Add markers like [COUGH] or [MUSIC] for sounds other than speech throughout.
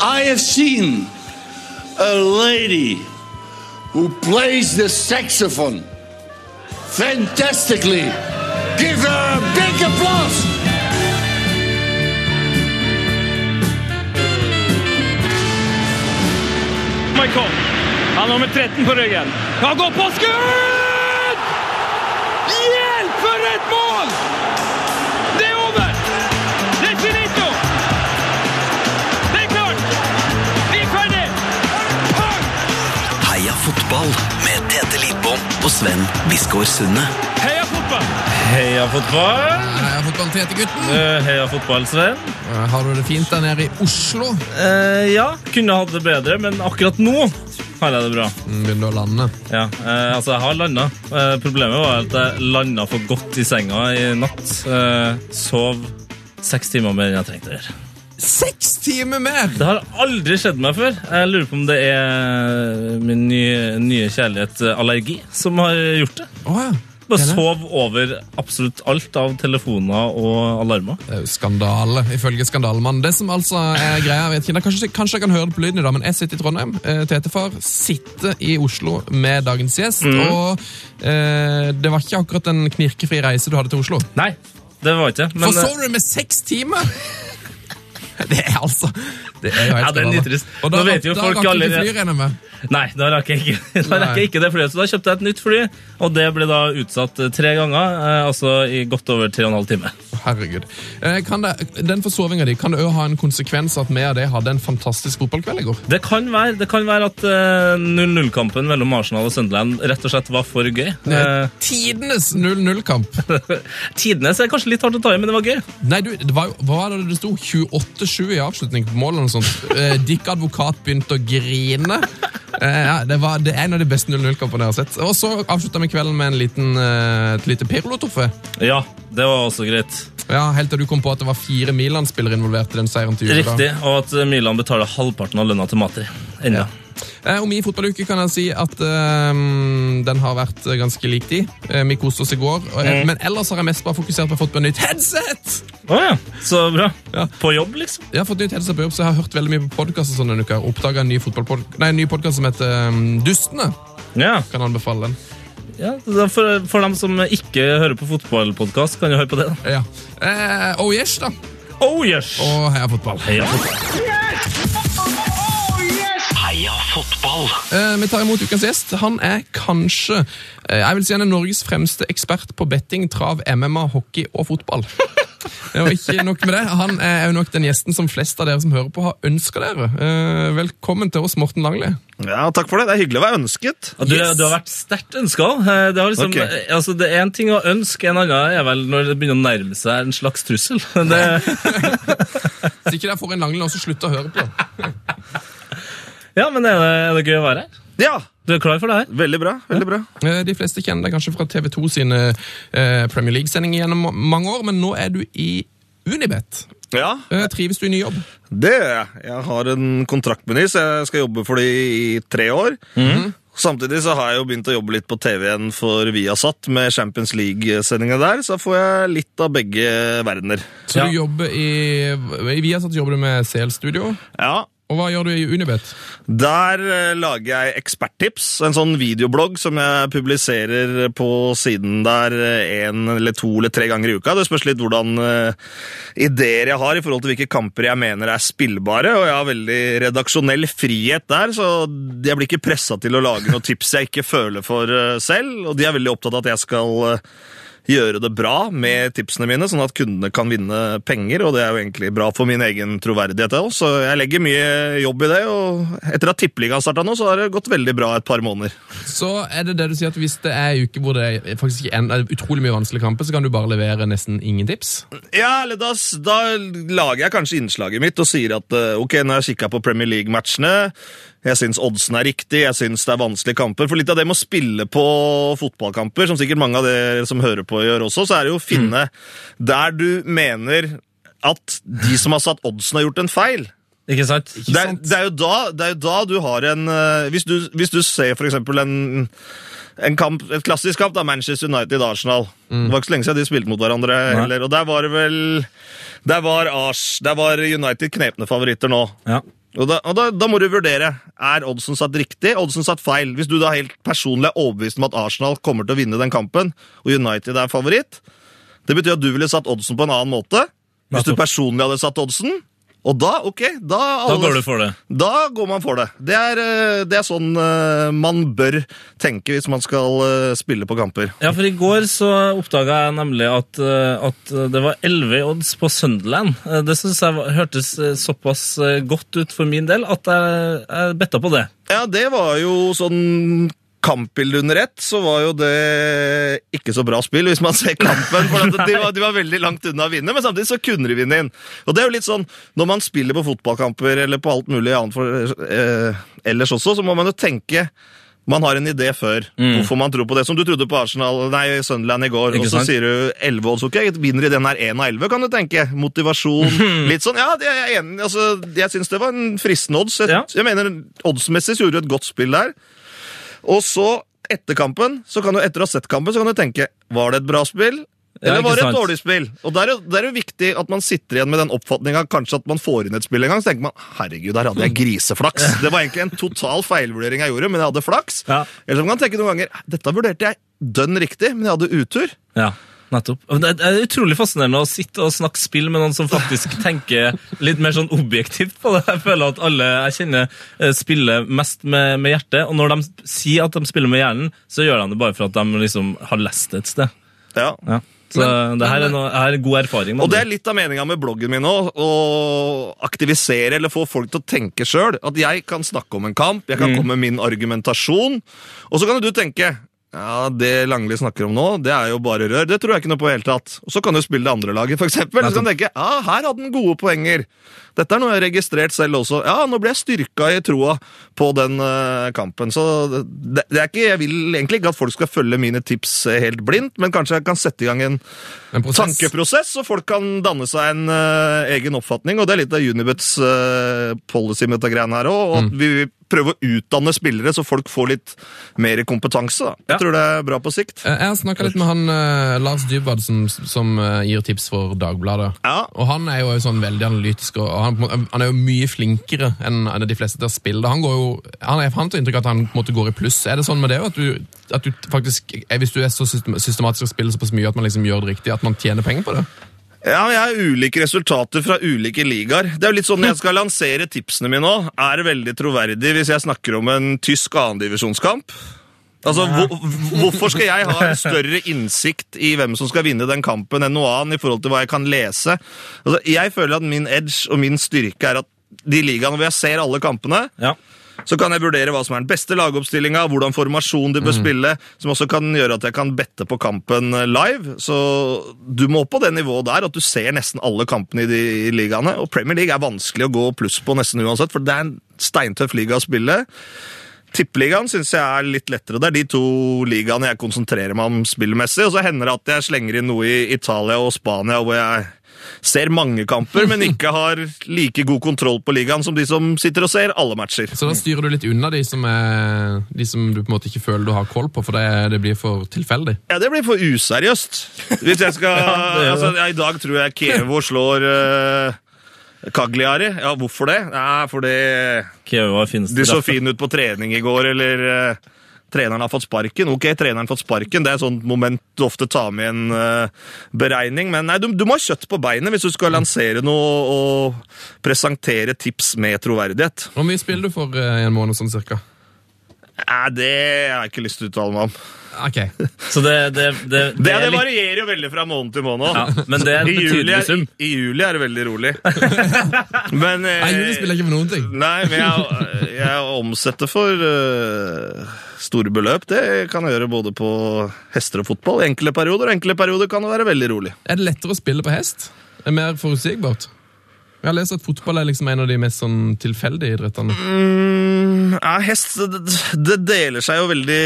I have seen a lady who plays the saxophone fantastically. Give her a big applause. Michael. Han har nummer 13 på ryggen. Han går på skudd! Og Sven Biskår Sunde. Heia fotball! Heia fotball! Heia fotball til gutten. Eh, Heia fotball, Sven. Har du det fint der nede i Oslo? Eh, ja, kunne hatt det bedre, men akkurat nå har jeg det bra. Mm, Begynner å lande. Ja, eh, altså, jeg har landa. Eh, problemet var at jeg landa for godt i senga i natt. Eh, sov seks timer mer enn jeg trengte å gjøre. Seks timer mer! Det har aldri skjedd meg før. Jeg lurer på om det er min nye, nye kjærlighet eh, allergi som har gjort det. Oh, ja. Bare sov over absolutt alt av telefoner og alarmer. Det er jo skandale, ifølge Skandalemannen. Det som altså er greia, vet ikke, kanskje, kanskje jeg kan høre det på lyden i dag, men jeg sitter i Trondheim. Eh, Tetefar sitter i Oslo med dagens gjest, og eh, det var ikke akkurat en knirkefri reise du hadde til Oslo. Nei, det var ikke Men... For Forsov du med seks timer?! [LAUGHS] Det er altså Det er jo helt Ja, det er nitrist. Og da, Nå vet jo da folk rakk du ikke fly. Nei, da rakk jeg ikke, [LAUGHS] da rakk jeg ikke det flyet. Så da kjøpte jeg et nytt fly, og det ble da utsatt tre ganger. Eh, altså i godt over tre og en halv time. Herregud. Eh, Kan det, den forsovinga di, kan det òg ha en konsekvens at vi og det hadde en fantastisk fotballkveld i går? Det kan være, det kan være at eh, 0-0-kampen mellom Arsenal og Sunderland rett og slett var for gøy. Eh, Tidenes 0-0-kamp. [LAUGHS] Tidenes er kanskje litt hardt å ta i, men det var gøy. Nei, du, det var hva var det det sto? 28-7 i avslutning på målet eller noe sånt. [LAUGHS] Eh, Dick advokat begynte å grine. Eh, ja, det, var, det er en av de beste 0-0-kampene jeg har sett. Og så avslutta vi kvelden med en liten, eh, et lite pirolotrofé. Ja, det var også greit. Ja, helt til du kom på at det var fire Milan-spillere involvert i den seieren til da. Riktig, og at eh, Milan betaler halvparten av lønna til Matri. Enda. Eh, Om min fotballuke kan jeg si at eh, den har vært eh, ganske lik de. Eh, vi koste oss i går. Og, mm. Men ellers har jeg mest bare fokusert på å få et på nytt headset! Oh, ja, så bra. Ja. På jobb, liksom. Jeg har fått nytt headset på jobb, så jeg har hørt veldig mye på podkast sånn denne uka. Oppdaga en ny, fotballpod- en ny podkast som heter um, Dustene. Ja, Kan anbefale den. Ja for, for dem som ikke hører på fotballpodkast, kan jo høre på det. da. Ja. Eh, oh yes, da. Oh yes! Og heia fotball. Heia fotball. Eh, vi tar imot ukas gjest. Han er kanskje eh, jeg vil si han er Norges fremste ekspert på betting, trav, MMA, hockey og fotball. Og ikke nok med det, Han er jo nok den gjesten som flest av dere som hører på, har ønska dere. Eh, velkommen til oss, Morten Langli. Ja, takk for det. Det er hyggelig å være ønsket. Du, Yes. du har vært sterkt ønska. Det, liksom, Ok. eh, altså, det er en ting å ønske, en annen er vel når det begynner å nærme seg en slags trussel. [LAUGHS] Det, [LAUGHS] Så ikke dere får en Langli nå, slutte slutt å høre på. ja, men er det, er det gøy å være her? Ja, Du er klar for det her? veldig bra. veldig bra. Eh, De fleste kjenner deg kanskje fra TV 2 sine eh, Premier League-sendinger gjennom mange år, men nå er du i Unibet. Ja, Eh, trives du i ny jobb? det gjør jeg. Jeg har en kontrakt med så jeg skal jobbe for de i tre år. Samtidig så har jeg jo begynt å jobbe litt på TV igjen for Viasat med Champions League-sendinga der, så får jeg litt av begge verdener. Så Ja. du jobber i, i Viasat jobber du med CL-studio, Ja, og hva gjør du i Unibet? Der eh, lager jeg eksperttips, en sånn videoblogg som jeg publiserer på siden der en eller to eller tre ganger i uka. Det spørs litt hvordan eh, ideer jeg har i forhold til hvilke kamper jeg mener er spillbare, og jeg har veldig redaksjonell frihet der, så jeg blir ikke pressa til å lage noen tips jeg ikke føler for eh, selv, og de er veldig opptatt av at jeg skal eh, gjøre det bra med tipsene mine, sånn at kundene kan vinne penger, og det er jo egentlig bra for min egen troverdighet også, så jeg legger mye jobb i det, og etter at Tippeligaen starta nå, så har det gått veldig bra et par måneder. Så er det det du sier at hvis det er uker hvor det er faktisk en, er utrolig mye vanskelige kamper, så kan du bare levere nesten ingen tips? Ja, eller da, da lager jeg kanskje innslaget mitt og sier at eh, ok, nå har jeg kikka på Premier League-matchene, jeg syns oddsen er riktig, jeg syns det er vanskelige kamper. For litt av det med å spille på fotballkamper, som sikkert mange av dere som hører på gjør også, så er det jo å finne der du mener at de som har satt oddsen, har gjort en feil. Ikke sant? Det er, det, er jo da, det er jo da du har en eh, Hvis du, hvis du ser for eksempel en, en kamp, et klassisk kamp, da, Manchester United-Arsenal. Det var ikke så lenge siden de spilte mot hverandre heller. Og der var det vel Der var Ars, der var United knepne favoritter nå. Ja. Og, da, og da, da må du vurdere er oddsen satt riktig, oddsen satt feil. Hvis du da helt personlig er overbevist om at Arsenal kommer til å vinne den kampen, og United er favoritt, det betyr at du ville satt oddsen på en annen måte. Hvis du personlig hadde satt oddsen. Og da, ok, da, Da går du for det. Da går man for det. Det er, eh, det er sånn eh, man bør tenke hvis man skal eh, spille på kamper. Ja, for i går så oppdaga jeg nemlig at, at det var 11 odds på Sunderland. Det syns jeg hørtes såpass godt ut for min del at jeg, jeg betta på det. Ja, det var jo sånn kampbilde under ett, så var jo det ikke så bra spill, hvis man ser kampen. For de, var, de var veldig langt unna å vinne, men samtidig så kunne de vinne inn. Og det er jo litt sånn, Når man spiller på fotballkamper eller på alt mulig annet for, eh, ellers også, så må man jo tenke man har en idé før hvorfor man tror på det. Som du trodde på Arsenal, nei, Sunderland i går, og så sier du 11 odds. Ok, vinner i den her 1 av 11, kan du tenke. Motivasjon. [LAUGHS] Litt sånn, ja, det er jeg enig. Altså, jeg syns det var en fristende odds. Jeg, Ja. jeg mener, Oddsmessig så gjorde du et godt spill der. Og så, etter kampen, så kan du etter å ha sett kampen, så kan du tenke Var det et bra spill? Eller var det et dårlig spill? Og det er, jo, det er jo viktig at man sitter igjen med den oppfatninga kanskje at man får inn et spill en gang. Så tenker man herregud, der hadde jeg griseflaks. [LAUGHS] Det var egentlig en total feilvurdering jeg gjorde, men jeg hadde flaks. Ja. Eller så kan man tenke noen ganger dette vurderte jeg dønn riktig, men jeg hadde utur. Ja, nettopp. Det er utrolig fascinerende å sitte og snakke spill med noen som faktisk [LAUGHS] tenker litt mer sånn objektivt på det. Jeg føler at alle jeg kjenner eh, spiller mest med, med hjertet, og når de sier at de spiller med hjernen, så gjør de det bare for at de liksom har lest det et sted. Ja. Ja. Så det her er, noe, er god erfaring. Og det er litt av meninga med bloggen min nå. Å aktivisere eller få folk til å tenke sjøl. At jeg kan snakke om en kamp, jeg kan komme med min argumentasjon. Og så kan jo du tenke ja, Det Langli snakker om nå, det er jo bare rør. Det tror jeg ikke noe på i hele tatt. Og så kan du spille det andre laget, for eksempel. Så kan du tenke ja, her hadde den gode poenger. Dette er noe jeg har registrert selv også. Ja, nå ble jeg styrka i troa på den uh, kampen. Så det, det er ikke, jeg vil egentlig ikke at folk skal følge mine tips helt blindt, men kanskje jeg kan sette i gang en En prosess. tankeprosess, så folk kan danne seg en uh, egen oppfatning. Og det er litt av Unibets uh, policy med dette greiene her òg. Og at vi prøver å utdanne spillere, så folk får litt mer kompetanse. Da. Jeg Ja. tror det er bra på sikt. Eh, Jeg har snakka litt med han uh, Lars Dybwad, som, som uh, gir tips for Dagbladet. Ja. Og Han er jo sånn veldig analytisk, og han, han er jo mye flinkere enn de fleste til å spille. Han går jo, han er fant har inntrykk av at han måte går i pluss. Er det sånn med det at du, at du faktisk, hvis du er så systematisk og spiller såpass mye at man liksom gjør det riktig, at man tjener penger på det? Ja, jeg har ulike resultater fra ulike ligaer. Det er jo litt sånn Når jeg skal lansere tipsene mine nå, er det veldig troverdig hvis jeg snakker om en tysk annendivisjonskamp? Altså, hvor, Hvorfor skal jeg ha en større innsikt i hvem som skal vinne den kampen enn noe annet i forhold til hva jeg kan lese? Altså, Jeg føler at min edge og min styrke er at de ligaene hvor jeg ser alle kampene, Ja. Så kan jeg vurdere hva som er den beste lagoppstillinga, hvordan formasjon de bør spille, som også kan gjøre at jeg kan bette på kampen live. Så du må opp på det nivået der at du ser nesten alle kampene i de i ligaene. Og Premier League er vanskelig å gå pluss på nesten uansett, for det er en steintøff liga å spille. Tippeligaen syns jeg er litt lettere. Det er de to ligaene jeg konsentrerer meg om spillmessig. Og så hender det at jeg slenger inn noe i Italia og Spania hvor jeg ser mange kamper, men [LAUGHS] ikke har like god kontroll på ligaen som de som sitter og ser alle matcher. Så da styrer du litt unna de som, er, de som du på en måte ikke føler du har koll på, for det, det blir for tilfeldig. Ja, det blir for useriøst. Hvis jeg skal [LAUGHS] altså, ja, I dag tror jeg Kevo slår uh, Cagliari. Ja, hvorfor det? Nei, fordi var de så fine ut på trening i går, eller eh, treneren har fått sparken. Ok, treneren har fått sparken, det er et sånt moment du ofte tar med i en uh, beregning, men nei, du, du må ha kjøtt på beinet hvis du skal lansere noe og presentere tips med troverdighet. Hvor mye spiller du for uh, en måned sånn cirka? Nei, det har jeg ikke lyst til å uttale meg om. Ok. Så det, det, det, [LAUGHS] Det, det er varierer jo veldig fra måned til måned. ja, men det er en I juli, betydelig er, sum. i, juli er det veldig rolig. [LAUGHS] men eh, Nei, Juli spiller ikke for noen ting. Nei, men jeg, jeg omsetter for uh, store beløp. Det kan jeg gjøre både på hester og fotball. Enkle perioder og enkle perioder kan det være veldig rolig. Er det lettere å spille på hest? Er det mer forutsigbart? Jeg har lest at fotball er liksom en av de mest sånn tilfeldige idrettene. Mm, ja, hest det, det deler seg jo veldig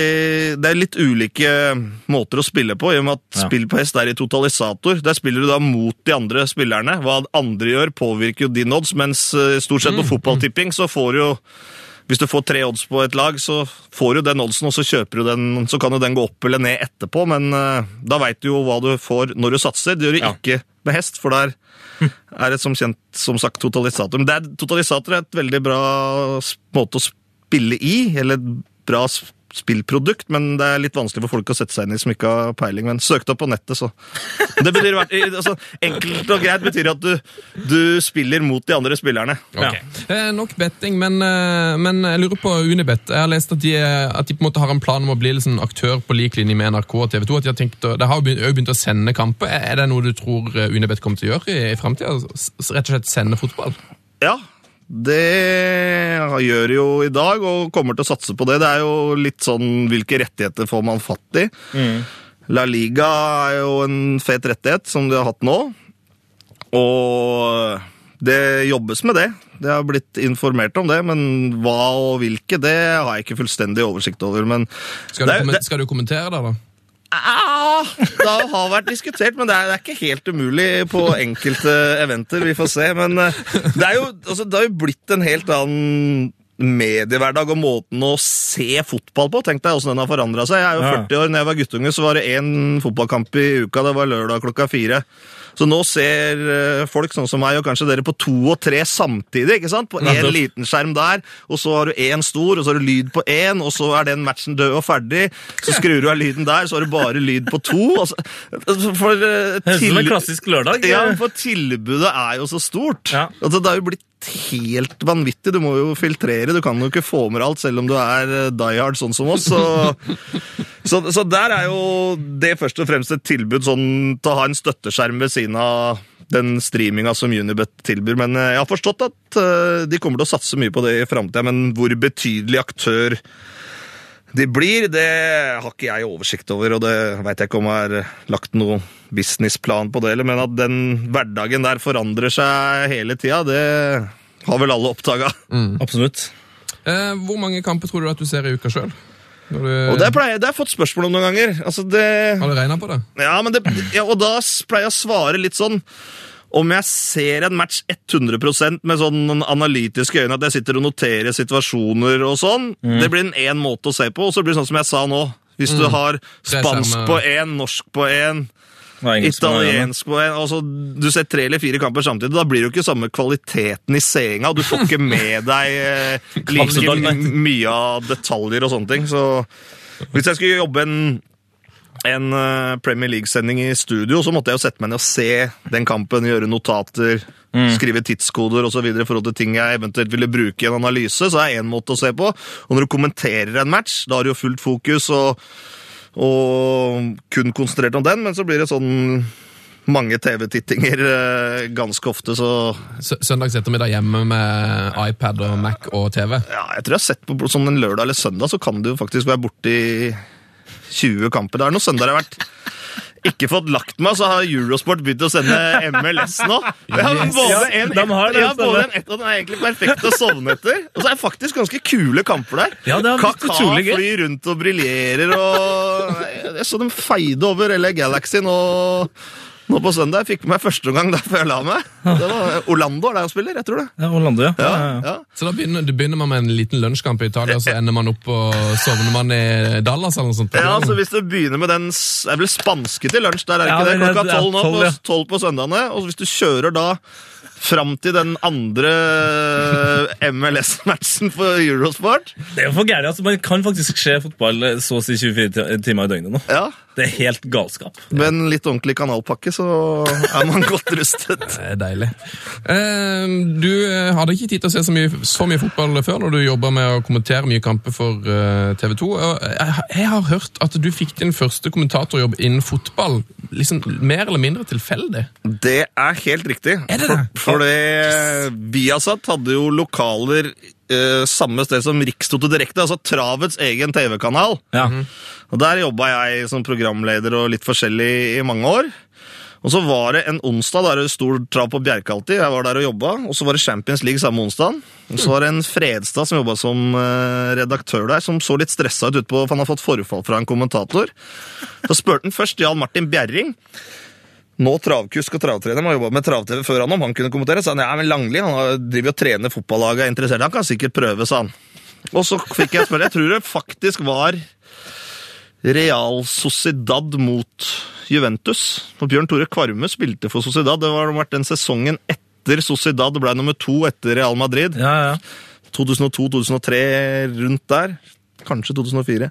Det er litt ulike måter å spille på, i og med at Ja. spill på hest er i totalisator. Der spiller du da mot de andre spillerne. Hva andre gjør, påvirker jo din odds, mens eh, stort sett på fotballtipping så får du jo hvis du får tre odds på et lag, så får du den oddsen, og så kjøper du den, så kan jo den gå opp eller ned etterpå, men uh, da veit du jo hva du får når du satser. Det gjør du Ja. ikke med hest, for der er det som kjent som sagt totalisator. Men det er, totalisator er et veldig bra måte å spille i, eller et bra spillprodukt, men det er litt vanskelig for folk å sette seg inn i som ikke har peiling. Men søk det opp på nettet, så. Det betyr, altså, Enkelt og greit betyr at du, du spiller mot de andre spillerne. Ok. Eh, nok betting, men, eh, men jeg lurer på Unibet. Jeg har lest at de, at de på en måte har en plan om å bli sånn aktør på lik linje med NRK og TV 2. At de har tenkt, å- de har jo begynt, begynt å sende kamper. Er det noe du tror eh, Unibet kommer til å gjøre i, i framtida? Rett og slett sende fotball? Ja, det gjør jo i dag, og kommer til å satse på det. Det er jo litt sånn hvilke rettigheter får man fatt i. La Liga er jo en fet rettighet, som de har hatt nå. Og det jobbes med det. Det har blitt informert om det, men hva og hvilke, det har jeg ikke fullstendig oversikt over. Men Skal du, det, det, skal du kommentere det, da? Ah, det har vært diskutert, men det er, det er ikke helt umulig på enkelte eventer. Vi får se. Men eh, det, er jo, altså, det har jo blitt en helt annen mediehverdag og måten å se fotball på. Tenk deg hvordan den har forandra seg. Jeg er jo 40 år. Når jeg var guttunge, så var det én fotballkamp i uka. Det var lørdag klokka fire. Så nå ser eh, folk sånn som meg, og kanskje dere, på to og tre samtidig. ikke sant? På én liten skjerm der, og så har du én stor, og så har du lyd på én, og så er den matchen død og ferdig. Så skrur du av lyden der, så har du bare lyd på to. Og så, for, til... Høres ut som en klassisk lørdag. ja, for tilbudet er jo så stort. Ja. Altså, det har jo blitt helt vanvittig. Du må jo filtrere. Du kan jo ikke få med alt, selv om du er eh, die hard sånn som oss. Så, [LAUGHS] så, så der er jo det først og fremst et tilbud sånn til å ha en støtteskjerm ved siden av den streaminga som Unibet tilbyr. Men eh, jeg har forstått at eh, de kommer til å satse mye på det i framtida. Men hvor betydelig aktør de blir, det har ikke jeg oversikt over, og det veit jeg ikke om jeg har lagt noen businessplan på det, eller, men at den hverdagen der forandrer seg hele tida, det har vel alle oppdaga. Absolutt. Eh, hvor mange kamper tror du at du ser i uka sjøl? Og det, pleier, det har jeg fått spørsmål om noen ganger. Altså det, Har du regna på det? ja, men det, ja, og da pleier jeg å svare litt sånn om jeg ser en match 100% med sånn analytiske øyne, at jeg sitter og noterer situasjoner og sånn, det blir en én måte å se på, og så blir det sånn som jeg sa nå. Hvis du har spansk på én, norsk på én, Med italiensk altså, Du ser tre eller fire kamper samtidig. Da blir det jo ikke samme kvaliteten i seinga. Du får ikke med deg eh, [LAUGHS] like nei. mye av detaljer og sånne ting. Så hvis jeg skulle jobbe en, en eh, Premier League-sending i studio, så måtte jeg jo sette meg ned og se den kampen, gjøre notater, skrive tidskoder osv. i forhold til ting jeg eventuelt ville bruke i en analyse. Så er én måte å se på. Og når du kommenterer en match, da har du jo fullt fokus. og og kun konsentrert om den, men så blir det sånn mange TV-tittinger eh, ganske ofte, så Sø- Søndags ettermiddag hjemme med iPad og Mac og TV? ja, jeg tror jeg har sett på sånn en lørdag eller søndag, så kan du jo faktisk være borte i 20 kamper. Det er noen søndager jeg har vært ikke fått lagt meg, så har Eurosport begynt å sende MLS nå. Jeg har både en, de har det, både en ett og den er egentlig perfekt å sovne etter. Og så er det faktisk ganske kule kamper der. Ja, det Kaka flyr rundt og briljerer, og jeg så dem feide over LA Galaxy nå, nå på søndag. Jeg fikk med meg første omgang der før jeg la meg. Det var Orlando er der han spiller, jeg tror det. Ja, Orlando, ja. Ja, ja. Så da begynner, du begynner man med en liten lunsjkamp i Italia, og så ender man opp og sovner man i Dallas eller noe sånt? Ja, altså Hvis du begynner med den Jeg er vel spanske til lunsj, der er det Ja, ikke det? er- Klokka tolv nå, på, tolv på søndagene. Og hvis du kjører da fram til den andre MLS-matchen for Eurosport Det er jo for gærent. Altså, man kan faktisk se fotball eh, så å si 24 timer i døgnet nå. Ja, Det er helt galskap. Med en litt ordentlig kanalpakke så er man godt rustet. Det [LAUGHS] er deilig. Eh, Du eh, hadde ikke tid til å se så mye, så mye fotball før når du jobba med å kommentere mye kamper for eh, TV 2. Jeg har hørt at du fikk din første kommentatorjobb innen fotball liksom mer eller mindre tilfeldig. Det er helt riktig. Er det det? For, fordi det Viasat hadde jo lokaler eh, samme sted som Rikstoto Direkte, altså Travets egen TV-kanal. Ja. Og Der jobba jeg som programleder og litt forskjellig i mange år. Og så var det en onsdag, da er det stor trav på Bjerke alltid. Jeg var der og jobba. Og så var det Champions League samme onsdag. Og så var det en Fredstad som jobba som eh, redaktør der, som så litt stressa ut utpå, for han har fått forfall fra en kommentator. Så spurte han først Jan Martin Bjerring. Nå travkusk og travtrener, har jobba med trav-TV før han om han kunne kommentere. Så han ja, men Langli han driver og trener fotballaget, er interessert. Han kan sikkert prøve, sa han. Og så fikk jeg spørre. Jeg tror det faktisk var Real Sociedad mot Juventus. Og Bjørn Tore Kvarme spilte for Sociedad. Det var vært den sesongen etter Sociedad ble nummer to etter Real Madrid. Ja, ja. 2002-2003, rundt der. Kanskje 2004.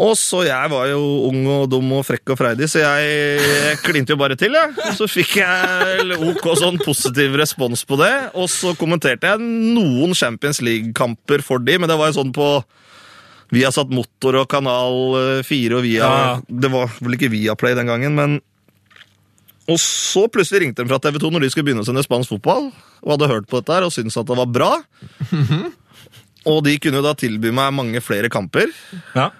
Og så jeg var jo ung og dum og frekk og freidig, så jeg, jeg klinte jo bare til, Ja. Og så fikk jeg ok sånn positiv respons på det, og så kommenterte jeg noen Champions League-kamper for de, men det var jo sånn på Vi har satt motor og Kanal 4 og Via Ja. Det var vel ikke Viaplay den gangen, men Og så plutselig ringte de fra TV 2 når de skulle begynne å sende spansk fotball, og hadde hørt på dette her og syntes at det var bra. Og de kunne da tilby meg mange flere kamper. ja.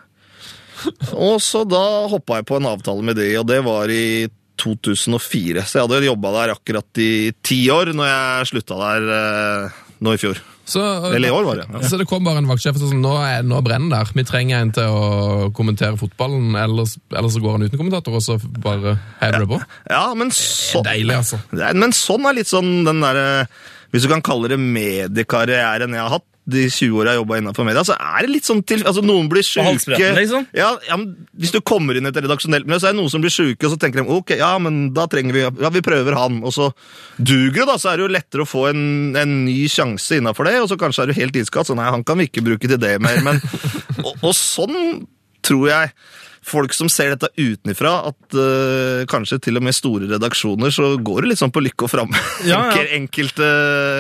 Og så da hoppa jeg på en avtale med de, og det var i 2004. Så jeg hadde jobba der akkurat i ti år når jeg slutta der eh, nå i fjor. Så, Eller i år, var det. Ja. Så det kom bare en vaktsjef og sa sånn, nå, er, nå brenner det der. Vi trenger en til å kommentere fotballen, ellers, ellers så går han uten kommentator, og så bare hever det på. ja, men Det er deilig, altså. Men sånn er litt sånn den derre Hvis du kan kalle det mediekarrieren jeg har hatt, de 20 åra jeg jobba innenfor media, så er det litt sånn til Altså, noen blir sjuke liksom? Ja, ja, Hvis du kommer inn i et redaksjonelt miljø, så er det noen som blir sjuke, og så tenker de ok, ja, men da trenger vi Ja, vi prøver han. Og så duger det, da. Så er det jo lettere å få en, en ny sjanse innafor det, og så kanskje er du helt iskald. Så nei, han kan vi ikke bruke til det mer. Men, [LAUGHS] og, og sånn tror jeg folk som ser dette utenfra, at uh, kanskje til og med store redaksjoner, så går det litt sånn på lykke og framme. [LAUGHS] Ja, ja. Enkel, enkelte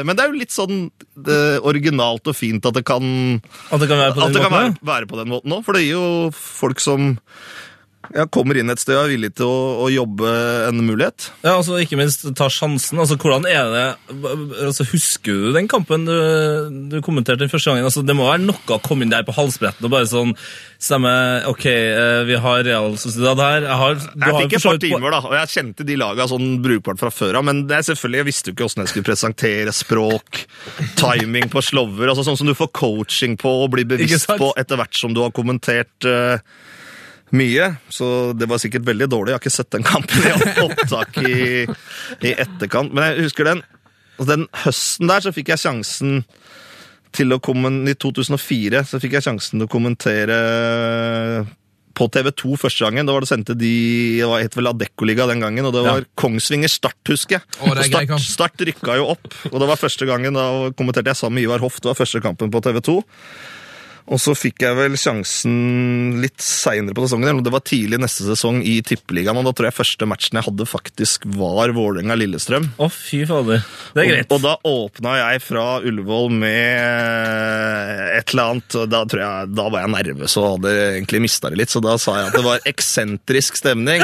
Men det er jo litt sånn eh, originalt og fint at det kan, At det kan være på den det kan være, måten? være på den måten òg. For det gir jo folk som ja, kommer inn et sted og er villig til å, å jobbe en mulighet. Ja, altså Ikke minst ta sjansen. altså Hvordan er det altså Husker du den kampen du, du kommenterte den første gangen? altså Det må være noe å komme inn der på halsbretten og bare sånn Stemme, ok, eh, vi har Real Sociedad her. Jeg, har, du Jeg har fikk et par timer, da, og jeg kjente de laga sånn brukbart fra før av. Men det er selvfølgelig, jeg visste jo ikke åssen jeg skulle presentere språk, timing på slover. altså Sånn som du får coaching på og blir [LAUGHS] bevisst på etter hvert som du har kommentert eh, mye. Så det var sikkert veldig dårlig. Jeg har ikke sett den kampen i [LAUGHS] opptak i, i etterkant. Men jeg husker den. Den høsten der så fikk jeg sjansen til å kommen, I 2004 så fikk jeg sjansen til å kommentere på TV 2 første gangen. Da var det sendte de Det var het vel Adeccoliga den gangen, og det var Kongsvinger Start, husker jeg. Å, start, start rykka jo opp, og det var første gangen da kommenterte jeg sammen med Ivar Hoff. Det var første kampen på TV 2. Og så fikk jeg vel sjansen litt seinere på sesongen, det var tidlig neste sesong i Tippeligaen, og da tror jeg første matchen jeg hadde, faktisk var Vålerenga-Lillestrøm. Å, fy fader. Det er greit. Og, og da åpna jeg fra Ullevål med et eller annet. og Da tror jeg, da var jeg nervøs og hadde egentlig mista det litt, så da sa jeg at det var eksentrisk stemning.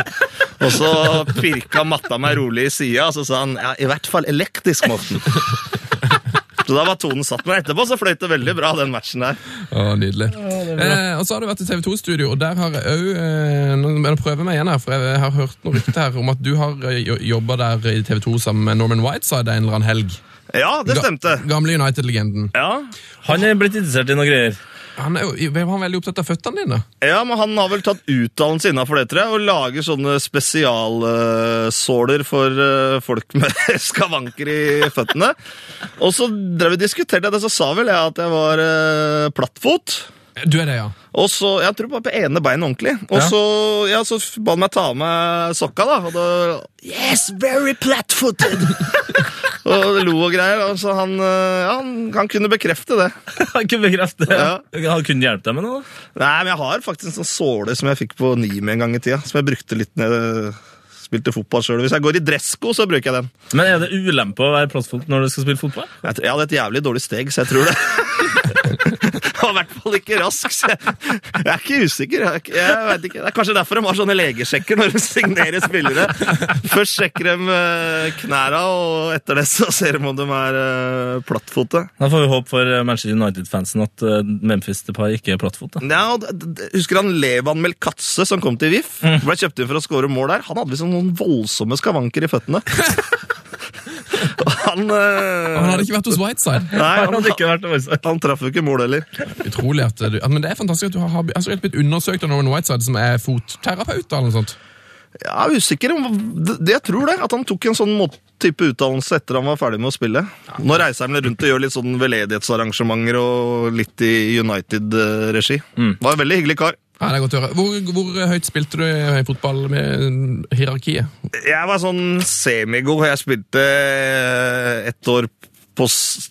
Og så pirka matta meg rolig i sida, og så sa han ja, i hvert fall elektrisk, Morten. Så da var tonen satt. Men etterpå så fløyt det veldig bra, den matchen der. Å, nydelig. eh, og så har du vært i TV 2-studio, og der har jeg òg eh, Nå prøver jeg meg igjen her, for jeg har hørt noe rykte her om at du har jobba der i TV 2 sammen med Norman Whiteside en eller annen helg. Ja, det stemte. Ga- Gamle United-legenden. Ja, Han er blitt interessert i noen greier. Han er jo han er veldig opptatt av føttene dine. Ja, men han har vel tatt utdannelse innafor det, tror jeg, og lager sånne spesialsåler for uh, folk med [LAUGHS] skavanker i føttene. Og så drev vi diskuterte jeg det, så sa vel jeg at jeg var uh, plattfot. Du er det, ja. Og så, Jeg tror bare på ene beinet ordentlig. Og så, ja, så ba han meg ta av meg sokka, da. Og da Yes, very platfooted! [LAUGHS] og lo og greier. Og så han, eh, ja, han, han kunne bekrefte det. [LAUGHS] Han kunne bekrefte det. Ja. Han kunne hjelpe deg med noe? Nei, men jeg har faktisk en sånn såle som jeg fikk på Nime en gang i tida. Som jeg brukte litt når jeg spilte fotball sjøl. Hvis jeg går i dressko, så bruker jeg den. Men er det ulempe å være plattfot når du skal spille fotball? Jeg, jeg hadde et jævlig dårlig steg, så jeg tror det. [LAUGHS] [LAUGHS] Var i hvert fall ikke rask, så jeg, jeg er ikke usikker. Jeg, jeg vet ikke. Det er kanskje derfor de har sånne legesjekker når de signerer spillere. Først sjekker de eh, knæra, og etter det så ser de om de er uh, plattfote. Da får vi håpe for Manchester United-fansen at Memphis Depay ikke er plattfot. Ja, husker han Levan Melkatse som kom til VIF? Ble kjøpt inn for å skåre mål der. Han hadde liksom noen voldsomme skavanker i føttene. Han, eh, han hadde ikke vært hos Whiteside. Nei, Han hadde ikke vært hos Whiteside. han traff jo ikke mål heller. Utrolig at du, men Det er fantastisk at du har, altså, blitt undersøkt av noen Whiteside, som er fotterapeut. eller noe sånt. Jeg er usikker om det, det jeg tror det. At han tok en sånn type utdannelse etter han var ferdig med å spille. Nå reiser han rundt og gjør litt sånn veldedighetsarrangementer og litt i United-regi. Var en veldig hyggelig kar. Ja, det er godt å høre. Hvor, hvor høyt spilte du i fotball med hierarkiet? Jeg var sånn semigod. Jeg spilte ett år på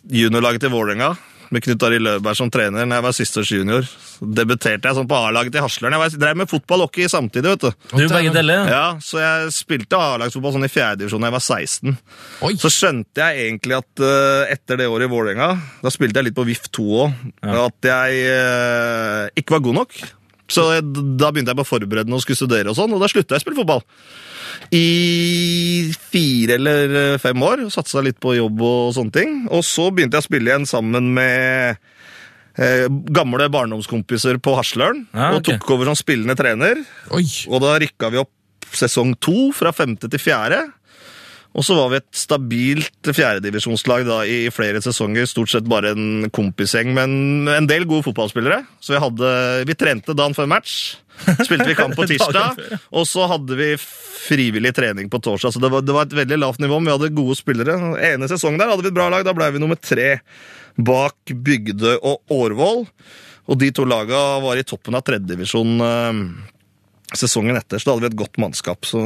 juniorlaget til Vålerenga med Knut Arild Løberg som trener når jeg var sistårs junior. Så debuterte jeg sånn på A-laget til Hasleren. Jeg var- drev med fotball og hockey samtidig, vet du. Du, begge deler. ja. Ja, Så jeg spilte A-lagsfotball sånn i fjerdedivisjon da jeg var 16. Oi! Så skjønte jeg egentlig at uh, etter det året i Vålerenga, da spilte jeg litt på VIF 2 òg, at jeg uh, ikke var god nok. Så da begynte jeg på forberedende og skulle studere, og sånn, og da slutta jeg å spille fotball. I fire eller eh, fem år. Satsa litt på jobb og sånne ting. Og så begynte jeg å spille igjen sammen med eh, gamle barndomskompiser på Hasløren. Ja, Og tok over som spillende trener. Oi! Og da rykka vi opp sesong to, fra femte til fjerde. Og så var vi et stabilt fjerdedivisjonslag i flere sesonger. Stort sett bare en kompisgjeng, men en del gode fotballspillere. Så vi, hadde, vi trente dagen før match. Spilte vi kamp [LAUGHS] på tirsdag, og så hadde vi frivillig trening på torsdag. Så det var, det var et veldig lavt nivå, men vi hadde gode spillere. Ene sesongen der hadde vi et bra lag. Da ble vi nummer tre bak Bygde og Årvoll. Og de to laga var i toppen av tredjedivisjon eh, sesongen etter, så da hadde vi et godt mannskap. Så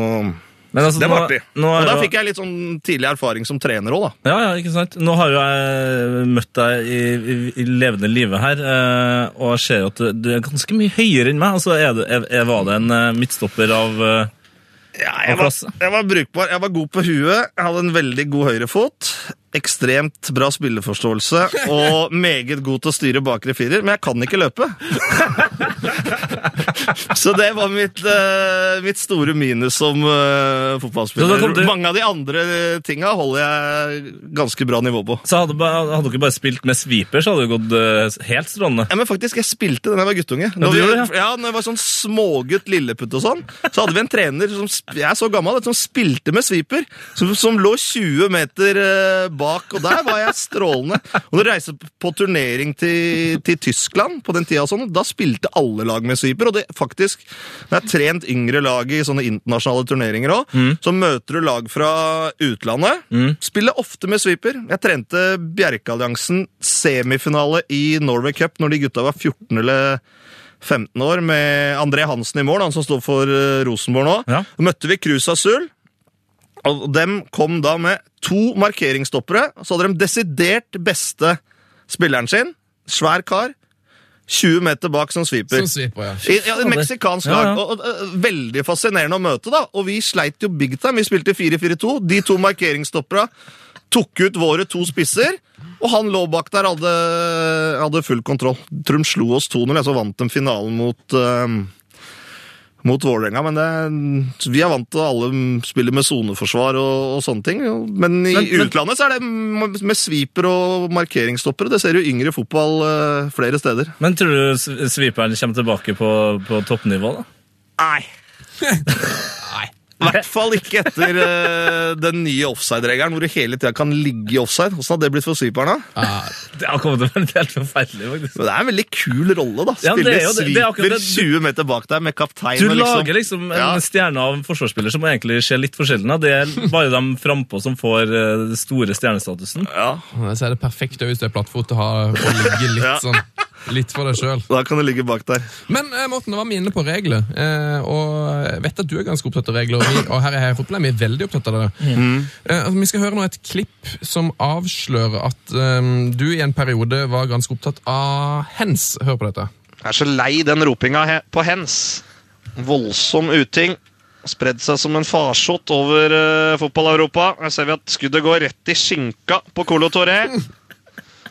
altså, det var artig. og da fikk jeg litt sånn tidlig erfaring som trener òg, da. Ja, ja, ikke sant? Nå har jo jeg møtt deg i, i, i levende livet her, eh, og jeg ser at du, er ganske mye høyere enn meg. Altså, er det, er, var det en eh, midtstopper av eh, Ja, Av jeg, var, klasse. jeg var brukbar. Jeg var god på huet. Jeg hadde en veldig god høyrefot. Ekstremt bra spilleforståelse [LAUGHS] og meget god til å styre bakre firer, men jeg kan ikke løpe. [LAUGHS] [LAUGHS] Så det var mitt, uh, mitt store minus som uh, fotballspiller. du- Mange av de andre tinga holder jeg ganske bra nivå på. Så hadde, hadde dere bare spilt med sweeper, så hadde det gått uh, helt strålende. Ja, men faktisk, Jeg spilte da jeg var guttunge. Når, du vi, ja, når jeg var sånn smågutt lilleputt og sånn, så hadde vi en trener som jeg er så gammel, som spilte med sweeper. Som, som lå 20 meter bak, og der var jeg strålende. Og når jeg reiste på turnering til, til Tyskland på den tida, sånn, da spilte alle lag med sweeper. Og det faktisk, når jeg har trent yngre lag i sånne internasjonale turneringer òg, så møter du lag fra utlandet. Spiller ofte med sweeper. Jeg trente Bjerkealliansen semifinale i Norway Cup når de gutta var 14 eller 15 år, med André Hansen i mål, han som står for eh, Rosenborg nå. Ja. Møtte vi Cruz Azul. Og dem kom da med to markeringsstoppere. Så hadde de desidert beste spilleren sin. Svær kar. 20 meter bak som sweeper. Som sweeper ja. I, ja, et meksikansk lag. ja. Og, og, veldig fascinerende å møte, da. Og vi sleit jo big time. Vi spilte 4-4-2. De to markeringsstoppera tok ut våre to spisser. Og han lå bak der, hadde, hadde full kontroll. Trum slo oss 2-0, så vant de finalen mot øh, mot Vålerenga, men det, vi er vant til at alle spiller med soneforsvar og, og sånne ting. Men i Men- men- utlandet så er det med sviper sweeper og markeringsstoppere. Det ser jo yngre fotball øh, flere steder. Men tror du sviperen kommer tilbake på, på toppnivå, da? Nei. [LAUGHS] Nei. I hvert fall ikke etter uh, den nye offside-regelen, hvor du hele tida kan ligge i offside. Hvordan hadde det blitt for sweeperen? da? Ja, Det har kommet til å være helt forferdelig, faktisk. Men Det er en veldig kul rolle, da. Ja, Spille ja, er sweeper 20 meter bak deg med kaptein. Du og lager liksom en Ja. stjerne av en forsvarsspiller som egentlig ser litt forskjellig ut. Det er bare de frampå som får den store stjernestatusen. Ja, Så er det perfekt hvis du er plattfot og ligge litt Ja. sånn Litt for deg sjøl. Da kan du ligge bak der. Men eh, Morten, nå var vi inne på regler, eh, og jeg vet at du er ganske opptatt av regler. Og, vi, og her er Heia Fotball er veldig opptatt av det. Eh, altså, vi skal høre nå et klipp som avslører at eh, du i en periode var ganske opptatt av hens. Hør på dette. Jeg er så lei den ropinga he på hens. Voldsom uting. Spredd seg som en farsott over uh, fotball-Europa. Her ser vi at skuddet går rett i skinka på Colo Toré.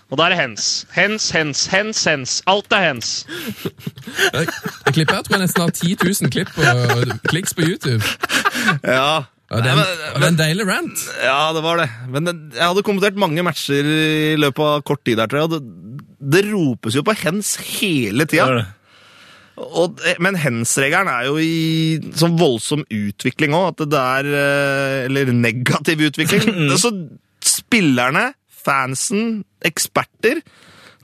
Og da er det hens. Hens, hens, hens, hens. Alt er hens. Det klippet her tror jeg nesten har 10 000 klipp og kliks på YouTube. Ja, det, var en, og det er en deilig rant. ja det var det. Men jeg hadde kommentert mange matcher i løpet av kort tid der, tror jeg. og Det, det ropes jo på hens hele tida. Og, men hens-regelen er jo i sånn voldsom utvikling òg. Eh, Eller negativ utvikling. [LAUGHS] Så spillerne, fansen, eksperter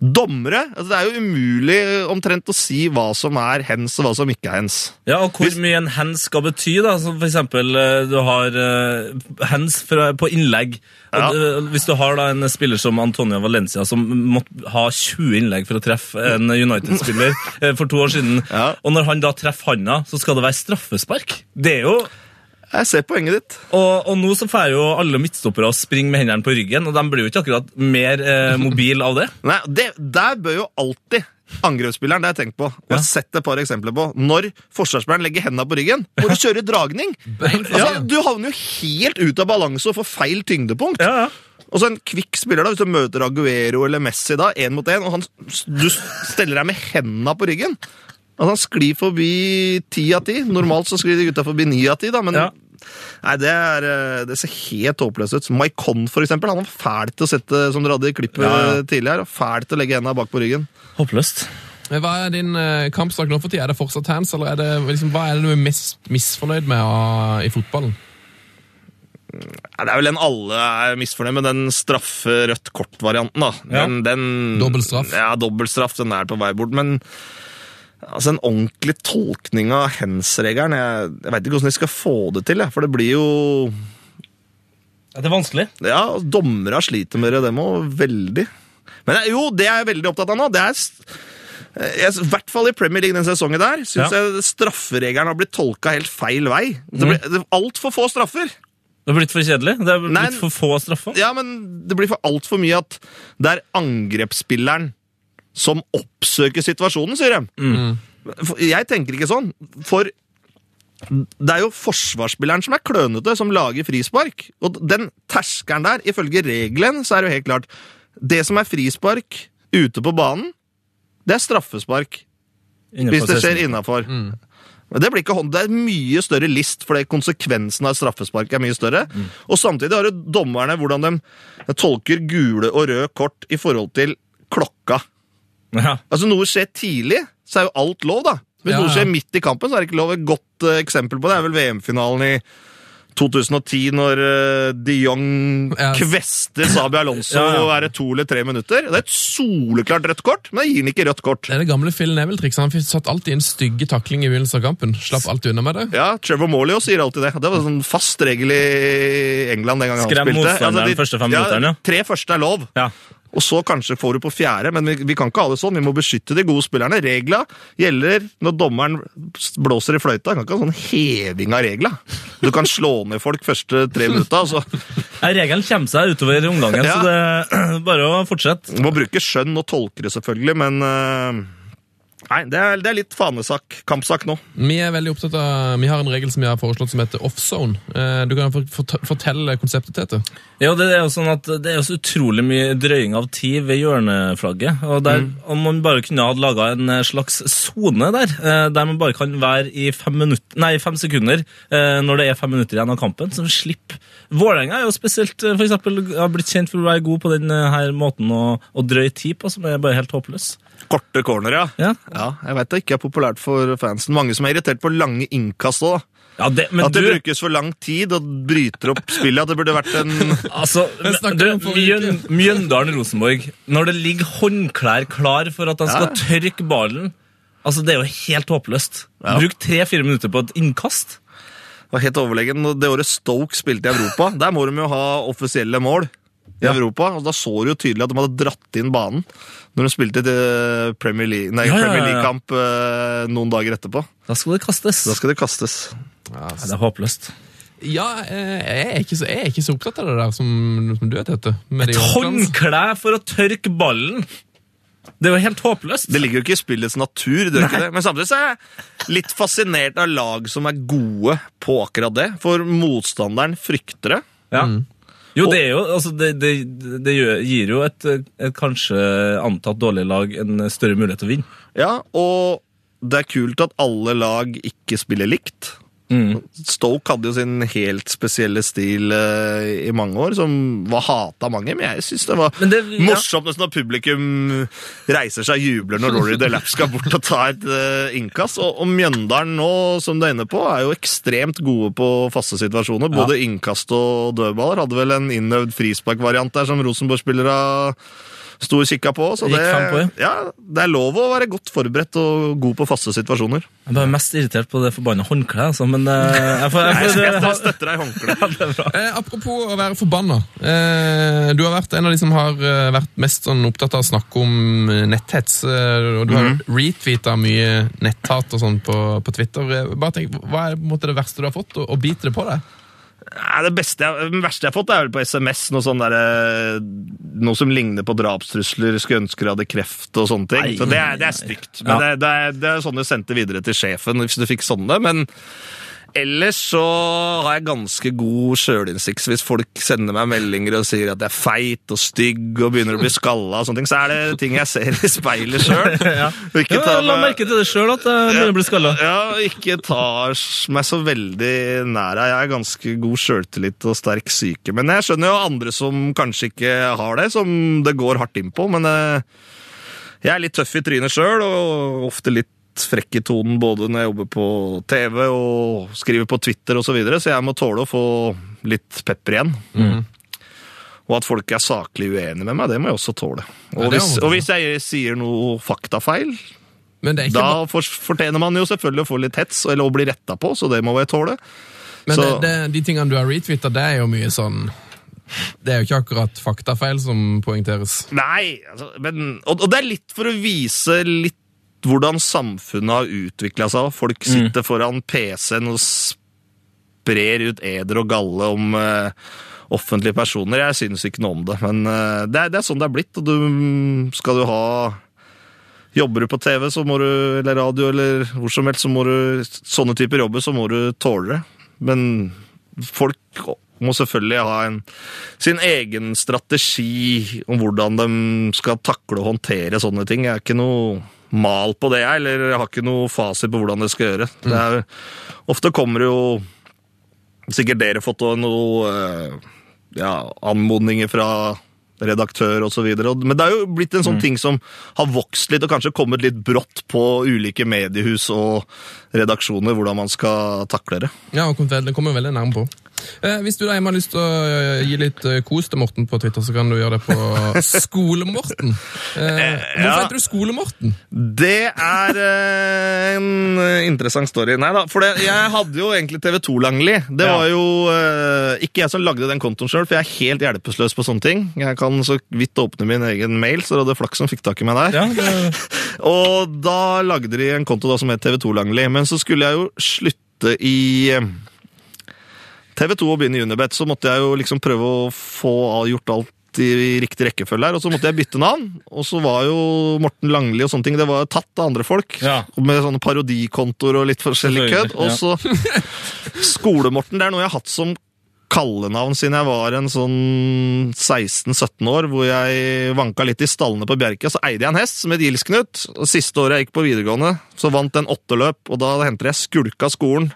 Dommere altså Det er jo umulig omtrent å si hva som er hens og hva som ikke er hens. Ja, og hvor mye en hens skal bety, da. Som for eksempel, eh, du har uh, hens fra, på innlegg. Ja. hvis du har da en spiller som Antonio Valencia, som måtte ha 20 innlegg for å treffe en United-spiller [LAUGHS] eh, for to år siden, Ja. og når han da treffer handa, så skal det være straffespark. Det er jo Jeg ser poenget ditt. Og, og nå så får jo alle midtstoppere å springe med hendene på ryggen, og de blir jo ikke akkurat mer eh, mobil av det. Nei, det, Der bør jo alltid angrepsspilleren, det har jeg tenkt på, og har sett et par eksempler på, når forsvarsspilleren legger hendene på ryggen, må du kjøre dragning. [LAUGHS] Altså, du havner jo helt ut av balanse og får feil tyngdepunkt. Ja, ja. Og så en kvikk spiller, da, hvis du møter Aguero eller Messi da, én mot én, og han, du steller deg med hendene på ryggen. Altså, han sklir forbi ti av ti. Normalt så sklir de gutta forbi ni av ti, da, men Ja. Nei, det, er, eh, det ser helt håpløst ut. Maikon, for eksempel, han var fæl til å sette, som dere hadde i klippet Ja, ja. tidligere, fæl til å legge hendene bak på ryggen. Håpløst. Hva er din eh, kampsak nå for tida? Er det fortsatt hands, eller er det, liksom, hva er det du er mest misfornøyd med ah, i fotballen? Det er vel den alle er misfornøyd med, den straffe-rødt kort-varianten. da. Ja. Den, den, Dobbelt straff. Ja, dobbeltstraff. Den er på vei bort. Men altså, en ordentlig tolkning av hens-regelen Jeg, jeg veit ikke hvordan de skal få det til. For det blir jo Ja, det er vanskelig. Ja, dommere sliter med det, dem òg. Veldig. Men jo, det er jeg er veldig opptatt av nå, det er I hvert fall i Premier League den sesongen der, syns Ja. jeg strafferegelen har blitt tolka helt feil vei. Det blir det er altfor få straffer. Det har blitt for kjedelig. Det har blitt Nei. for få straffer. Ja, men det blir for altfor mye at det er angrepsspilleren som oppsøker situasjonen, sier de. Mm. Jeg tenker ikke sånn. For det er jo forsvarsspilleren som er klønete, som lager frispark. Og den terskelen der, ifølge regelen, så er det jo helt klart Det som er frispark ute på banen, det er straffespark. Hvis det skjer innafor. Men det, det er mye større list, fordi konsekvensen av straffespark er mye større. Og samtidig har du dommerne hvordan de tolker gule og røde kort i forhold til klokka. Ja. Altså Noe skjer tidlig, så er jo alt lov, da. Hvis Ja, noe skjer midt i kampen, så er det ikke lov. Et godt uh, eksempel på det er vel VM-finalen i 2010, når uh, de Jong Ja. kvester Sabi Alonso [LAUGHS] Ja, ja. og er det to eller tre minutter. Det er et soleklart rødt kort, men det gir han ikke rødt kort. Det er det gamle Phil Neville-trikset. Han satt alltid en stygge takling i begynnelsen av kampen. Slapp alltid unna med det. Ja, Trevor Morley også sier alltid det. Det var en sånn fast regel i England den gangen Skrem han spilte. Skrem motstanderen de første fem minutterne, ja. Tre første er lov. Ja. Og så kanskje får du på fjerde, men vi, vi kan ikke ha det sånn. Vi må beskytte de gode spillerne. Regla gjelder når dommeren blåser i fløyta. Det kan ikke ha sånn heving av regla. Du kan slå ned folk første tre minutta. Altså. Ja, Regelen kommer seg utover omgangen, Ja. så det er [CLEARS THROAT] bare å fortsette. Du må bruke skjønn og tolke det, selvfølgelig, men øh, Nei, det er, det er litt fanesak. Kampsak nå. Vi er veldig opptatt av, vi har en regel som vi har foreslått som heter offzone. Eh, Du kan fort- fort- fortelle konseptet, Tete. Ja, det er jo sånn at det er så utrolig mye drøying av tid ved hjørneflagget. Og der, Om man bare kunne ha laga en eh, slags sone der, eh, der man bare kan være i fem, minutt, nei, fem sekunder eh, når det er fem minutter igjen av kampen, så slipper Vålerenga er jo spesielt for eksempel, har blitt kjent for å være god på denne her måten å, å drøye tid på, som er bare helt håpløs. Korte corner, ja. Ja, Ja, jeg vet det ikke er populært for fansen. Mange som er irritert på lange innkast òg. ja det, men At det du brukes for lang tid og bryter opp spillet. At det burde vært en [LAUGHS] Altså, [LAUGHS] du, Mjøn, Mjøndalen-Rosenborg, når det ligger håndklær klar for at han skal Ja. tørke ballen Altså, Det er jo helt håpløst. Ja. Bruk tre-fire minutter på et innkast. var helt overlegen. Det året Stoke spilte i Europa, der må de jo ha offisielle mål. I Europa, og Da så du jo tydelig at de hadde dratt inn banen når de spilte til Premier League- nei, Ja, ja, ja, ja. Premier League-kamp eh, noen dager etterpå. Da skal det kastes. Da skal det kastes. Det er håpløst. Ja, eh, jeg er ikke så, jeg er ikke så opptatt av det der som, som du er, Tete. Et håndkle for å tørke ballen! Det er jo helt håpløst. Det ligger jo ikke i spillets natur, det ikke det. men samtidig så er jeg litt fascinert av lag som er gode på akkurat det. For motstanderen frykter det. Ja. Jo, det jo altså, det, det, det gir jo et, et kanskje antatt dårlig lag en større mulighet til å vinne. Ja, og det er kult at alle lag ikke spiller likt. Stoke hadde jo sin helt spesielle stil uh, i mange år, som var hata mange. Men jeg syns det var det- ja. morsomt nesten når publikum reiser seg og jubler når Rory Delap skal bort og ta et uh, innkast. Og, og Mjøndalen nå, som du er inne på, er jo ekstremt gode på faste situasjoner. Både innkast og dødballer. Hadde vel en innøvd frisparkvariant der som Rosenborg-spillere sto og kikka på. Så det, på, ja, det er lov å være godt forberedt og god på faste situasjoner. Jeg er bare mest irritert på det forbanna håndkleet, altså, men eh, jeg får, jeg Jeg, får, jeg, jeg støtter deg i håndkleet. [LAUGHS] Eh, apropos å være forbanna. Eh, du har vært en av de som har eh, vært mest sånn opptatt av å snakke om eh, netthets. Og du har retweeta mye netthat og sånn på, på Twitter. Bare tenk, Hva er på en måte det verste du har fått, og, og biter det på deg? Nei, det, beste jeg, det verste jeg har fått, er vel på SMS. Noe, sånn der, eh, noe som ligner på drapstrusler, skulle ønske du hadde kreft og sånne ting. Nei, så det er, det er stygt. Men Ja. det, det, er, det er sånn du sendte videre til sjefen hvis du fikk sånne. Men ellers så har jeg ganske god sjølinnsikt. Hvis folk sender meg meldinger og sier at jeg er feit og stygg og begynner å bli skalla, og sånne ting, så er det ting jeg ser i speilet sjøl. [LAUGHS] ja. Ja, jeg la merke til det sjøl, at jeg begynner å bli skalla. Ja, ikke tar meg så veldig nær av. Jeg er ganske god sjøltillit og sterk syke. Men jeg skjønner jo andre som kanskje ikke har det, som det går hardt inn på. Men eh, jeg er litt tøff i trynet sjøl, og ofte litt frekk i tonen både når jeg jobber på TV og skriver på Twitter osv., så, videre, så jeg må tåle å få litt pepper igjen. Og at folk er saklig uenige med meg, det må jeg også tåle. Og hvis, og hvis jeg sier noe faktafeil, Men det ikke da bare- for, fortjener man jo selvfølgelig å få litt hets eller å bli retta på, så det må jeg tåle. Men Så- det, det, de tingene du har retwitta, det er jo mye sånn Det er jo ikke akkurat faktafeil som poengteres. Nei, altså, men, og, og det er litt for å vise litt hvordan samfunnet har utvikla seg. Folk sitter foran PC-en og sprer ut eder og galle om uh, offentlige personer. Jeg synes ikke noe om det, men uh, det, er, det er sånn det er blitt. og du, Skal du ha Jobber du på TV så må du, eller radio eller hvor som helst, så må du sånne typer jobber, så må du tåle det. Men folk må selvfølgelig ha en, sin egen strategi om hvordan de skal takle og håndtere sånne ting. Jeg er ikke noe mal på det, jeg, eller jeg har ikke noe fasit på hvordan det skal gjøre. Det er, ofte kommer det jo Sikkert dere fått noe eh, ja, anmodninger fra redaktør osv. Men det er jo blitt en sånn ting som har vokst litt og kanskje kommet litt brått på ulike mediehus og redaksjoner, hvordan man skal takle det. Ja, og det kommer veldig nærme på. Eh, hvis du da har lyst til å eh, gi litt eh, kos til Morten på Twitter, så kan du gjøre det på [LAUGHS] Skole-Morten. Eh, hvorfor ja. heter du Skole-Morten? Det er eh, en eh, interessant story. Nei da, for det, jeg hadde jo egentlig TV2 Langli. Det Ja. var jo eh, ikke jeg som lagde den kontoen sjøl, for jeg er helt hjelpeløs på sånne ting. Jeg kan så vidt åpne min egen mail, så det hadde flaks som fikk tak i meg der. Ja, det, [LAUGHS] Og da lagde de en konto da som het TV2 Langli. Men så skulle jeg jo slutte i TV2 og begynne i Unibet, så måtte jeg jo liksom prøve å få gjort alt i riktig rekkefølge her, og så måtte jeg bytte navn. Og så var jo Morten Langli og sånne ting, det var tatt av andre folk. Ja. Med sånne parodikontoer og litt forskjellig kødd. Og så [LAUGHS] Skole-Morten, det er noe jeg har hatt som kallenavn siden jeg var en sånn 16-17 år, hvor jeg vanka litt i stallene på Bjerke. Så eide jeg en hest som het. Og siste året jeg gikk på videregående, så vant den åtteløp, og da henter jeg skulka skolen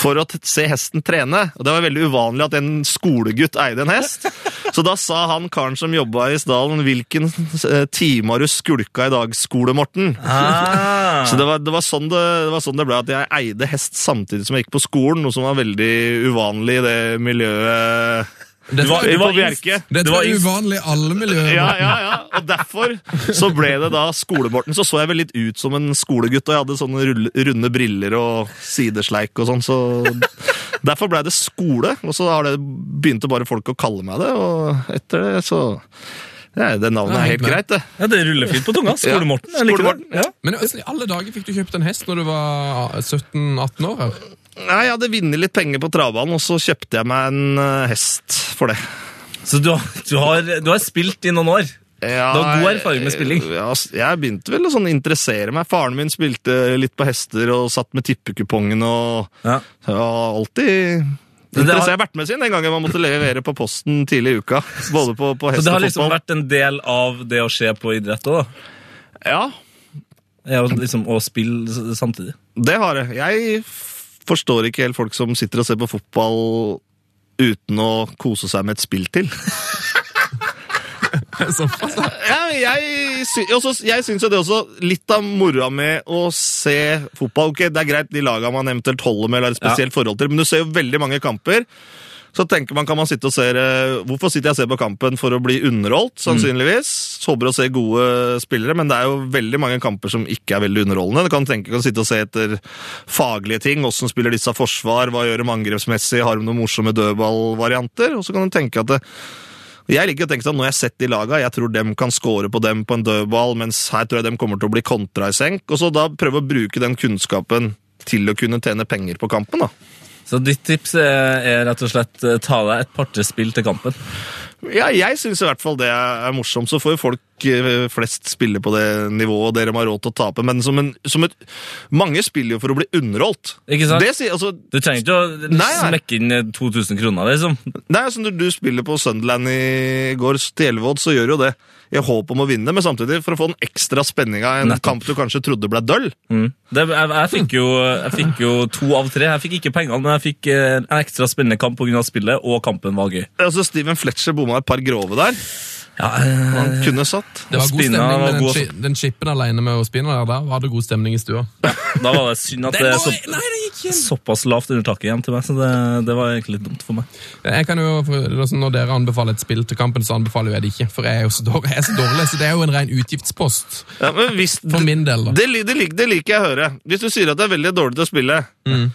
for å se hesten trene. Og det var veldig uvanlig at en skolegutt eide en hest. Så da sa han karen som jobba i stallen, hvilken eh, time har du skulka i dag, Skole-Morten? ah. Så det var, det, var sånn det, det var sånn det ble at jeg eide hest samtidig som jeg gikk på skolen, noe som var veldig uvanlig i det miljøet Det var- på var det det var uvanlig i alle miljøer. Ja, ja, ja. Og derfor så ble det da Skole-Morten. Så så jeg vel litt ut som en skolegutt, og jeg hadde sånne runde briller og sidesleik og sånn, så derfor ble det skole. Og så har det begynte bare folk å kalle meg det, og etter det så ja, Det navnet er helt greit, det. ja, det ruller fint på tunga. [LAUGHS] Skole-Morten. Jeg Skole-Morten. Ja. Men hvordan i alle dager fikk du kjøpt en hest når du var 17-18 år? her? Nei, Jeg hadde vunnet litt penger på travbanen, og så kjøpte jeg meg en eh, hest for det. Så du, har- du, har, du har spilt i noen år? Ja, Du har god erfaring med spilling. Ja, jeg begynte vel å sånn interessere meg. Faren min spilte litt på hester og satt med tippekupongen og Ja. Har alltid det har- interessert. Har vært med siden den gangen man måtte levere på posten tidlig i uka. Både på, på Så hest det og har liksom vært en del av det å se på idrett òg, da? Ja, Er jo liksom å spille samtidig. det har jeg. Jeg forstår ikke helt folk som sitter og ser på fotball uten å kose seg med et spill til. [LAUGHS] Såpass, da. Ja, jeg, sy også, jeg syns jo det også litt av moroa med å se fotball Ok, Det er greit, de laga man eventuelt holder med, eller har et spesielt forhold til, men du ser jo veldig mange kamper Så tenker man, kan man sitte og se eh, Hvorfor sitter jeg og ser på kampen? For å bli underholdt, sannsynligvis. Håper å se gode spillere, men det er jo veldig mange kamper som ikke er veldig underholdende. Du kan tenke kan sitte og se etter faglige ting. Åssen spiller disse forsvar? Hva gjør de angrepsmessig? Har de noen morsomme dødballvarianter? Og så kan du tenke at det, jeg liker å tenke sånn, Når jeg har sett de laga, jeg tror dem kan score på dem på en dødball, mens her tror jeg dem kommer til å bli kontra i senk. Og så da prøve å bruke den kunnskapen til å kunne tjene penger på kampen. da. Så ditt tips er, er rett og slett eh, ta deg et par-tre spill til kampen. Ja, jeg syns i hvert fall det er morsomt. Så får jo folk eh, flest spille på det nivået dere har råd til å tape. Men som, en, som et Mange spiller jo for å bli underholdt. Ikke sant? Det altså, Du trenger ikke å Nei, smekke inn eh, 2000 kroner, liksom. Nei, altså Når du spiller på Sunderland i går, Stjelvodd, så gjør jo det i håp om å vinne, men samtidig for å få den ekstra spenninga i en Nettopp. kamp du kanskje trodde ble døll. Mm. Det, jeg, jeg, fikk jo, jeg fikk jo to av tre. Jeg fikk ikke pengene, men jeg fikk eh, en ekstra spennende kamp pga. spillet, og kampen var gøy. Altså, Steven Fletcher bomma et par grove der. Ja, Man Han kunne satt. Det var god stemning med den, god. chi- den chipen alene med å spinne der. Da var det god stemning i stua. [LAUGHS] da var det synd at det er så, Nei, det gikk såpass lavt under taket hjem til meg, så det, det var egentlig litt dumt for meg. Jeg kan jo, altså, Når dere anbefaler et spill til kampen, så anbefaler jeg det ikke. For jeg er jo så dårlig, jeg er så, dårlig, så det er jo en ren utgiftspost. Ja, men hvis, For min del, da. Det, det, det liker jeg å høre. Hvis du sier at det er veldig dårlig til å spille, Mm.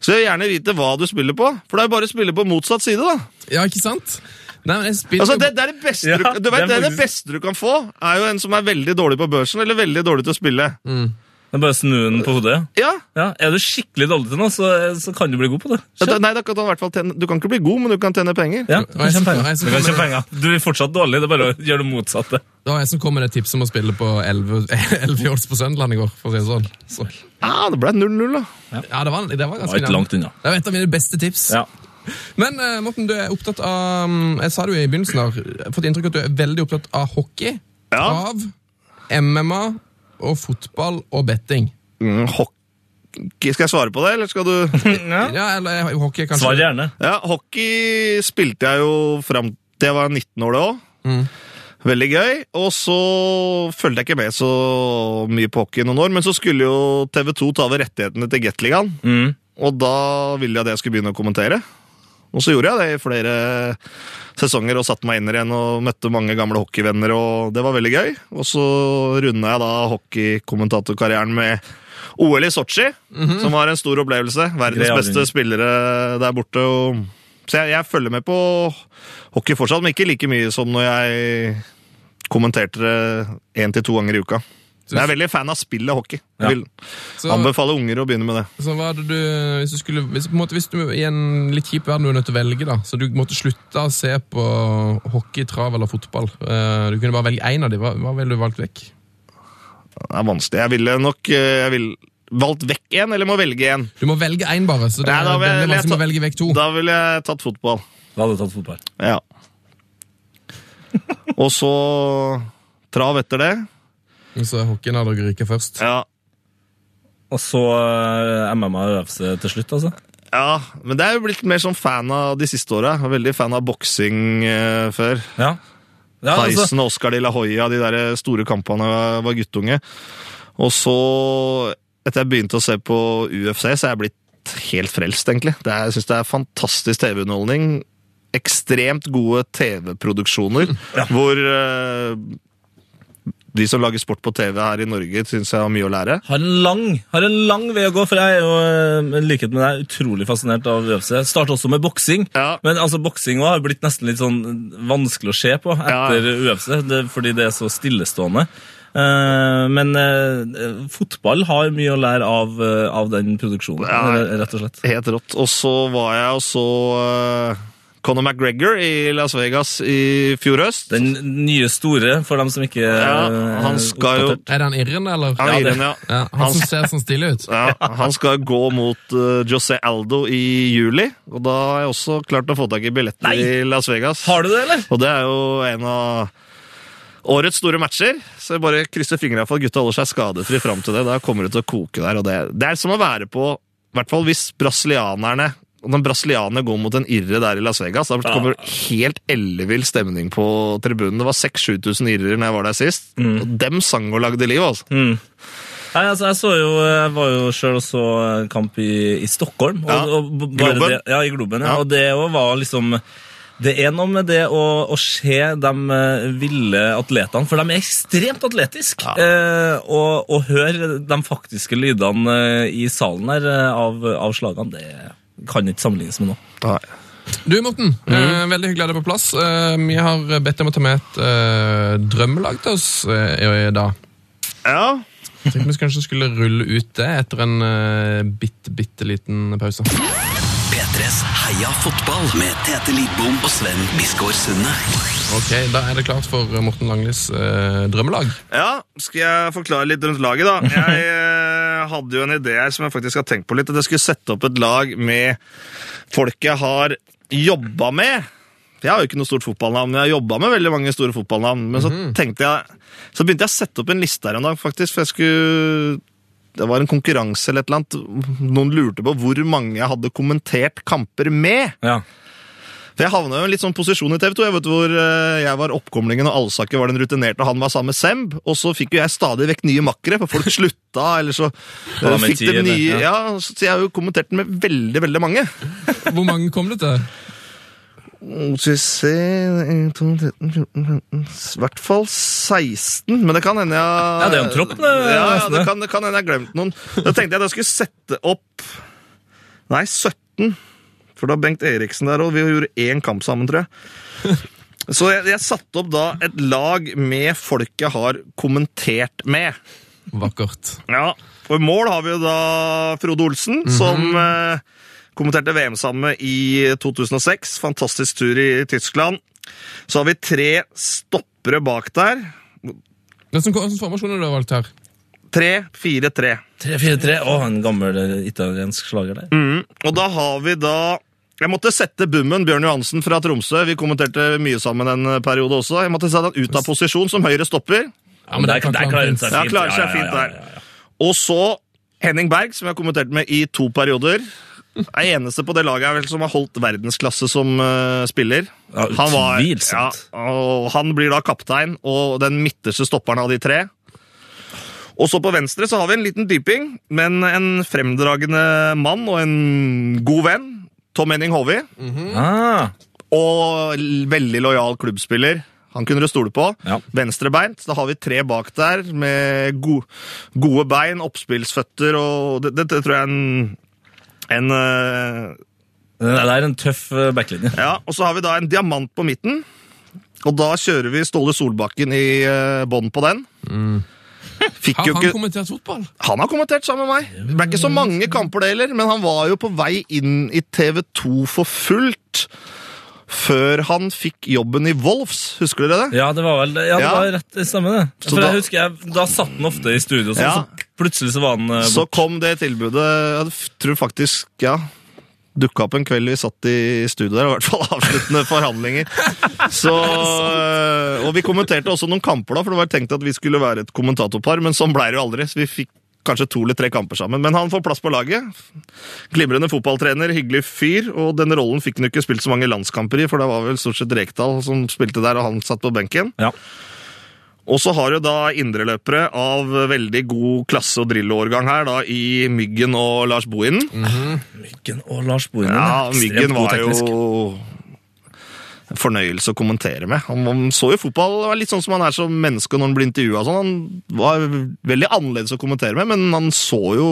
så jeg vil gjerne vite hva du spiller på. For det er jo bare å spille på motsatt side, da. Ja, ikke sant? Nei, men jeg spiller Altså, jo- det, det, er det, beste Ja, du, du vet, det det, er er det beste du kan få, er jo en som er veldig dårlig på børsen, eller veldig dårlig til å spille. Det er bare å snu den på hodet. Ja, Ja, Er du skikkelig dårlig til noe, så, så kan du bli god på det. det- Nei, da kan du, i hvert fall tjene, du kan ikke bli god, men du kan tjene penger. Ja, du kan jeg tjene penger. Du kan tjene penger. Du er fortsatt dårlig, det er bare å gjøre det motsatte. Det var jeg som kom med det tipset om å spille på 11 11 [LAUGHS] odds på Sønderland i går. for å si det sånn. Så, Ja, det ble 0-0, da. ja, det var, det var Det ganske var ikke langt unna. Det var et av mine beste tips. Ja. Men eh, Morten, du er opptatt av um, Jeg sa det jo i begynnelsen har fått inntrykk av at du er veldig opptatt av hockey, Ja. av MMA og fotball og betting. Mm, hockey. Skal jeg svare på det, eller skal du [LAUGHS] Ja, eller eh, hockey kanskje. Svar gjerne. Ja, hockey spilte jeg jo fram til jeg var 19 år, det òg. Mm. Veldig gøy. Og så fulgte jeg ikke med så mye på hockey noen år, men så skulle jo TV2 ta over rettighetene til Gateligaen. Mm. Og da ville jeg at jeg skulle begynne å kommentere. Og så gjorde jeg det i flere sesonger og satte meg inn igjen og møtte mange gamle hockeyvenner, og det var veldig gøy. Og så runda jeg da hockeykommentatorkarrieren med OL i Sotsji, som var en stor opplevelse. Verdens beste spillere der borte. Og... Så jeg, jeg følger med på hockey fortsatt, men ikke like mye som når jeg kommenterte det én til to ganger i uka. Jeg er veldig fan av spillet hockey. Ja. Jeg vil Så, anbefale unger å begynne med det. så hva hadde du Hvis du skulle hvis, på en måte, hvis du i en litt kjip verden du er nødt til å velge, da, så du måtte slutte å se på hockey, trav eller fotball uh, Du kunne bare velge én av dem. Hva, hva ville du valgt vekk? Det er vanskelig. Jeg ville nok eh, jeg vil valgt vekk en, eller må velge en. Du må velge én, bare. Så det Nei, da vil jeg- veldig vil jeg vanskelig velge vekk to. Da ville jeg tatt fotball. Da hadde du tatt fotball. Ja. [LAUGHS] Og så trav etter det. Så hockeyen har dere ryka først. Ja. Og så eh, MMA og UFC til slutt, altså. ja, men det er jo blitt mer sånn fan av de siste åra. Veldig fan av boksing eh, før. Ja. ja altså, Tyson og Oscar de la Hoya, de der store kampene da jeg var guttunge. Og så, etter jeg begynte å se på UFC, så er jeg blitt helt frelst, egentlig. Det er, jeg syns det er fantastisk TV-underholdning. Ekstremt gode TV-produksjoner, hvor eh, de som lager sport på TV her i Norge, syns jeg har mye å lære. har en lang har en lang vei å gå, for jeg er jo eh, likhet med deg utrolig fascinert av UFC. Startet også med boksing, Ja. men altså boksing har blitt nesten litt sånn vanskelig å se på etter UFC, det, fordi det er så stillestående. Eh, men eh, fotball har mye å lære av, av den produksjonen, Ja. rett og slett. Helt rått. Og så var jeg og så Conor McGregor i Las Vegas i fjor høst. Den nye store, for dem som ikke Ja, eh, han skal jo- Er det han irren, eller? Ja, det- ja. Ja, han som ser sånn stilig ut. Ja, han skal gå mot uh, José Aldo i juli, og da har jeg også klart å få tak i billetter Nei! i Las Vegas. Har du det, eller? Og det er jo en av årets store matcher, så jeg bare krysser fingra for at gutta holder seg skadefri fram til det. Da kommer det til å koke der, og det, det er som å være på I hvert fall hvis brasilianerne og den brasilianerne går mot en irre der i Las Vegas. Da kommer det helt ellevill stemning på tribunen. Det var 6000-7000 irrer når jeg var der sist. Og dem sang og lagde liv, altså. Mm. Nei, altså, jeg, så jo, jeg var jo sjøl og så kamp i, i Stockholm. Og, Ja, og Globen. Det, ja, i Globen. Ja. Ja. Og det var liksom Det er noe med det å, å se de eh, ville atletene, for de er ekstremt atletiske. Eh, og, og høre de faktiske lydene eh, i salen her eh, av, av slagene, det kan ikke sammenlignes med noe. Du, Morten. eh, veldig hyggelig å ha deg på plass. Eh, vi har bedt deg om å ta med et eh, drømmelag til oss eh, i dag. Ja, Jeg tenkte vi kanskje skulle rulle ut det etter en uh, bitte, bitte liten pause. P3s Heia fotball med Tete Lidbom og Sven Biskår Sunde. Ok, Da er det klart for Morten Langlis eh, drømmelag. Ja, skal jeg forklare litt rundt laget, da? Jeg eh, hadde jo en idé her som jeg faktisk har tenkt på litt. At jeg skulle sette opp et lag med folk jeg har jobba med. Jeg har jo ikke noe stort fotballnavn, men jeg har jobba med veldig mange store fotballnavn. Men så tenkte jeg, så begynte jeg å sette opp en liste her en dag, faktisk. For jeg skulle Det var en konkurranse eller et eller annet. Noen lurte på hvor mange jeg hadde kommentert kamper med. Ja. For Jeg havna jo i en litt sånn posisjon i TV 2, jeg vet hvor eh, jeg var oppkomlingen og Alsaker var den rutinerte, og han var sammen med Semb. Og så fikk jo jeg stadig vekk nye makkere, for folk slutta, [LAUGHS] eller så eh, fikk de nye Ja. Ja, så jeg har jo kommentert den med veldig, veldig mange. [LAUGHS] Hvor mange kom det til? Skal vi se 1, 2, 13, 14, 15 I hvert fall 16, men det kan hende jeg Ja, det er jo en tropp, det, Ja, ja det. kan, det kan hende jeg har glemt noen. Da tenkte jeg at jeg skulle sette opp Nei, 17. For da Bengt Eriksen der, og vi gjorde én kamp sammen, tror jeg. Så jeg, jeg satte opp da et lag med folk jeg har kommentert med. Vakkert. Ja, i mål har vi jo da Frode Olsen, som eh, kommenterte VM sammen med i 2006. Fantastisk tur i Tyskland. Så har vi tre stoppere bak der. Hvilken hvilken formasjon har du valgt her? 3-4-3. 3-4-3. Å, en gammel eh, italiensk slager der. Mm. Og da har vi da Jeg måtte sette Bummen, Bjørn Johansen fra Tromsø. Vi kommenterte mye sammen en periode også. Jeg måtte sette han ut av posisjon som høyre stopper. Ja, men der, der klarer han fint. seg Ja, fint. klarer seg fint der. Og så Henning Berg, som jeg har kommentert med i to perioder. Er eneste på det laget er vel som har holdt verdensklasse som uh, spiller. Ja, han var, ja, og han blir da kaptein og den midterste stopperen av de tre. Og så på venstre så har vi en liten dyping, men en fremdragende mann og en god venn. Tom Henning Håvi. Ah, Og veldig lojal klubbspiller. Han kunne du stole på. Ja. Venstrebeint. Da har vi tre bak der med gode, gode bein, oppspillsføtter og Det, det, det tror jeg er en, en uh, det er en tøff eh, backlinje. Ja, og så har vi da en diamant på midten. Og da kjører vi Ståle Solbakken i uh, bånn på den. Fikk Har jo han ikke kommentert fotball? Han har kommentert sammen med meg. Det ble ikke så mange kamper, det heller, men han var jo på vei inn i TV2 for fullt. Før han fikk jobben i Wolfs, husker dere det? Ja, det var vel ja, det Ja. var rett stemme, det. Så For da- jeg husker jeg, Da satt han ofte i studio, sånn, Ja. så plutselig så var han bort. Så kom det tilbudet Jeg tror faktisk, ja Dukka opp en kveld vi satt i studio der, i hvert fall [LAUGHS] avsluttende forhandlinger. Så, øh, og vi kommenterte også noen kamper, da, for det var tenkt at vi skulle være et kommentatorpar, men sånn ble det jo aldri. Så vi fikk kanskje to eller tre kamper sammen. Men han får plass på laget. Glimrende fotballtrener, hyggelig fyr, og denne rollen fikk han ikke spilt så mange landskamper i, for det var vel stort sett Rekdal som spilte der, og han satt på benken. Ja. Og så har du da indreløpere av veldig god klasse- og Drillo-årgang her, da, i Myggen og Lars Bohinen. Myggen og Lars Bohinen. Ja, Myggen var jo fornøyelse å kommentere med. Han, han så jo fotball det var litt sånn som han er som menneske når han blir intervjua. Sånn. Han var veldig annerledes å kommentere med, men han så jo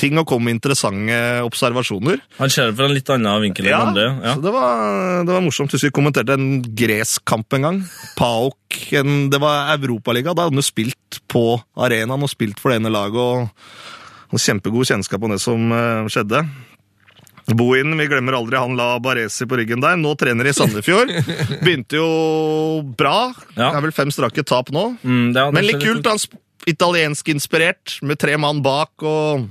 ting og kom med interessante observasjoner. Han ser det fra en litt annen vinkel enn Ja, andre. Ja. så det var, det var morsomt. Husker vi kommenterte en gresk kamp en gang. PAOK, en, det var Europaliga. Da hadde han jo spilt på arenaen og spilt for det ene laget. og og Kjempegod kjennskap om det som eh, skjedde. Bohin, vi glemmer aldri, han la Baresi på ryggen der. Nå trener i Sandefjord. [LAUGHS] Begynte jo bra. Ja. Det er vel fem strake tap nå. Mm, det, Men litt kult. Han sp- italiensk inspirert, med tre mann bak. og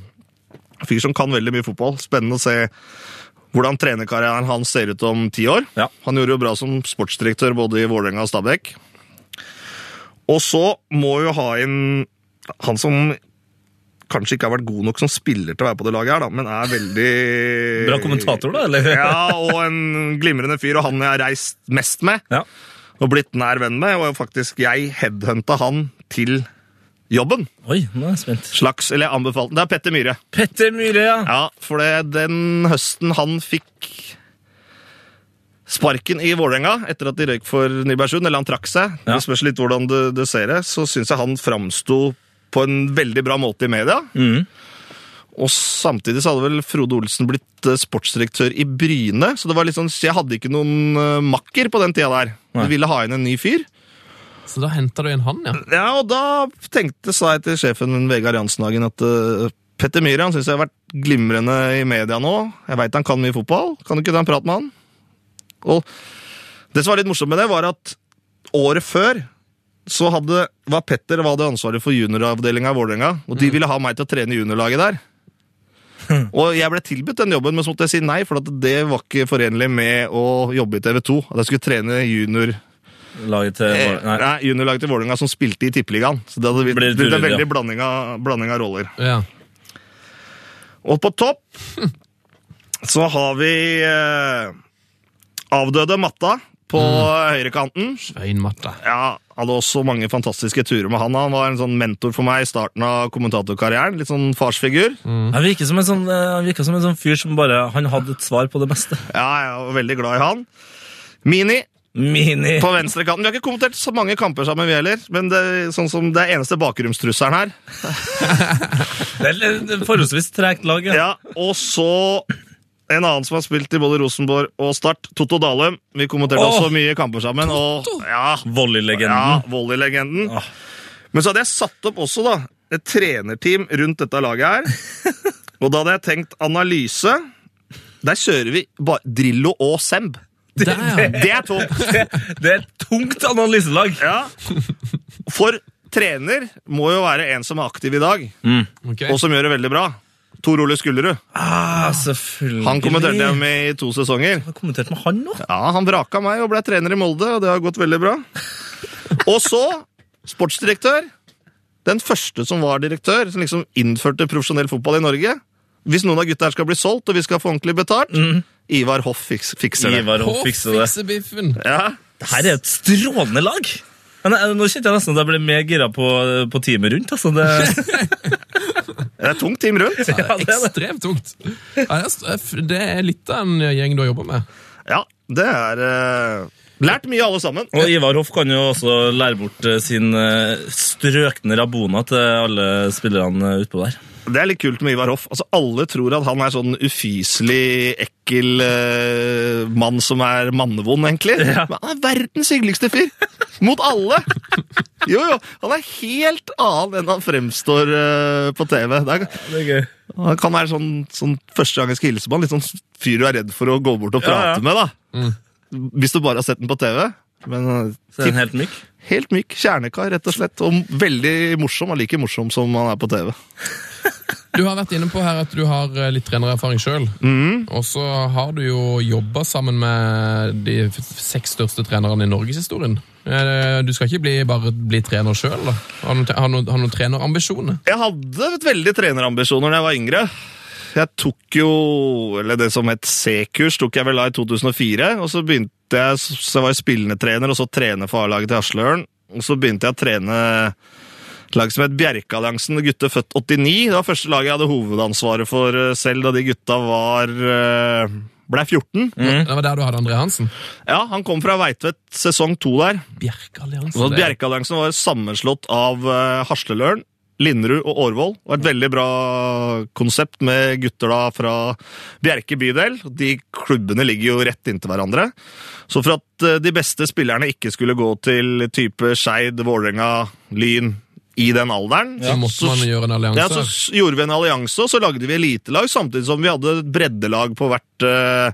Fyr som kan veldig mye fotball. Spennende å se hvordan trenerkarrieren hans ser ut om ti år. Ja. Han gjorde jo bra som sportsdirektør både i Vålerenga og Stabæk. Og så må jo ha inn han som kanskje ikke har vært god nok som spiller til å være på det laget her, da, men er veldig Bra kommentator, da? eller? [LAUGHS] Ja, og en glimrende fyr, og han jeg har reist mest med Ja. og blitt nær venn med, og faktisk jeg headhunta han til jobben. Oi, nå er jeg spent. Slags, eller jeg anbefalte. Det er Petter Myhre. Petter Myhre, ja. Ja, for det, den høsten han fikk sparken i Vålerenga etter at de røyk for Nybergsund, eller han trakk seg, Ja. det spørs litt hvordan du, du ser det, så syns jeg han framsto på en veldig bra måte i media. Mm. Og samtidig så hadde vel Frode Olsen blitt eh, sportsdirektør i Bryne, så det var litt sånn, jeg hadde ikke noen eh, makker på den tida der. Nei. De ville ha inn en ny fyr. Så da henta du inn han, ja. Ja, og da tenkte sa jeg til sjefen Vegard Jansenhagen at eh, Petter Myhre han syns jeg har vært glimrende i media nå. Jeg veit han kan mye fotball. Kan du ikke ta en prat med han? Og det som var litt morsomt med det, var at året før så hadde, var Petter var ansvaret for junioravdelinga i Vålerenga, og de ville ha meg til å trene juniorlaget der. Og jeg ble tilbudt den jobben, men så måtte jeg si nei, for at det var ikke forenlig med å jobbe i TV 2. At jeg skulle trene junior Laget til Eh, Nei. Nei, juniorlaget til Vålerenga som spilte i Tippeligaen. Så det hadde blitt, det blitt en veldig ja. blanding av, blanding av roller. ja. Og på topp så har vi eh, avdøde Matta på høyrekanten. Svein Matta. Ja, hadde også mange fantastiske turer med han. Han var en sånn mentor for meg i starten av kommentatorkarrieren. Litt sånn farsfigur. Han virker som en sånn, eh, som en sånn fyr som bare Han hadde et svar på det meste. [LAUGHS] Ja, jeg var veldig glad i han. Mini Mini. på venstrekanten. Vi har ikke kommentert så mange kamper sammen, vi heller. Men det, er sånn som det er eneste bakromstrusselen her. [LAUGHS] Det er forholdsvis tregt lag, ja. Ja, og så en annen som har spilt i både Rosenborg og Start, Totto Dalum. Vi kommenterte oh, også mye kamper sammen. Og, ja, ja, Volleylegenden. oh. Men så hadde jeg satt opp også da, et trenerteam rundt dette laget her. [LAUGHS] Og da hadde jeg tenkt analyse. Der kjører vi bare Drillo og Semb. Det, ja. [LAUGHS] Det er tungt! [LAUGHS] Det er et tungt analyselag. Ja. For trener må jo være en som er aktiv i dag, Ok. og som gjør det veldig bra. Tor Ole Skullerud. Ah, selvfølgelig. Han kommenterte jeg med i to sesonger. Han har kommentert med han nå. Ja, Han vraka meg og ble trener i Molde, og det har gått veldig bra. Og så sportsdirektør. Den første som var direktør, som liksom innførte profesjonell fotball i Norge. Hvis noen av gutta her skal bli solgt, og vi skal få ordentlig betalt, Ivar Hoff fikser det. Ivar Hoff fikser det. fikse biffen! Ja, Det her er et strålende lag. Men jeg, nå kjente jeg nesten at jeg ble mer gira på, på teamet rundt. Altså. Det, [LAUGHS] Det er tungt team rundt. Ja, det er ekstremt tungt. Det er- litt av en gjeng du har jobba med. Ja, det er eh, Lært mye, alle sammen. og Ivar Hoff kan jo også lære bort eh, sin eh, strøkne rabona til alle spillerne utpå der. Det er litt kult med Ivar Hoff. Altså, Alle tror at han er sånn ufyselig, ekkel uh, mann som er mannevond, egentlig. Men han er verdens hyggeligste fyr! Mot alle! Jo, jo. Han er helt annen enn han fremstår uh, på TV. Det er, Det er gøy. han kan være sånn, sånn første gang jeg skal hilse på han, litt sånn fyr du er redd for å gå bort og prate ja. med. da. Hvis du bare har sett den på TV. Men eh, Så er den helt myk. helt myk kjernekar, rett og slett. Og veldig morsom. Han er like morsom som han er på TV. Du har vært inne på her at du har eh, litt trenererfaring sjøl. Og så har du jo jobba sammen med de seks største trenerne i norgeshistorien. Eh, Du skal ikke bli, bare bli trener sjøl? Har du noen, noen, noen trenerambisjoner? Jeg hadde veldig trenerambisjoner da jeg var yngre. Jeg tok jo, eller det som het C-kurs, tok jeg vel da i 2004. Og så begynte jeg, så var jeg spillende trener, og så trener for A-laget til Hasløren. Og så begynte jeg å trene lag som het Bjerkealliansen, gutter født 89. Det var første laget jeg hadde hovedansvaret for eh, selv da de gutta var eh, ble 14. Det var der du hadde André Hansen? Ja, han kom fra Veitvet sesong to der. Bjerkealliansen. Bjerkealliansen var sammenslått av uh, Hasleløren, Linderud og Årvoll. Var et veldig bra konsept med gutter da fra Bjerke bydel. De klubbene ligger jo rett inntil hverandre. Så for at eh, de beste spillerne ikke skulle gå til type Skeid, Vålerenga, Lyn i den alderen, Så måtte man gjøre en allianse. ja, så gjorde vi en allianse, og så lagde vi elitelag, samtidig som vi hadde breddelag på hvert, eh,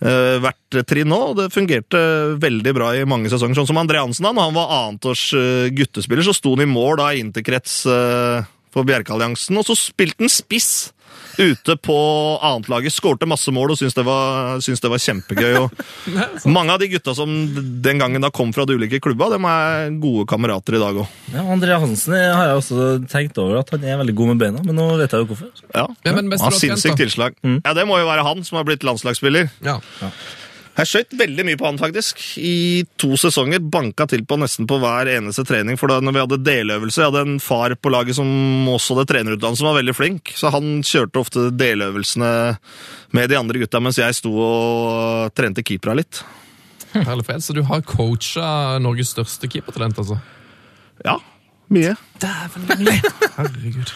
hvert trinn nå, og det fungerte veldig bra i mange sesonger. Sånn som André Hansen, da, når han var annetårs uh, guttespiller, så sto han i mål da i interkrets uh, for Bjerkealliansen, og så spilte han spiss ute på annetlaget, skårte masse mål og syntes det var, syntes det var kjempegøy. Og [LAUGHS] mange av de gutta som den gangen da kom fra de ulike klubba, de er gode kamerater i dag òg. Ja, André Hansen jeg har jeg også tenkt over at han er veldig god med beina, men nå vet jeg jo hvorfor. Ja. ja men Han har sinnssykt tilslag. tilslag. Ja, Det må jo være han som har blitt landslagsspiller. Ja. Ja. Jeg skøyt veldig mye på han, faktisk. I to sesonger. Banka til på nesten på hver eneste trening. For da når vi hadde deløvelse Jeg hadde en far på laget som også hadde trenerutdannelse, som var veldig flink. Så han kjørte ofte deløvelsene med de andre gutta, mens jeg sto og trente keepera litt. Herlig fred. Så du har coacha Norges største keepertalent, altså? Ja, mye. Dæven mye. Herregud.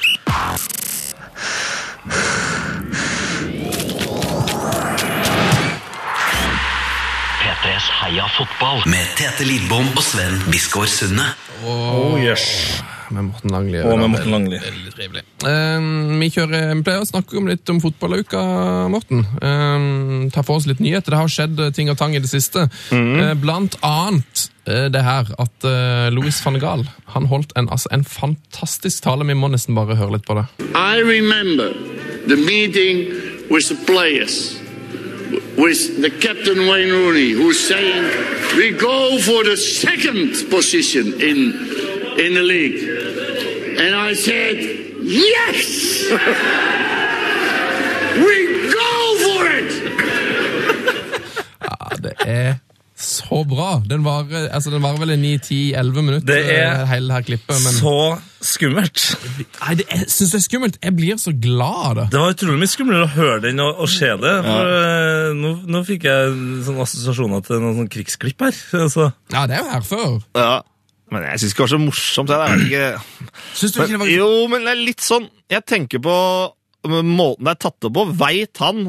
P3s Heia fotball med Tete Lidbom og Sven Biskår Sunde. Oh, yes. Med Morten Langli. Og med Morten Langli. Veldig trivelig. Um, vi, kjører, vi pleier å snakke om litt om fotballuka, Morten. Um, ta for oss litt nyheter. Det har skjedd ting og tang i det siste. Eh, blant annet uh, det her at uh, Louis van Gaal han holdt en, altså, en fantastisk tale. Vi må nesten bare høre litt på det. I remember the meeting with the players, with the captain Wayne Rooney, who's saying we go for the second position in in the league, and I said yes, [LAUGHS] we go for it. Ja, [LAUGHS] det er så bra! Den varer altså, var vel i 9-10-11 minutter, Det er eh, hele her klippet. Men Så skummelt. Nei, det, jeg syns det er skummelt. Jeg blir så glad av det. Det var utrolig mye skumlere å høre den og, og se det. For, ja. nå, nå fikk jeg sånne assosiasjoner til noen sånn krigsklipp her. [LAUGHS] Altså, Ja, det er jo her før. Ja. Men jeg syns ikke det var så morsomt. Jeg. Syns du ikke det var jo, men det er litt sånn Jeg tenker på måten det er tatt opp på. Veit han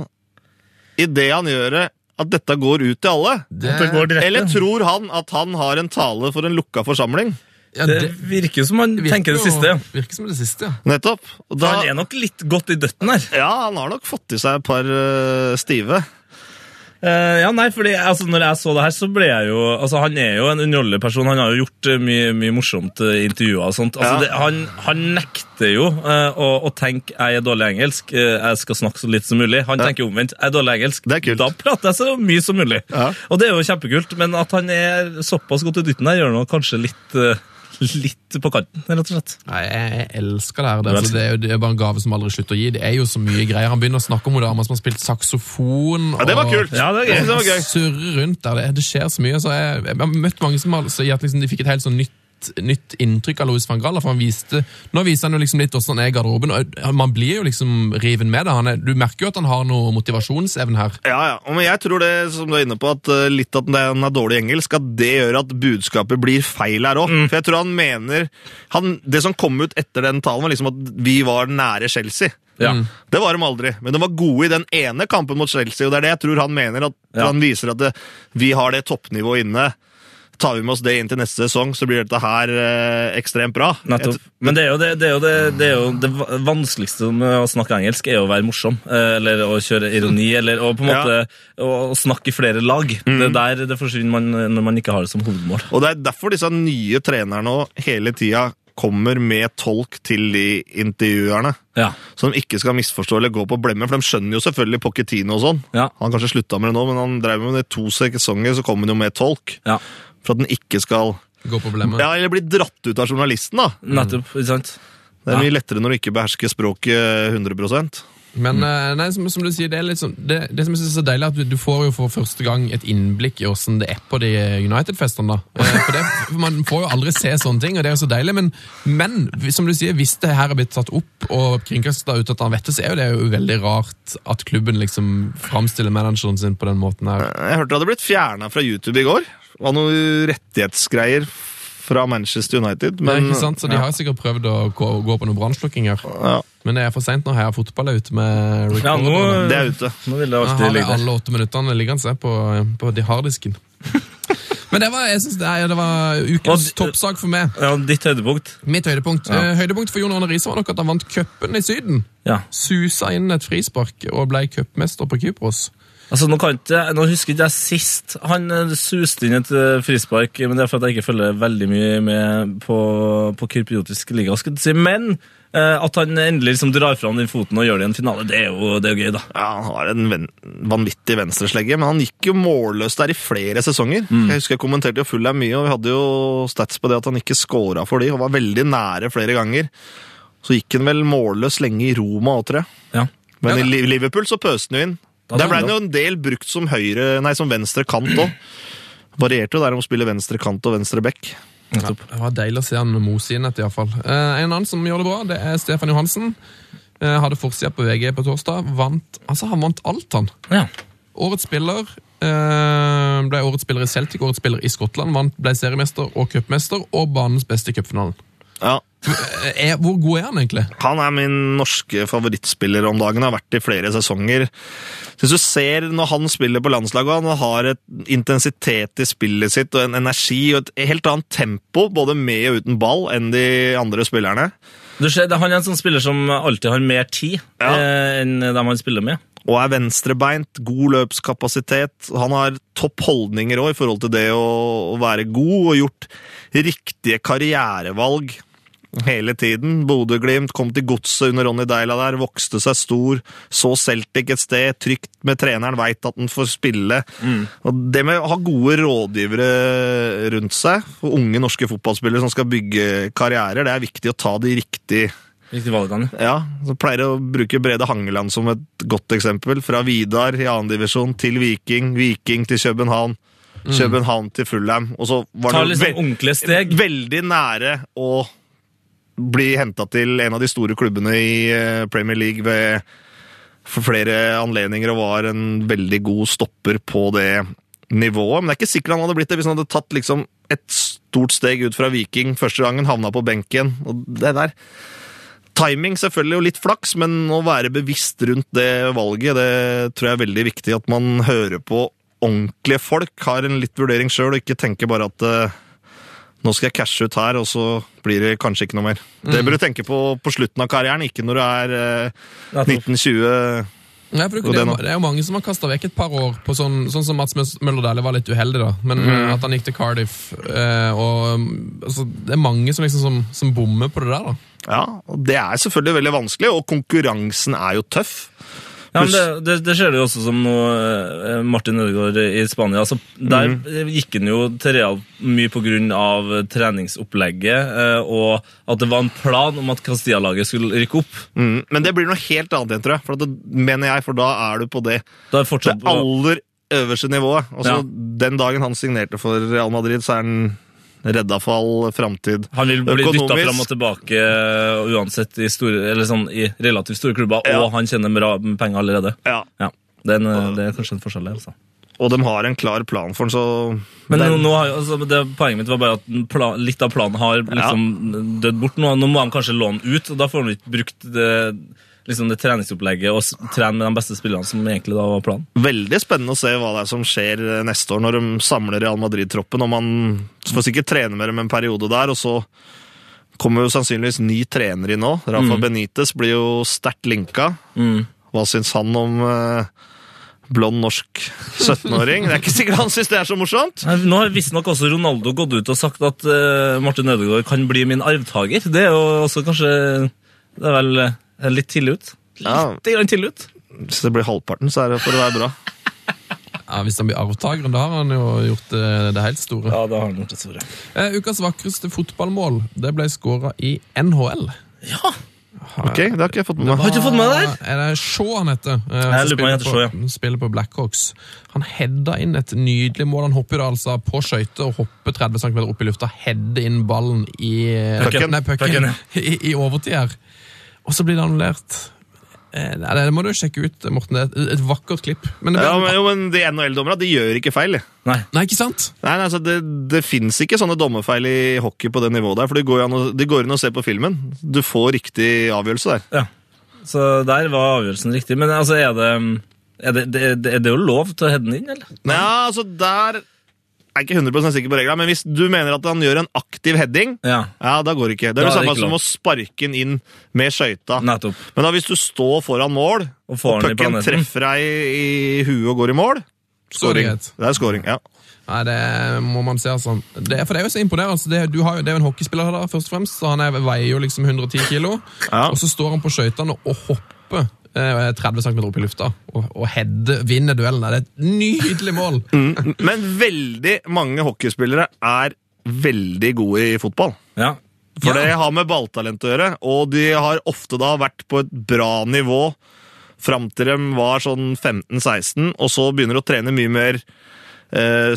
i det han gjør det, at dette går ut til alle? Det- det går direkte. Eller tror han at han har en tale for en lukka forsamling? Ja, det virker som han virker tenker det siste. ja. Virker som det siste, ja. Nettopp. Og da, Han er nok litt godt i døtten her. ja, han har nok fått i seg et par øh, stive. Eh, ja, nei, fordi altså, når jeg så det her, så ble jeg jo Altså, Han er jo en underholdende person. Han har jo gjort uh, mye, mye morsomt i intervjuer og sånt. Altså, Ja. det, han, han nekter jo å, å tenke 'jeg er dårlig engelsk', jeg skal snakke så litt som mulig. Han Ja. tenker omvendt 'jeg er dårlig engelsk'. Det er kult. Da prater jeg så mye som mulig. Ja. Og det er jo kjempekult, men at han er såpass godt i dytten her, gjør noe kanskje litt, [LAUGHS] litt på kanten, rett og slett. Nei, jeg, jeg elsker det her. Det, altså, det, er jo, det er bare en gave som aldri slutter å gi. Det er jo så mye greier. Han begynner å snakke om hun dama som har spilt saksofon. Ja, det var og- kult. Ja, det er var gøy. surre rundt der. Det, det skjer så mye. Så jeg, jeg har møtt mange som har, sier at liksom, de fikk et helt sånn nytt, nytt inntrykk av Louis van Gaal. For han viste, nå viser han jo liksom litt hvordan han er i garderoben. og Man blir jo liksom riven med det. Han er, du merker jo at han har noe motivasjonsevne her. Ja, ja. Men jeg tror det, som du er inne på, at øh, litt at han er dårlig engelsk, at det gjør at budskapet blir feil her òg. For jeg tror han mener han, Det som kom ut etter den talen, var liksom at vi var nære Chelsea. Ja. Det var de aldri, men de var gode i den ene kampen mot Chelsea, og det er det jeg tror han mener. at Ja. Han viser at det, vi har det toppnivået inne. Tar vi med oss det inn til neste sesong, så blir dette her eh, ekstremt bra. Nettopp. Men det er det, det, er det, det, er jo det vanskeligste med å snakke engelsk, er jo å være morsom. eh, Eller å kjøre ironi, eller å på en måte ja. å snakke i flere lag. Det er der det forsvinner man, når man ikke har det som hovedmål. Og det er derfor disse nye trenerne nå hele tida kommer med tolk til de intervjuerne. Ja. Så de ikke skal misforstå eller gå på blemmer, for de skjønner jo selvfølgelig Pochettino og sånn. Ja. Han kanskje slutta med det nå, men han drev med det i to sesonger, så kom han jo med tolk. ja. For at den ikke skal Gå på blemmet. Ja, eller bli dratt ut av journalisten, da. Nettopp. ikke sant? Det er mye lettere når du ikke behersker språket 100% Men eh, nei, som, som du sier, det er litt sånn, det, det som jeg synes er så deilig, er at du, du får jo for første gang et innblikk i hvordan det er på de United-festene. da. Eh, For, det, for Man får jo aldri se sånne ting, og det er jo så deilig. Men, men som du sier, hvis det her er blitt tatt opp og kringkasta ut at han vet det, så er jo det jo veldig rart at klubben liksom framstiller manageren sin på den måten her. Jeg hørte det hadde blitt fjerna fra YouTube i går. Var noen rettighetsgreier fra Manchester United. Men, Nei, ikke sant? Så De har sikkert prøvd å gå, gå på noen brannslukkinger. ja, Men det er for seint nå. Heia fotball er ute med Ja, record. nå, det er ute. nå vil det alltid ligge der. alle åtte minuttene liggende på, på de harddisken. [LAUGHS] Men det var, jeg synes det, er- det var ukens Og- toppsak for meg. Ja, ditt høydepunkt. Mitt høydepunkt Ja. Høydepunkt for Jon Arne Riise var nok at han vant cupen i Syden. Ja. Susa inn et frispark og ble cupmester på Kypros. Altså, nå, kan ikke, nå husker ikke jeg sist han eh, suste inn et eh, frispark, men det er for at jeg ikke følger veldig mye med på, på kypriotisk liga. skulle jeg si. Men eh, at han endelig liksom drar fram den foten og gjør det i en finale, det er jo, det er gøy, da. Ja, Han har en ven vanvittig venstreslegge, men han gikk jo målløs der i flere sesonger. Jeg husker jeg kommenterte jo full av mye, og vi hadde jo stats på det at han ikke scora for de, og var veldig nære flere ganger. Så gikk han vel målløs lenge i Roma òg, tror jeg. Ja. Men Ja, i Liverpool så pøste han jo inn. Der ble han jo en del brukt som høyre, nei, som venstre kant òg. Varierte jo der om å spille venstre kant og venstre bekk. Det var deilig å se han mose inn etter, iallfall. Eh, en annen som gjør det bra, det er Stefan Johansen. Eh, hadde forsida på VG på torsdag. Vant, altså Han vant alt, han. Ja. Årets spiller eh, ble årets spiller i Celtic, årets spiller i Skottland. Vant, ble seriemester og cupmester, og banens beste i cupfinalen. Ja. Eh, er- Hvor god er han egentlig? Han er min norske favorittspiller om dagen, har vært i flere sesonger. Hvis du ser når han spiller på landslaget, han har et intensitet i spillet sitt og en energi og et helt annet tempo, både med og uten ball, enn de andre spillerne. Du ser, det- han er en sånn spiller som alltid har mer tid Ja. eh, enn dem han spiller med. Og er venstrebeint, god løpskapasitet. Han har topp holdninger òg i forhold til det å være god, og gjort riktige karrierevalg hele tiden. Bodø-Glimt kom til godset under Ronny Deila der, vokste seg stor, så Celtic et sted, trygt med treneren, veit at han får spille. Og det med å ha gode rådgivere rundt seg, og unge norske fotballspillere som skal bygge karrierer, det er viktig å ta de riktige Riktig valgene. ja, så pleier å bruke Brede Hangeland som et godt eksempel. Fra Vidar i divisjon til Viking, Viking til København, København til Fulham. Og så var det liksom ve- veldig nære å bli henta til en av de store klubbene i eh, Premier League ved for flere anledninger og var en veldig god stopper på det nivået. Men det er ikke sikkert han hadde blitt det hvis han hadde tatt liksom et stort steg ut fra Viking første gangen, havna på benken. Og det der Timing selvfølgelig og litt flaks, men å være bevisst rundt det valget, det tror jeg er veldig viktig. At man hører på ordentlige folk, har en litt vurdering sjøl, og ikke tenker bare at eh, nå skal jeg cashe ut her, og så blir det kanskje ikke noe mer. Det bør du tenke på på slutten av karrieren, ikke når du er eh, 1920. Nei, for det, det, det er, jo mange som har kasta vekk et par år på sånn, sånn som Mats Møller Dæhlie var litt uheldig, da. Men mm. at han gikk til Cardiff. eh, og altså, Det er mange som liksom som, som bommer på det der, da. Ja, og det er selvfølgelig veldig vanskelig, og konkurransen er jo tøff. Ja, men det, det, det skjer jo også som nå, eh, Martin Ødegaard i Spania. Altså, der mm. gikk han jo til Real mye pga. treningsopplegget, eh, og at det var en plan om at Castilla-laget skulle rykke opp. Mm, men det blir noe helt annet igjen, tror jeg. For det mener jeg, for da er du på det, er det fortsatt på, aller øverste nivået. Altså, Ja. Den dagen han signerte for Real Madrid, så er han redda for all framtid. han vil bli dytta fram og tilbake eh, uansett i, store, eller sånn, i relativt store klubber, Ja. og han tjener bra med penger allerede. Ja. Ja, det er, en, det er kanskje en forskjell der. altså. Og de har en klar plan for den, så Men den... nå, har, altså, det, poenget mitt var bare at plan, litt av planen har liksom dødd bort. Nå, nå må han kanskje låne ut, og da får han ikke brukt det, liksom det treningsopplegget og trene med de beste spillerne som egentlig da var planen. Veldig spennende å se hva det er som skjer neste år når de samler Real Madrid-troppen. og man får sikkert trene med dem en periode der, og så kommer jo sannsynligvis ny trener inn nå. Rafa Benitez blir jo sterkt linka. Hva syns han om eh, blond norsk 17-åring? Det er ikke sikkert han syns det er så morsomt. Nå har visstnok også Ronaldo gått ut og sagt at eh, Martin Ødegaard kan bli min arvtaker. Det er jo også kanskje Det er vel eh, litt tidlig ut. Litt ja. tidlig ut. Hvis det blir halvparten, så er det for å være bra. Ja, Hvis han blir arvtakeren, da har han jo gjort det, det helt store. Ja, da har han gjort det store. Eh, ukas vakreste fotballmål det ble skåra i NHL. Ja! Ok, det har ikke jeg fått med meg. Har du ikke fått med deg? Er det Shaw han heter? Eh, Jeg lurer på heter på- Spiller på Blackhawks. Han hedda inn et nydelig mål. Han hopper altså på skøyter og hopper 30 cm opp i lufta. Header inn ballen i Pucken. Nei, pucken. Pucken. [LAUGHS] I, i overtid her. Og så blir det annullert. Eh, nei, det må du sjekke ut, Morten. Det er et, et vakkert klipp. Men det Ja, men, jo, men De NHL-dommerne de gjør ikke feil. Nei. Nei, ikke sant? Nei, nei, altså Det, det fins ikke sånne dommerfeil i hockey på det nivået der. For det går, an å, det går inn og ser på filmen. Du får riktig avgjørelse der. Ja. Så der var avgjørelsen riktig. Men altså, er det Er det, er det, er det jo lov til å heade den inn, eller? Nei, altså Der er ikke 100 sikker på reglene, men hvis du mener at han gjør en aktiv heading, Ja. ja, da går det ikke. Det er det samme som å sparke den inn med skøyta. Men da hvis du står foran mål, Og og, pucken treffer deg i, i huet og går i mål Scoring. Det er scoring, ja. Nei, det må man se, altså. Det, for det er jo så imponerende. Altså. Det, du har jo, det er jo en hockeyspiller da, først og fremst, så han er, veier jo liksom 110 kilo. Ja. Og så står han på skøytene og hopper 30 cm opp i lufta og, og Head vinner duellen. Det er et nydelig mål! [LAUGHS] Men veldig mange hockeyspillere er veldig gode i fotball. Ja. For Ja. det har med balltalent å gjøre, og de har ofte da vært på et bra nivå fram til de var sånn 15-16, og så begynner de å trene mye mer eh,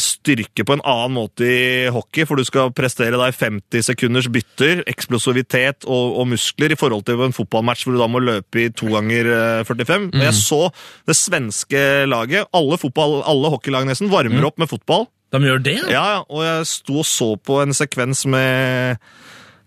styrke på en annen måte i hockey, for du skal prestere deg 50 sekunders bytter, eksplosivitet og, og muskler i forhold til en fotballmatch hvor du da må løpe i to ganger eh, 45. Og jeg så det svenske laget, alle, fotball, alle hockeylag nesten, varmer opp med fotball. De gjør det? Ja, ja, og jeg sto og så på en sekvens med eh,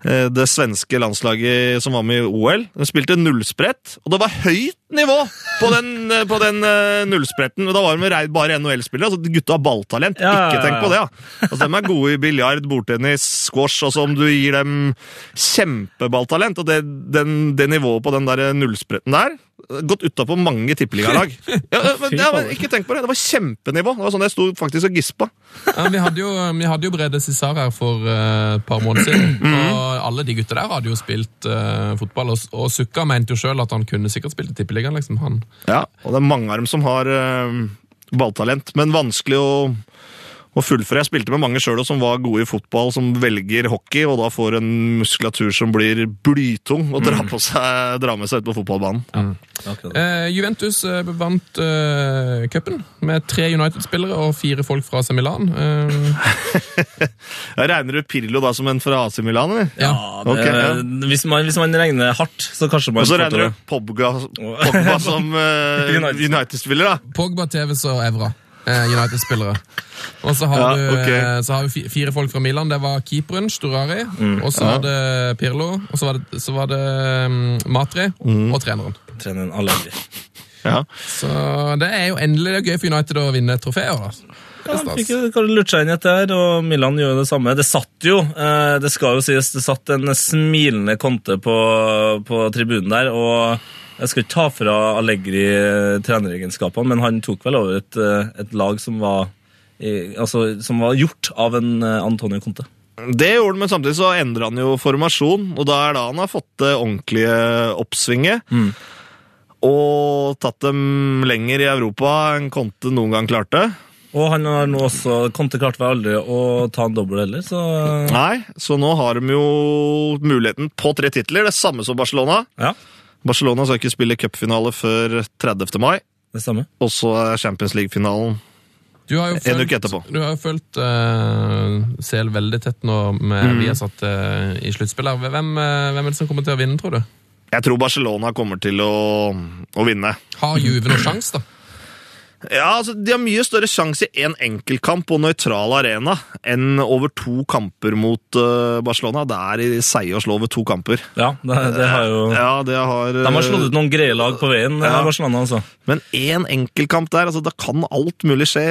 det svenske landslaget som var med i OL. De spilte nullsprett, og det var høyt nivå på den, eh, på den eh, nullspretten. Da var de bare NHL-spillere. altså Gutta har balltalent. Ja, Ikke tenk på det, ja. Altså, de er gode i biljard, bordtennis, squash. Altså, om du gir dem kjempeballtalent, og det, den, det nivået på den der nullspretten der Gått utapå mange tippeligalag. [LAUGHS] Ja, men, ja, men ikke tenk på det. Det var kjempenivå. Det var sånn jeg sto faktisk og gispa. Ja, vi, hadde jo, vi hadde jo Brede Cissar her for eh, et par måneder siden. [CLEARS THROAT] Og alle de gutta der hadde jo spilt uh, fotball. Og, og Sukka mente jo sjøl at han kunne sikkert spilt i Tippeligaen. Liksom. Han, Ja, og det er mange av dem som har uh, balltalent, men vanskelig å, å fullføre. Jeg spilte med mange sjøl som var gode i fotball, som velger hockey, og da får en muskulatur som blir blytung og drar, på seg, drar med seg ut på fotballbanen. Akkurat. Eh, Juventus eh, vant eh, cupen med tre United-spillere og fire folk fra AC Milan. Eh, [LAUGHS] Jeg regner du Pirlo da som en fra AC Milan, eller? ja. Det, okay, ja. hvis, man, hvis man regner hardt, så kanskje man Og så regner du Pogba, [LAUGHS] Pogba som eh, United. United-spiller, da. Pogba, Tevez og Evra. Eh, United-spillere. Og så har, Ja, du, eh, så har vi fire folk fra Milan. Det var keeperen, Sturari. Mm. Og så var det Pirlo. Og så var det, så var det um, Matri Mm. og treneren. Treneren Allegri. Ja. Så det er jo endelig gøy for United å vinne trofeer. da. Er Ja, fikk lurt seg inn etter og Milan gjør det samme. Det satt jo, eh, det skal jo sies, det satt en smilende Conte på, på tribunen der, og jeg skal ikke ta fra Allegri treneregenskapene, men han tok vel over et, eh, et lag som var, altså, som var gjort av en eh, Antonio Conte. Det gjorde han, men samtidig så endra han jo formasjon, og da er da han har fått det ordentlige oppsvinget. Mm. Og tatt dem lenger i Europa enn Conte noen gang klarte. Og han har nå også, Conte klarte vel aldri å ta en dobbel heller, så Nei, så nå har de jo muligheten på tre titler, det samme som Barcelona. ja, Barcelona skal ikke spille cupfinale før 30. mai, det samme. og så er Champions League-finalen Du har jo En uke etterpå. Du har jo fulgt uh, CL veldig tett nå med Mm. vi har satt uh, i sluttspillet. Hvem, uh, hvem er det som kommer til å vinne, tror du? Jeg tror Barcelona kommer til å, å vinne. Har Juve noen sjanse, da? Ja, altså, De har mye større sjanse i én enkeltkamp på nøytral arena enn over to kamper mot uh, Barcelona. Det er i seige å slå over to kamper. Ja, det, det har jo... Ja, det har De har slått ut noen greie lag på veien, Ja. ja. Barcelona, altså. Men én enkeltkamp der, altså, da kan alt mulig skje.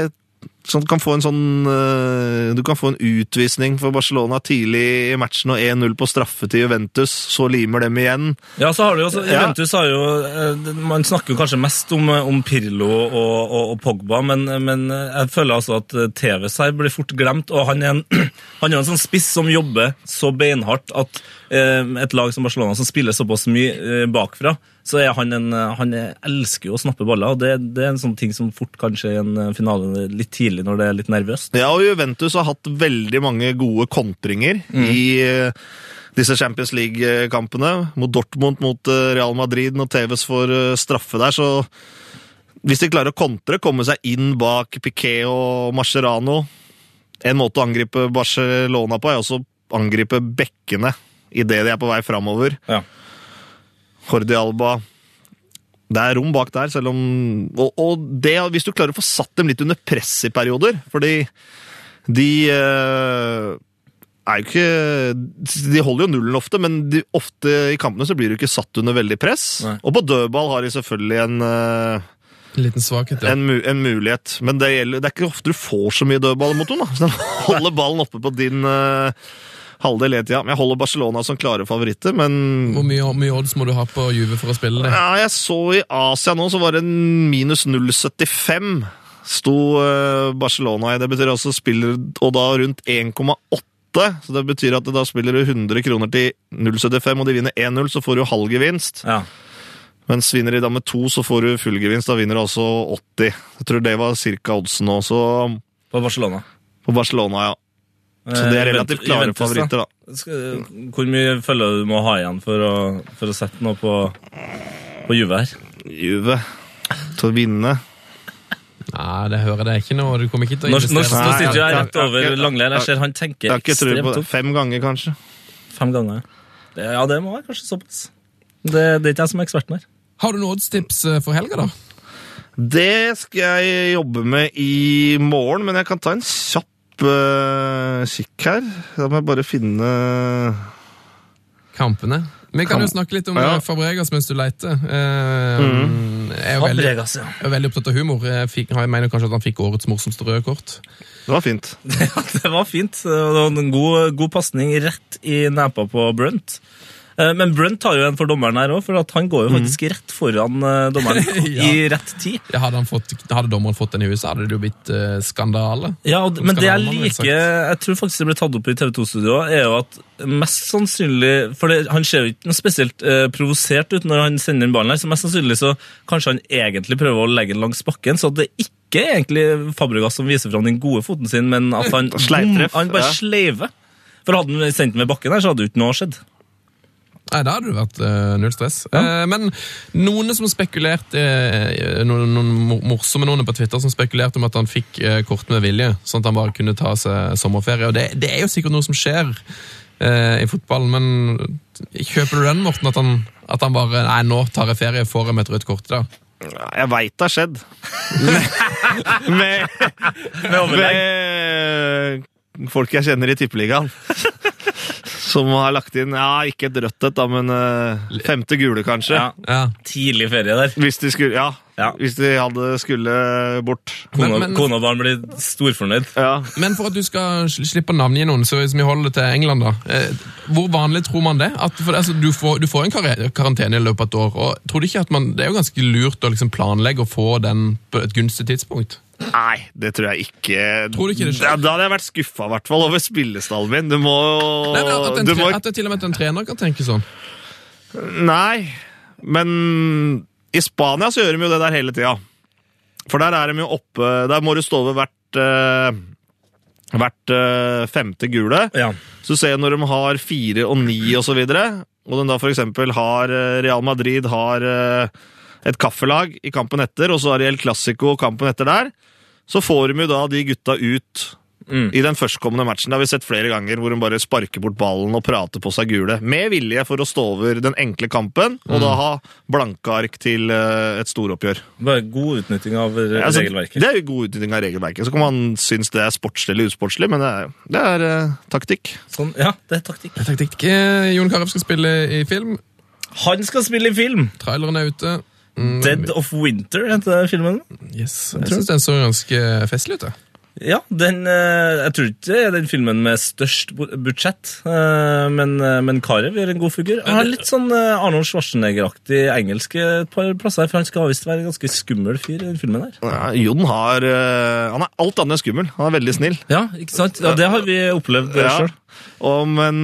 Du, kan få en sånn, eh, du kan få en utvisning for Barcelona tidlig i matchen og 1-0 på straffe til Juventus, så limer dem igjen. Ja, så har du jo. Juventus har jo eh, Man snakker jo kanskje mest om, eh, om Pirlo og, og, og Pogba, men, men jeg føler altså at TVs her blir fort glemt. Og han er en, [CLEARS THROAT] han er en sånn spiss som jobber så beinhardt at et lag som Barcelona, som spiller såpass mye bakfra, så er han en Han er, elsker jo å snappe baller. og det, det er en sånn ting som fort kan skje i en finale litt tidlig når det er litt nervøst. Ja, og Juventus har hatt veldig mange gode kontringer i eh, disse Champions League-kampene. Mot Dortmund, mot eh, Real Madrid, når TVs får eh, straffe der, så Hvis de klarer å kontre, komme seg inn bak Piquet og Mascherano En måte å angripe Barcelona på er også å angripe bekkene idet de er på vei framover. Ja. Hordi Alba Det er rom bak der, selv om Og, og det, hvis du klarer å få satt dem litt under press i perioder, fordi de eh, er jo ikke De holder jo nullen ofte, men de, ofte i kampene så blir du ikke satt under veldig press. Nei. Og på dødball har de selvfølgelig en, eh, En liten svakhet, ja. en, mu, en mulighet. Men det, gjelder, det er ikke ofte du får så mye dødball mot dem. da. Så de [LAUGHS] holder ballen oppe på din uh, halvdel hele tida. Men jeg holder Barcelona som klare favoritter, men Hvor mye, mye odds må du ha på Juve for å spille det? ja, jeg så i Asia nå, så var det en minus 0,75 sto eh, Barcelona i. Det betyr altså spiller, og da rundt 1,8. Så det betyr at det da spiller du 100 kroner til 0,75, og de vinner 1-0, så får du halv gevinst. Ja. Mens vinner de da med to, så får du full gevinst. Da vinner du altså 80. Jeg tror det var cirka oddsen nå, så På Barcelona. på Barcelona, ja. Så det er Eh, relativt klare Juventus, favoritter, da. Hvor mye følger du du må ha igjen for å, for å sette noe på, på Juve her? Juve til å vinne. Nei, det hører jeg ikke nå. Du kommer ikke til å Nå, nå, nå sitter jeg jeg- rett over Langleir. Jeg ser han tenker ekstremt opp. Fem ganger, kanskje. Fem ganger. Det, ja, det må være kanskje såpass. Det, det er ikke jeg som er eksperten her. Har du noen oddstips eh, for helga, da? Det skal jeg jobbe med i morgen, men jeg kan ta en kjapp eh, kikk her. Da må jeg bare finne Kampene. Vi kan jo snakke litt om Ja. eh, Fabregas mens du leter. Eh, Jeg er jo veldig, Fabregas, ja. er veldig opptatt av humor. Jeg, fikk, jeg mener kanskje at han fikk årets morsomste røde kort. Det var fint. [LAUGHS] Ja, det var fint. Det var en god, god pasning rett i nepa på Brunt. Eh, Men Brunt tar jo en for dommeren her òg, for at han går jo faktisk rett foran eh, dommeren [LAUGHS] Ja. i rett tid. Ja, hadde, han fått, hadde dommeren fått den i USA, hadde det jo blitt uh, skandale. Ja, og, men det jeg liker, jeg tror faktisk det ble tatt opp i TV 2-studioet, er jo at mest sannsynlig For det, han ser jo ikke noe spesielt uh, provosert ut når han sender inn ballen her, så mest sannsynlig så kanskje han egentlig prøver å legge den langs bakken, så at det ikke er egentlig Fabregas som viser fram den gode foten sin, men at han, [LAUGHS] han bare ja. sleiver. For hadde han sendt den ved bakken her, så hadde det ikke noe skjedd. Nei, da hadde det vært uh, null stress. Eh, men noen som spekulerte, uh, noen, noen morsomme noen på Twitter som spekulerte om at han fikk kort med vilje, sånn at han bare kunne ta seg sommerferie. Og det, det er jo sikkert noe som skjer eh, i fotballen, men kjøper du den, Morten, at han, at han bare Nei, nå tar jeg ferie, får jeg med et rødt kort i dag. Jeg veit det har skjedd. [LAUGHS] med, med folk jeg kjenner i Tippeligaen. Som har lagt inn ja, ikke et rødt et, da, men uh, femte gule, kanskje. Ja. Ja. Tidlig ferie der. Hvis de skulle Ja. Ja. Hvis de hadde skulle bort. Kona, Men- men- kona og barn blir storfornøyd. Ja. Men for at du skal slippe å navngi noen, så hvis vi holder det til England, da. Eh, hvor vanlig tror man det? At, for, altså, du, får, du får en kar- karantene i løpet av et år. og tror du ikke at man, Det er jo ganske lurt å liksom planlegge å få den på et gunstig tidspunkt. Nei, det tror jeg ikke. Tror du ikke det? Da, da hadde jeg vært skuffa over spillestallen min. Du må Nei, at, du må, at det til og med en trener kan tenke sånn. Nei, men i Spania så gjør de jo det der hele tida. For der er de jo oppe Der må du stå ved hvert uh, Hvert uh, femte gule. Ja. Så ser jeg når de har fire og ni og så videre, og de da eksempel har eh, Real Madrid har eh, et kaffelag i kampen etter, og så har de El Clásico kampen etter der, så får de jo da de gutta ut Mm. i den førstkommende matchen. Det har vi sett flere ganger, hvor de bare sparker bort ballen og prater på seg gule. Med vilje for å stå over den enkle kampen, og da ha blanke ark til eh, et storoppgjør. Bare god utnytting av re- Altså, regelverket. Det er jo god utnytting av regelverket. Så kan man synes det er sportslig eller usportslig, men det er, det er uh, taktikk. Sånn, ja, det er taktikk. Taktikk. Eh, Jon Carew skal spille i film. Han skal spille i film! Traileren er ute. Mm, Dead of Winter heter filmen. Yes. Jeg syns den så ganske festlig ut. Ja, den, eh, jeg tror ikke det er den filmen med størst budsjett, eh, men, eh, men Karev gjør en god figur. Han har litt sånn Arnold Schwarzenegger-aktig engelsk et par plasser, for han skal visst være en ganske skummel fyr i den filmen her. Ja, Jon har Han er alt annet enn skummel. Han er veldig snill. Ja, ikke sant? Ja, det har vi opplevd ja. Sjøl. Men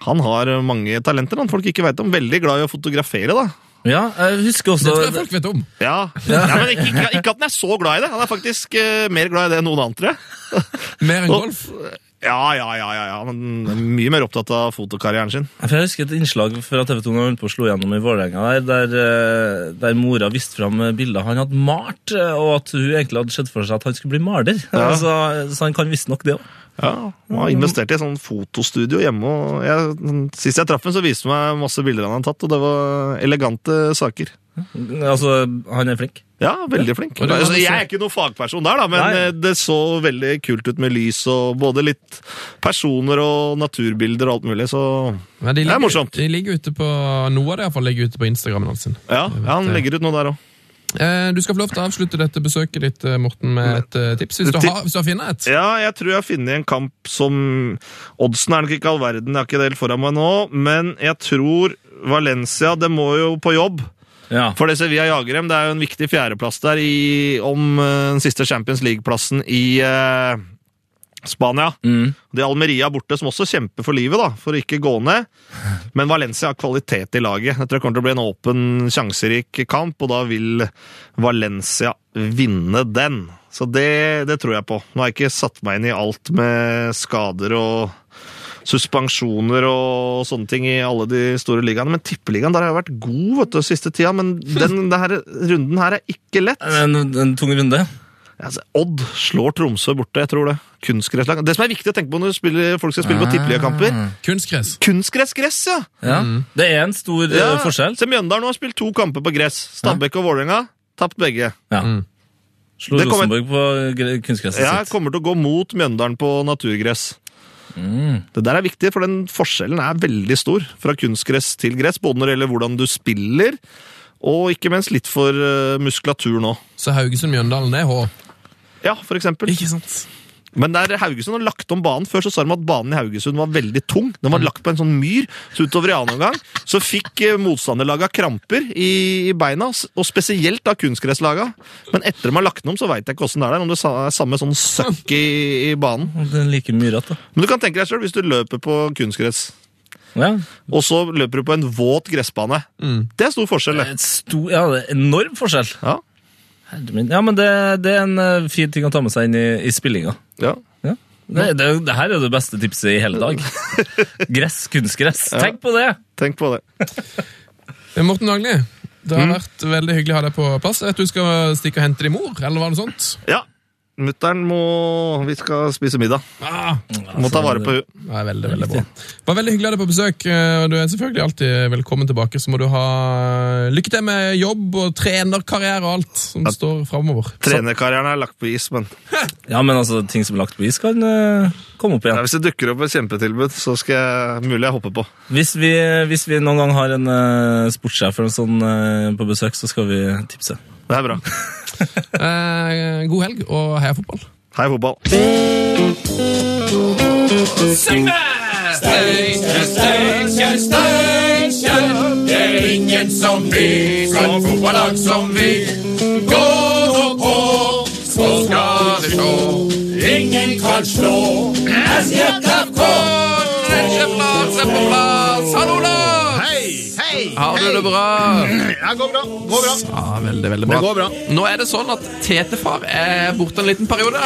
han har mange talenter han folk ikke veit om. Veldig glad i å fotografere, da. Ja, jeg husker Det også tror jeg folk vet om. Ja, ja men ikke, ikke, ikke at han er så glad i det. Han er faktisk uh, mer glad i det enn noen andre. [LAUGHS] Mer enn golf. Ja, ja, ja, ja, er mye mer opptatt av fotokarrieren sin. For Jeg husker et innslag fra TV 2 når han slå gjennom i Vålerenga, der, der, eh, der mora viste fram bilder han hadde malt, eh, og at hun egentlig hadde sett for seg at han skulle bli maler. Ja. Så, så han kan visstnok det òg. Ja, Han har investert i et sånt fotostudio hjemme. og jeg, Sist jeg traff ham, så viste han meg masse bilder han hadde tatt, og det var elegante saker. Altså, han er flink. Ja, veldig flink. Altså, jeg er ikke noen fagperson der, da, men Nei. eh, det så veldig kult ut med lys og både litt personer og naturbilder og alt mulig, så de Det er morsomt. De ligger ute på, Noe av det i hvert fall ligger ute på Instagramen hans. ja, ja han legger ut noe der òg. Eh, du skal få lov til å avslutte dette besøket ditt, eh, Morten, med et eh, tips. Hvis du har, hvis du har funnet et. Ja, jeg tror jeg har funnet en kamp som Oddsen er nok ikke all verden, jeg har ikke det helt foran meg nå, men jeg tror Valencia Det må jo på jobb. Ja. For det Sevilla jager dem. Det er jo en viktig fjerdeplass der i, om den siste Champions League-plassen i Spania. Mm. Det er Almeria borte, som også kjemper for livet, da, for å ikke gå ned. [LAUGHS] Men Valencia har kvalitet i laget. Jeg tror det kommer til å bli en åpen, sjanserik kamp, og da vil Valencia vinne den. Så det, det tror jeg på. Nå har jeg ikke satt meg inn i alt med skader og, suspensjoner og sånne ting i alle de store ligaene. Men tippeligaen der har jeg vært god vet du, siste tida, men den, denne runden her er ikke lett. En, en tung runde. Altså, Odd slår Tromsø borte, jeg tror det. Kunstgresslag. Det som er viktig å tenke på når spiller, folk skal spille på tippeligakamper Kunstgress. Kunstgressgress, ja! Ja. Det er en stor eh, ja. forskjell. Se Mjøndalen har spilt to kamper på gress. Stabæk og Vålerenga tapt begge. Ja. Slo Det kommer- Rosenborg på kunstgresset ja, sitt. kommer til å gå mot Mjøndalen på naturgress. Mm. Det der er viktig, for den forskjellen er veldig stor fra kunstgress til gress. Både når det gjelder hvordan du spiller, og ikke minst litt for eh, muskulatur nå. Så Haugesund-Mjøndalen, er H. Ja, for eksempel. Ikke sant? Men der Haugesund har lagt om banen Før så sa de at banen i Haugesund var veldig tung. Den var lagt på en sånn myr. Så utover i annen omgang så fikk eh, motstanderlaga kramper i, beina, og spesielt av kunstgresslaga. Men etter de har lagt den om, så veit jeg ikke åssen det er der. Om det er samme sånn søkk i, i banen. Det er like myrete, da. Men du kan tenke deg selv hvis du løper på kunstgress, Ja. og så løper du på en våt gressbane. Det er stor forskjell, det. Et stor, ja, det er enorm forskjell. Ja. Ja, men det, det er en eh, fin ting å ta med seg inn i, i spillinga. ja. Ja. Det, det, det her er det beste tipset i hele dag. [LAUGHS] Gress, kunstgress. Tenk på det! Tenk på det. Eh, Morten Dagli, det har vært veldig hyggelig å ha deg på plass. Jeg vet du skal stikke og hente din mor, eller var det sånt? Ja. Mutter'n må Vi skal spise middag. Ah, Må ta vare på henne. det veldig, veldig bra. Det var veldig hyggelig å ha deg på besøk. eh, Du er selvfølgelig alltid velkommen tilbake. Så må du ha lykke til med jobb og trenerkarriere og alt som står framover. Trenerkarrieren er lagt på is, men Ja, men altså, ting som er lagt på is, kan uh, komme opp ja, igjen. hvis det dukker opp et kjempetilbud, så skal jeg mulig jeg hopper på. Hvis vi, hvis vi noen gang har en uh, sportssjef eller noe sånt eh, på besøk, så skal vi tipse. Det er bra. [LAUGHS] [LAUGHS] Eh, god helg og heia fotball. Hei, fotball. Det er ingen som vi, som fotballag som vi. Gå nå på, så skal vi slå. Ingen kan slå SJFK. plass er på plass! Hallo, Lars! Hei. Har du det bra? Ja, går bra. Går bra. Ja, veldig, veldig bra. Det går bra. Nå er det sånn at TT-far er borte en liten periode.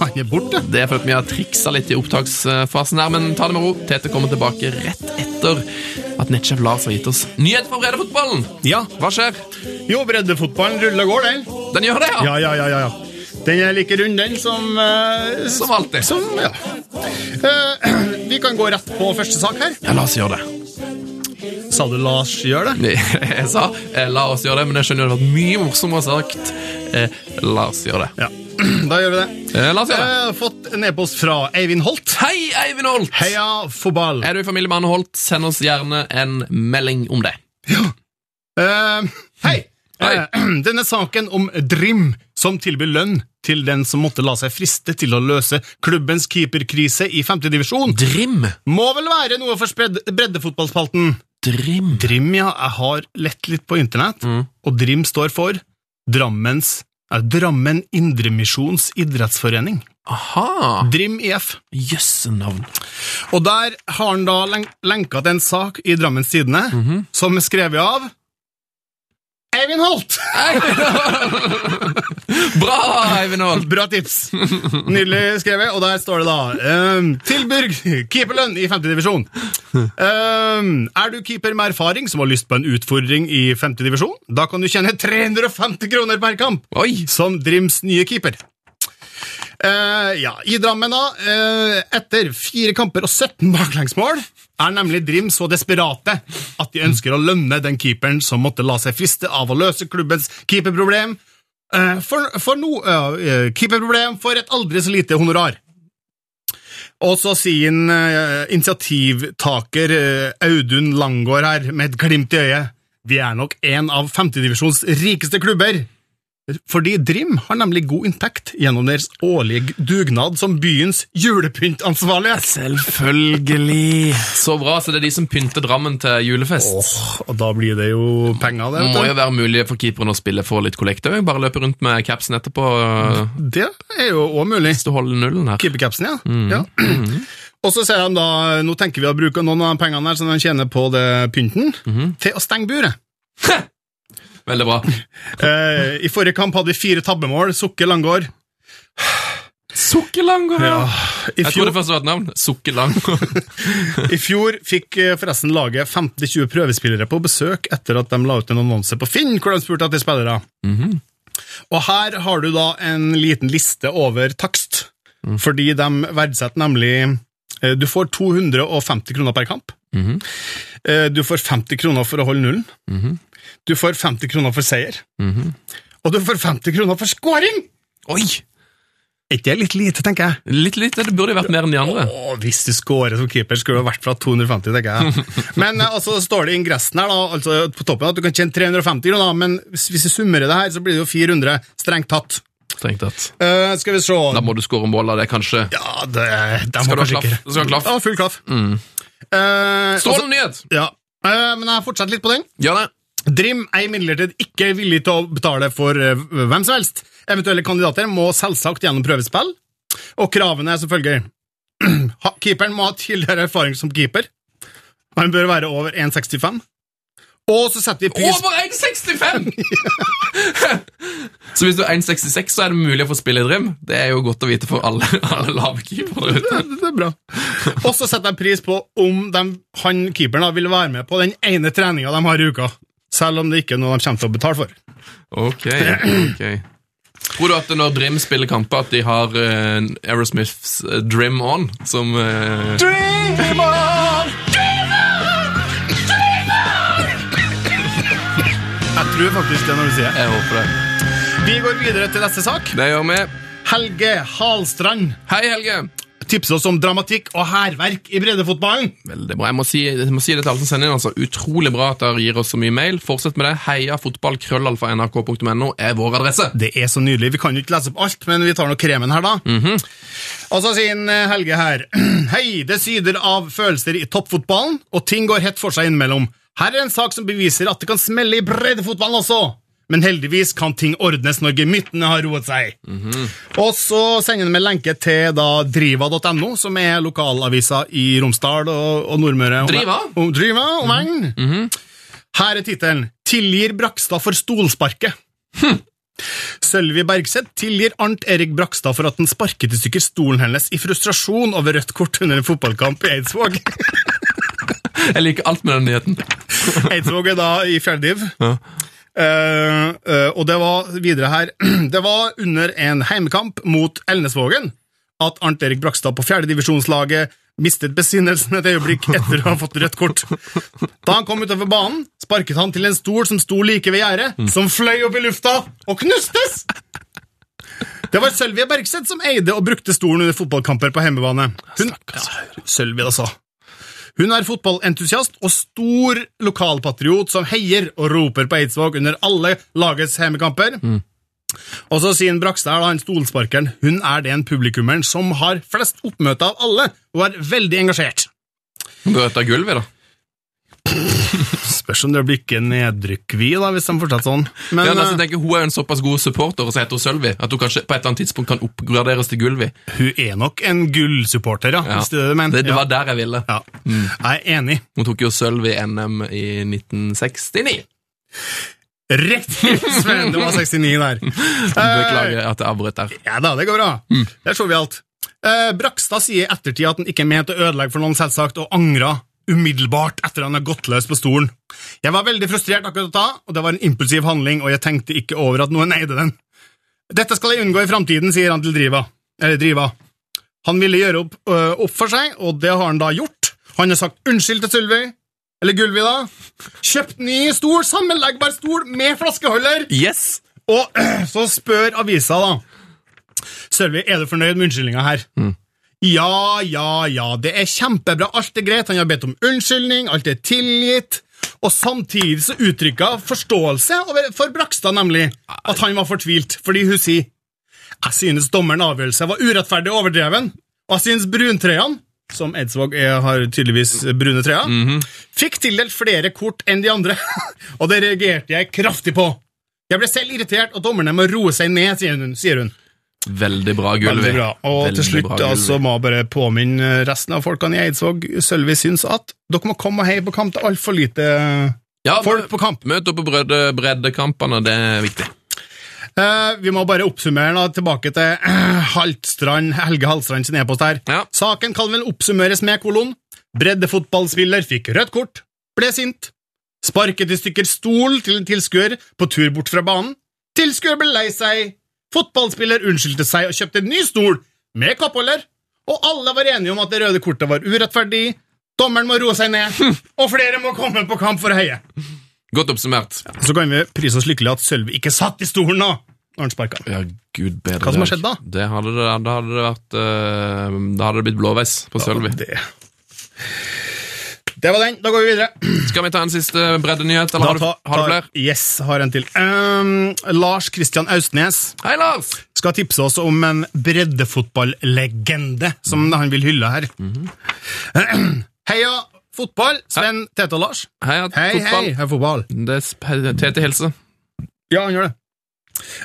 Han er borte. Det er fordi vi har triksa litt i opptaksfasen her, men ta det med ro. Tete kommer tilbake rett etter at nettsjef Lars har gitt oss nyhet fra breddefotballen. Ja. Hva skjer? Jo, breddefotballen ruller og går, den. Den gjør det, ja! Ja, ja, ja, ja. ja. Den er like rund, den, som uh, Som alltid. Som, ja. Uh, [CLEARS THROAT] vi kan gå rett på første sak her. Ja, la oss gjøre det. Sa du la oss gjøre det? [LAUGHS] Jeg sa eh, la oss gjøre det, men jeg skjønner det hadde vært mye morsommere sagt eh, la oss gjøre det. Ja, [CLEARS THROAT] da gjør vi det. Eh, la oss gjøre det. Jeg har fått en e-post fra Eivind Holt. Hei, Eivind Holt! Heia fotball. Er du i familie med Anne Holt, send oss gjerne en melding om det. Eh, hei! [CLEARS THROAT] Hei. Eh, [CLEARS THROAT] denne saken om Drim som tilbyr lønn til den som måtte la seg friste til å løse klubbens keeperkrise i femtedivisjon, Drim. må vel være noe for breddefotballspalten. Drim. Drim, ja. Jeg har lett litt på internett, og Drim står for Drammens er Drammen Indremisjons idrettsforening. Aha. Drim IF. Jøssenavn. Og der har han da len lenka til en sak i Drammens Tidende som er skrevet av Eivind Holt! [LAUGHS] Bra, Eivind Holt! Bra tips! Nydelig skrevet, og der står det da um, Tilburg, keeperlønn i 5. divisjon. Ehm, er du keeper med erfaring som har lyst på en utfordring i 5. divisjon? Da kan du tjene 350 kroner per kamp Oi! som Drims nye keeper. Eh, ja, I Drammen, da, Uh, etter fire kamper og 17 baklengsmål, er nemlig Drim så desperate at de ønsker å lønne den keeperen som måtte la seg friste av å løse klubbens keeperproblem, uh, for, for no, keeperproblem for et aldri så lite honorar. Og så sier en, initiativtaker Audun Langgaard her med et glimt i øyet Vi er nok en av femtedivisjons rikeste klubber. Fordi Drim har nemlig god inntekt gjennom deres årlige dugnad som byens julepyntansvarlige. Selvfølgelig. Så bra, så det er de som pynter Drammen til julefest. Åh, og da blir det jo penger, det. Må jo være mulig for keeperen å spille for litt kollekt òg. Bare løpe rundt med capsen etterpå. Det er jo òg mulig. hvis du holder nullen her. Keepercapsen, ja. ja. Og så sier de da nå tenker vi å bruke noen av de pengene her som de tjener på det pynten, til å stenge buret. Veldig bra. Eh, I forrige kamp hadde vi fire tabbemål. Sukke Langgaard. Sukkerlang! Ja. I Jeg trodde først det var et navn. Sukke Sukkerlang. [LAUGHS] I fjor fikk eh, forresten laget 15-20 prøvespillere på besøk etter at de la ut en annonse på Finn hvor de spurte etter spillere. Og her har du da en liten liste over takst, fordi de verdsetter nemlig eh, Du får 250 kroner per kamp. Eh, Du får 50 kroner for å holde nullen. Du får 50 kroner for seier. Og du får 50 kroner for scoring! Oi! Er ikke det litt lite, tenker jeg? Litt lite. Det burde jo vært mer enn de andre. Åh, hvis du scorer som keeper, skulle det vært fra 250, tenker jeg. [LAUGHS] Men eh, altså, står det i ingressen her, da, altså på toppen, at du kan tjene 350 kroner, men hvis, du summerer det her, så blir det jo 400, strengt tatt. Strengt tatt. Uh, skal vi se Da må du skåre mål av det, kanskje. Ja, det, det Skal må du ha klaff? Du skal ha klaff? Ja, full klaff. Eh, Strålende nyhet! ja. Uh, men jeg fortsetter litt på den. Gjør det. Drim er imidlertid ikke villig til å betale for eh, hvem som helst. Eventuelle kandidater må selvsagt gjennom prøvespill, og kravene er som følger. [CLEARS THROAT] Keeperen må ha tidligere erfaring som keeper. Han bør være over 1,65. Og så setter vi pris Over 1,65! [LAUGHS] [LAUGHS] så hvis du er 1,66, så er det mulig å få spille i Drim. Det er jo godt å vite for alle, [LAUGHS] alle lave keepere ute. Det, Det er bra. Og så setter jeg pris på om de, han keeperen da vil være med på den ene treninga de har i uka. Selv om det ikke er noe de kommer til å betale for. Ok, ok. Tror du at når Drim spiller kamper, at de har uh, Aerosmiths uh, Drim On som On Jeg tror faktisk det når du sier det. Jeg håper det. Vi går videre til neste sak. Det gjør vi. Helge Halstrand Hei, Helge. Tipser oss om dramatikk og hærverk i breddefotballen. Veldig bra. Jeg må si, jeg må si det til alle som sender inn. altså. Utrolig bra at dere gir oss så mye mail. Fortsett med det. Heia fotball, krøllalfa, nrk.no er vår adresse. Det er så nydelig. Vi kan jo ikke lese opp alt, men vi tar nå kremen her, da. Og så sier eh, Helge her [CLEARS THROAT] Hei, det syder av følelser i toppfotballen, og ting går hett for seg innimellom. Her er en sak som beviser at det kan smelle i breddefotballen også. Men heldigvis kan ting ordnes når gemyttene har roet seg. Og så sender han med lenke til da driva.no, som er lokalavisa i Romsdal og, og Nordmøre. Driva? Og, driva og -hmm. Her er tittelen 'Tilgir Brakstad for stolsparket'. Sølvi Bergseth tilgir Arnt Erik Brakstad for at han sparket i stykker stolen hennes i frustrasjon over rødt kort under en fotballkamp i Eidsvåg. [LAUGHS] Jeg liker alt med den nyheten. Eidsvåg er da i fjerde div. Ja. Eh, uh, og det var videre her [CLEARS THROAT] Det var under en heimekamp mot Elnesvågen at Arnt Erik Brakstad på fjerdedivisjonslaget mistet besinnelsen et øyeblikk etter å ha fått rødt kort. Da han kom utover banen, sparket han til en stol som sto like ved gjerdet, som fløy opp i lufta og knustes! Det var Sølvia Bergseth som eide og brukte stolen under fotballkamper på hjemmebane. Hun, ja, Sølvia, altså. Hun er fotballentusiast og stor lokalpatriot som heier og roper på Eidsvåg under alle lagets hjemmekamper. Og så sier Brakstad, han stolsparkeren, hun er den publikummeren som har flest oppmøte av alle, og er veldig engasjert. Går etter gulvet, da. Spørs om det blir ikke nedrykk vi, da, hvis de fortsetter sånn. Men ja, altså, jeg eh, tenker, Hun er jo en såpass god supporter, og så heter hun Sølvi, at hun kanskje på et eller annet tidspunkt kan oppgraderes til Gulvi. hun er nok en gullsupporter, ja. Ja. Hvis det er det mener. Det, det var der jeg ville. ja. Jeg er enig. Hun tok jo sølv i NM i 1969. Riktig, Sven! Det var 69 der. [LAUGHS] Beklager at jeg avbrøt der. Ja da, det går bra. Der så vi alt. Eh, Brakstad sier i ettertid at han ikke mente å ødelegge for noen, selvsagt, og angra umiddelbart etter han har gått løs på stolen. Jeg var veldig frustrert akkurat da, og det var en impulsiv handling, og jeg tenkte ikke over at noen eide den. Dette skal jeg unngå i framtiden, sier han til Driva. Eller Driva. Han ville gjøre opp, øh, opp for seg, og det har han da gjort. Han har sagt unnskyld til Sylvi, eller Gulvi, da. Kjøpt ny stol, sammenleggbar stol med flaskeholder. Yes! Og så spør avisa, da. Sølvi, er du fornøyd med unnskyldninga her? Ja, ja, ja, det er kjempebra, alt er greit, han har bedt om unnskyldning, alt er tilgitt. Og samtidig så uttrykka forståelse for Brakstad, nemlig, at han var fortvilt, fordi hun sier Jeg synes dommeren avgjørelse var urettferdig og overdreven, og jeg synes bruntrøyene, som Eidsvåg har tydeligvis brune trøyer, fikk tildelt flere kort enn de andre, [LAUGHS] og det reagerte jeg kraftig på. Jeg ble selv irritert, og dommerne må roe seg ned, sier hun. Sier hun. Veldig bra, gulv. Veldig bra. Og Veldig til slutt altså, må jeg bare påminne resten av folkene i Eidsvåg Sølvi syns at dere må komme og heie på kamp. Det er altfor lite ja, folk på kamp. Møt opp på bredde, breddekampene, det er viktig. Uh, vi må bare oppsummere da, tilbake til uh, Haltstrand, Helge Haltstrand sin e-post her. Ja. Saken kan vel oppsummeres med kolon. Breddefotballspiller fikk rødt kort, ble sint. Sparket i stykker stol til en tilskuer på tur bort fra banen. Tilskuer ble lei seg. Fotballspiller unnskyldte seg og kjøpte en ny stol med kappholder. Og alle var enige om at det røde kortet var urettferdig. Dommeren må roe seg ned, og flere må komme på kamp for å heie. Godt oppsummert. Så kan vi prise oss lykkelige at Sølvi ikke satt i stolen nå når han sparka. Ja, gud bedre Hva som har skjedd da? Det hadde det, hadde det vært uh, Da hadde det blitt blåveis på Sølvi. Det. Det var den. Da går vi videre. Skal vi ta en siste breddenyhet, eller har du, ta- har du flere? Yes, har en til. Um, Lars Kristian Austnes Hei, Lars! skal tipse oss om en breddefotballegende som mm. han vil hylle her. Heia fotball, Sven, Tete og Lars. Heia Hei, fotball. hei, hei, fotball. Det er Tete hilser. Ja, han gjør det.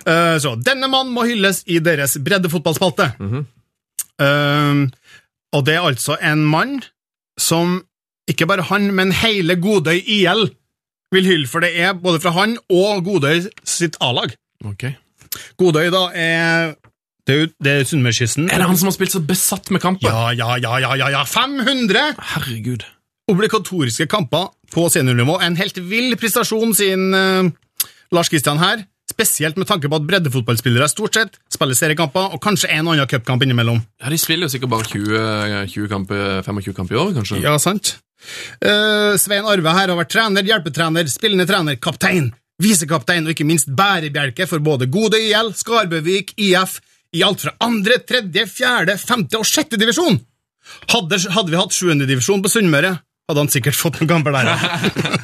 Uh, så, denne mannen må hylles i deres breddefotballspalte. Mm -hmm. uh, og det er altså en mann som ikke bare han, men hele Godøy IL vil hylle, for det er både fra han og Godøy sitt A-lag. Ok. Godøy da er Det er, det er Sunnmørskysten. Er det han som har spilt så besatt med kamper? Ja, ja, ja, ja, ja, ja! 500 Herregud. obligatoriske kamper på seniornivå. En helt vill prestasjon, sin uh, Lars Kristian her. Spesielt med tanke på at breddefotballspillere stort sett spiller seriekamper, og kanskje en og annen cupkamp innimellom. Ja, De spiller jo sikkert bare 20, 20 kamp, 25 kamper i år, kanskje? Ja, sant? Eh, Svein Arve her har vært trener, hjelpetrener, spillende trener, kaptein, visekaptein og ikke minst bærebjelke for både Godøy IL, Skarbøvik, IF, i alt fra andre, tredje, fjerde, femte og sjette divisjon. Hadde, hadde vi hatt sjuende divisjon på Sunnmøre, hadde han sikkert fått noen kamper der.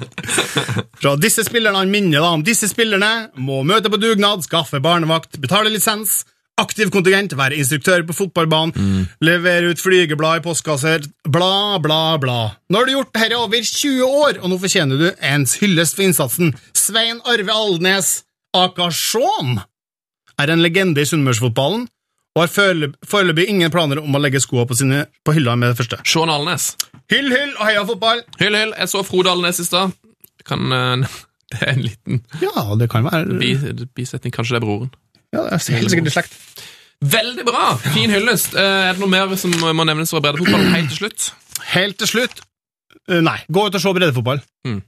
[LAUGHS] Fra disse spillerne han minner da om disse spillerne må møte på dugnad, skaffe barnevakt, betale lisens, aktiv kontingent, være instruktør på fotballbanen, levere ut flygeblad i postkasser, bla, bla, bla. Nå har du gjort dette i over 20 år, og nå fortjener du en hyllest for innsatsen. Svein Arve Alnes, aka Shaun, er en legende i sunnmørsfotballen, og har foreløpig ingen planer om å legge skoene på, sine, på hylla med det første. Sean Alnes. Hyll, hyll og heia fotball! Hyll, hyll. Jeg så Frode Alnes i stad. Kan eh, [LAUGHS] Det er en liten Ja, det kan være bisetning. Kanskje det er broren. ja, det er helt sikkert i slekt. Veldig bra! Fin hyllest. Eh, Er det noe mer som må nevnes fra breddefotballen helt til slutt? Helt til slutt eh, Nei, gå ut og se breddefotball. Mm.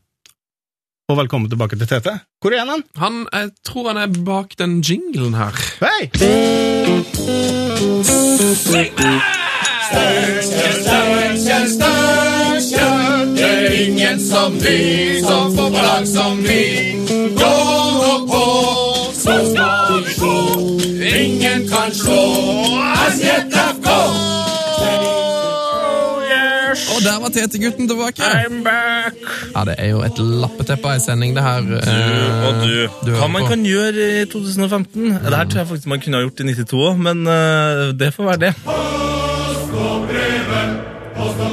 Og velkommen tilbake til Tete. Hvor er han? Han, Jeg tror han er bak den jinglen her. Hei! Det er ingen som vi, som får lag som vi. Gå nå på, så skal vi slå. Ingen kan slå SJFK! Og der var Tete-gutten tilbake. I'm back! Ja, Det er jo et lappeteppe av ei sending, det her. Du Og du, du hva man på. kan gjøre i 2015 Det her tror jeg faktisk man kunne ha gjort i 92 òg, men eh, det får være det. Post og brevet, Post og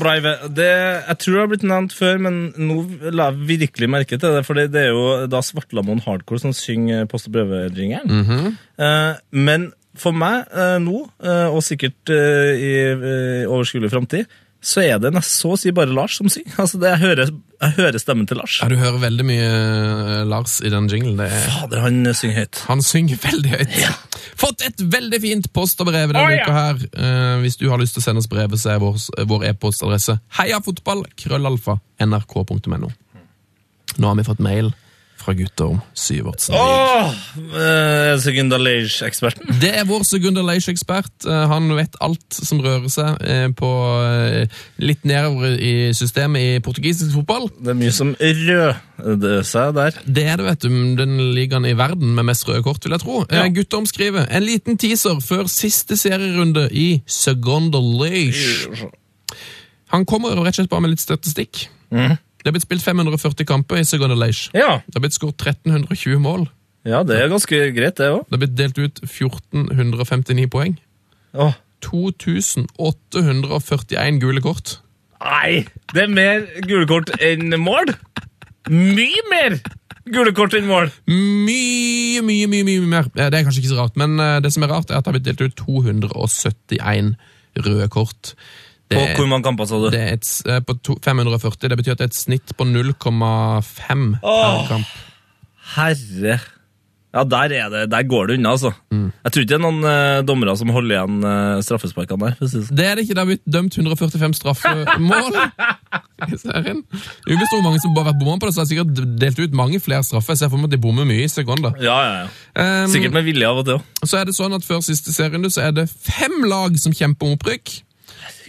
breive. Det, jeg tror det har blitt nevnt før, men nå la jeg virkelig merke til det. For det er jo da Svartlamoen Hardcore som synger Post og brevet-jingeren. eh, men for meg eh, nå, eh, og sikkert eh, i eh, overskuelig framtid, så er det nest så å si bare Lars som synger. [LAUGHS] Altså, det, jeg, hører, jeg hører stemmen til Lars. Ja, Du hører veldig mye eh, Lars i den jinglen. Det er Fader, han synger høyt. Han synger veldig høyt. Fått et veldig fint posterbrev denne uka her. Uh, hvis du har lyst til å sende oss brevet, så er vår, vår e-postadresse heiafotball.krøllalfa.nrk.no. krøllalfa, nrk.no. Nå har vi fått mail fra Guttorm Syvertsen. Åh! Segunda Sekundalage-eksperten. Det er vår Segunda Leish-ekspert. Eh, Han vet alt som rører seg eh, på eh, litt nedover i systemet i portugisisk fotball. Det er mye som røder seg der. Det er det, vet du. Den ligaen i verden med mest røde kort, vil jeg tro. Ja. Eh, Guttorm skriver en liten teaser før siste serierunde i Segunda Leish. Han kommer rett og slett bare med litt statistikk. Mhm. Det er blitt spilt 540 kamper i Segunda Leish. Ja. Det har blitt skåret 1320 mål. ja, det er ganske greit, det òg. Det har blitt delt ut 1459 poeng. Åh. 2841 gule kort. Nei! Det er mer gule kort enn mål! Mye mer! Gule kort enn mål! Mye, mye, mye, mye mer. Det er kanskje ikke så rart, men eh, det som er rart, er at det har blitt delt ut 271 røde kort. Det, På hvor mange kamper, sa du? det er et, eh, på to, 540. Det betyr at det er et snitt på 0,5 per kamp. Herre. Ja, der, er det, der går det unna, altså. Mm. Jeg tror ikke det er noen uh, dommere som holder igjen uh, straffesparkene der. si det sånn. Er det ikke. Det har blitt dømt 145 straffemål i serien. Uvisst det er mange som bare har vært bommer på det, så har jeg sikkert delt ut mange flere straffer. Jeg ser for at de bommer mye i sekunder. Ja, ja, ja. Um, Sikkert med vilje av og til òg. Så er det sånn at Før siste serierunde så er det fem lag som kjemper om opprykk.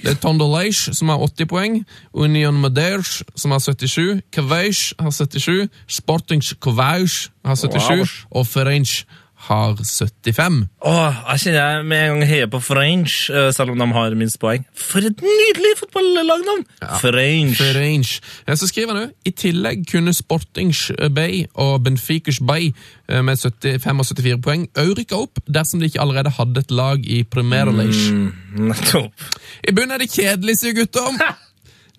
Det er Tondolage som har 80 poeng, Union Madeirs som har 77, Cavage har 77, Sporting Cavage har 77, Wow. og Ferenc har 75. Åh, jeg kjenner jeg med en gang heier på French, eh, selv om de har minst poeng. For et nydelig fotballagnavn! French. French. Ja, Så skriver han jo i tillegg kunne Sportings Bay og Benficus Bay eh, med 75 og 74 poeng òg rykka opp dersom de ikke allerede hadde et lag i Primera League. Nettopp. I bunnen er det kjedelig, sier guttom!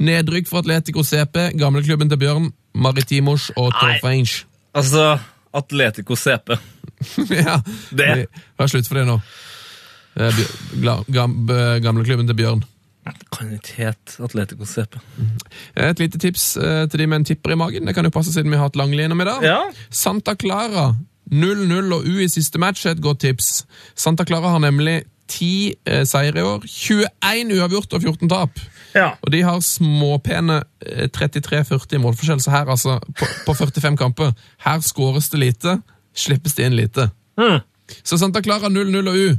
Nedrykk for Atletico CP, gamleklubben til Bjørn, Maritimos og. Torfeinch. Altså, Atletico CP. [LAUGHS] ja, Det. er var slutt for det nå. Eh, eh, Gamleklubben til Bjørn. Kan ikke hete Atletico CP. Et lite tips eh, til de med en tipper i magen. Det kan jo passe siden vi har hatt Langli om i dag. Ja. Santa Clara 0-0 og U i siste match er et godt tips. Santa Clara har nemlig 10 eh, seire i år, 21 uavgjort og 14 tap. Ja. Og de har småpene eh, 33-40 målforskjell, så her altså, på, på 45 kamper, her skåres det lite, slippes det inn lite. Mm. Så Santa Clara 0-0 og U.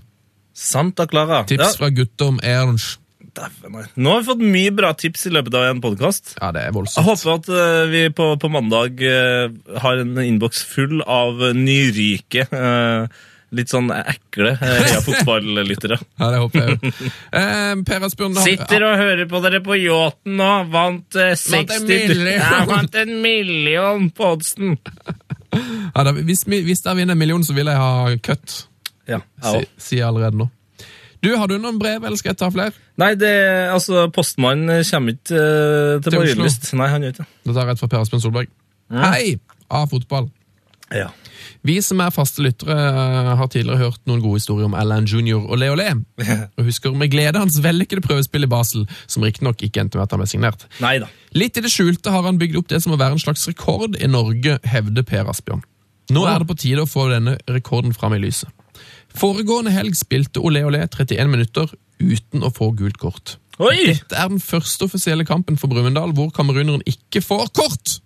Santa Clara. Tips fra gutter om Ernst. Nå har vi fått mye bra tips i løpet av en podkast. Ja, det er Jeg håper at eh, vi på, på mandag eh, har en innboks full av nyrike, eh, litt sånn ekle [LAUGHS] Heia fotballyttere. Ja, det håper jeg òg. Eh, Sitter og hører på dere på yachten nå. Vant eh, en 60 million. Jeg vant en million på oddsen. [LAUGHS] Ja, da, hvis, vi- hvis jeg vinner en million, så vil jeg ha cut. Ja, Si- Sier si allerede nå. Du, Har du noen brev, eller skal jeg ta flere? Nei, det, altså, postmannen kommer ikke uh, til Til. Marienlyst. Nei, han gjør ikke det. Tar jeg et fra Per Aspen Solberg. Hei! A-fotball. Ja. Vi som er faste lyttere, eh, har tidligere hørt noen gode historier om Alan Junior og Leo Le. Og husker med glede hans vellykkede prøvespill i Basel, som riktignok ikke endte med at han ble signert. Neida. Litt i det skjulte har han bygd opp det som må være en slags rekord i Norge, hevder Per Asbjørn. Nå er det på tide å få denne rekorden fram i lyset. Foregående helg spilte Olé Olé 31 minutter uten å få gult kort. Oi! Dette er den første offisielle kampen for Brumunddal hvor kameruneren ikke får kort!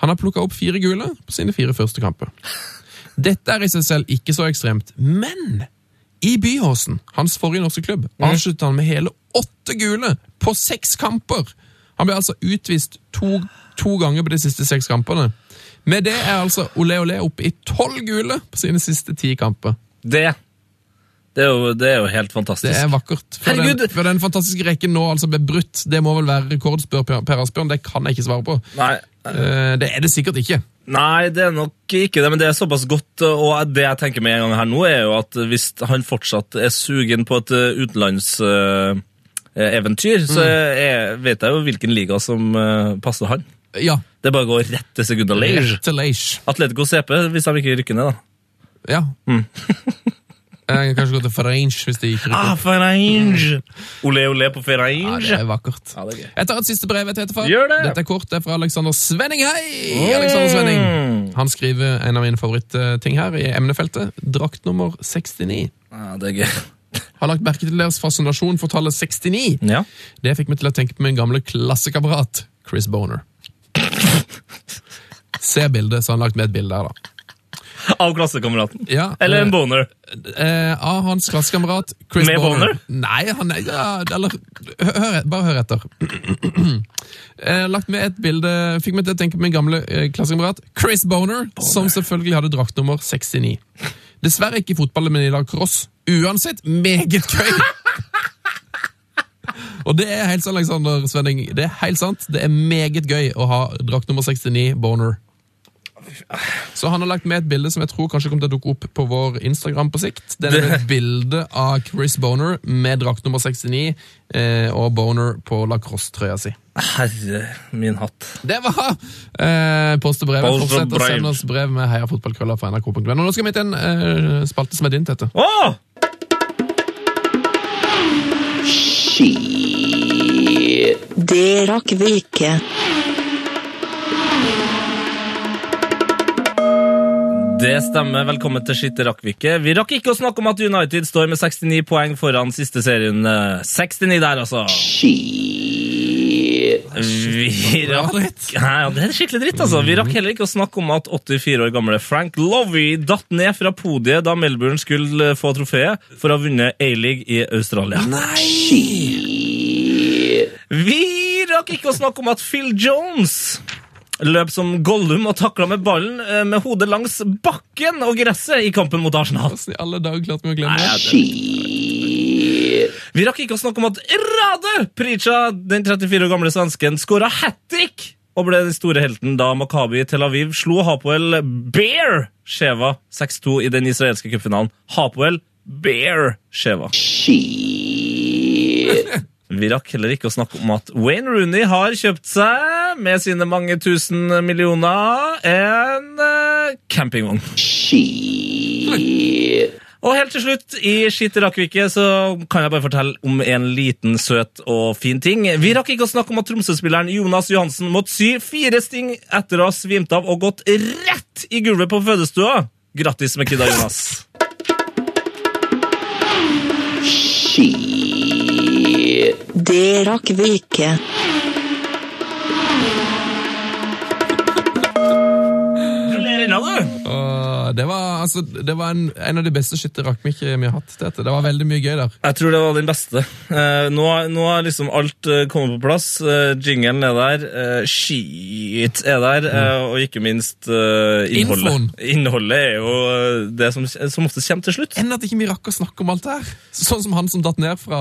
Han har plukka opp fire gule på sine fire første kamper. Dette er i seg selv ikke så ekstremt, men i Byåsen, hans forrige norske klubb, avsluttet han med hele åtte gule på seks kamper! Han ble altså utvist to, to ganger på de siste seks kampene. Med det er altså Ole Ole oppe i tolv gule på sine siste ti kamper. Det, det, er jo, det er jo helt fantastisk. Det er vakkert. For den, for den fantastiske rekken nå altså ble brutt, det må vel være rekord, spør Per Asbjørn. Det kan jeg ikke svare på. Nei, Eh, Det er det sikkert ikke. Nei, det er nok ikke det, men det er såpass godt. Og det jeg tenker med en gang her nå, er jo at hvis han fortsatt er sugen på et utenlandseventyr, så jeg, vet jeg jo hvilken liga som eh, passer han. Ja. Det er bare å gå rett til Segunda Leige. Atletico CP, hvis de ikke rykker ned, da. Ja. [LAUGHS] Jeg kan kanskje gå til Ferenc hvis det gikk rykker. Ah, Ferange! Ole ole på Ja, det er vakkert. Ja, det er. Jeg tar et siste brev jeg heter. Gjør det. Dette er kort, det er fra Alexander Svenning. Hei! Alexander Svenning. Han skriver en av mine favorittting her i emnefeltet. Drakt nummer 69. Ja, det er gøy. Har lagt merke til deres fascinasjon for tallet 69. Ja. Det fikk meg til å tenke på min gamle klassekamerat Chris Boner. [LAUGHS] Se bildet, så har han lagt med et bilde her, da. [LAUGHS] Av klassekameraten. Ja, Eller en eh, boner. eh, av hans klassekamerat Chris Med boner? Nei, han er ja, eller, hør, Bare hør etter. [CLEARS THROAT] eh, lagt med et bilde Fikk meg til å tenke på min gamle eh, klassekamerat Chris Boner, som selvfølgelig hadde draktnummer 69. Dessverre ikke i fotball, men i lacrosse. Uansett meget gøy! [LAUGHS] Og det er helt sant, Alexander Svenning. Det er helt sant. Det er meget gøy å ha drakt nummer 69, Boner. Så han har lagt med et bilde som jeg tror kanskje kommer til å dukke opp på vår Instagram på sikt. Det er et bilde av Chris Boner med drakt nummer 69 eh, og Boner på lacrosse-trøya si. Herre min hatt. Det var eh, post og brev. Fortsett å sende oss brev med heiafotballkrøller fra nrk.no. Nå skal vi til en eh, spalte som er din, Tete. Å! Det rakk vi ikke. Det stemmer. Velkommen til Skitte rakkvikke. vi rakk ikke å snakke om at United står med 69 poeng foran siste serien. 69 der, altså. Vi rakk ja, Det er skikkelig dritt, altså. Vi rakk heller ikke å snakke om at 84 år gamle Frank Lovey datt ned fra podiet da Melbourne skulle få trofeet for å ha vunnet A-league i Australia. Nei! Vi rakk ikke å snakke om at Phil Jones løp som Gollum og takla med ballen eh, med hodet langs bakken og gresset i kampen mot Arsenal. Hvordan i alle dager klarte vi å glemme det? Vi rakk ikke å snakke om at Rade Prica, den 34 år gamle svensken, skåra hat trick og ble den store helten da Makabi Tel Aviv slo Hapoel Bear Sheva 6-2 i den israelske cupfinalen. Hapoel Bear Sheva. [LAUGHS] Vi rakk heller ikke å snakke om at Wayne Rooney har kjøpt seg, med sine mange tusen millioner, en uh, campingvogn. Og helt til slutt, i Skitt rakk vi ikke, så kan jeg bare fortelle om en liten søt og fin ting. Vi rakk ikke å snakke om at Tromsø-spilleren Jonas Johansen måtte sy fire sting etter å ha svimt av og gått rett i gulvet på fødestua. Grattis med kidda, Jonas. Det rakk vi ikke. Gratulerer, du! Det var, altså, det var en, en av de beste skytterrakmikkene vi har hatt. Dette. Det var veldig mye gøy der. Jeg tror det var den beste. Eh, nå, nå har liksom alt eh, kommet på plass. Eh, jinglen er der. Eh, skyt er der. Eh, og ikke minst eh, innholdet. Infoen. Innholdet er jo eh, det som, som ofte kommer til slutt. Enn at ikke vi rakk å snakke om alt det her. Sånn som han som datt ned fra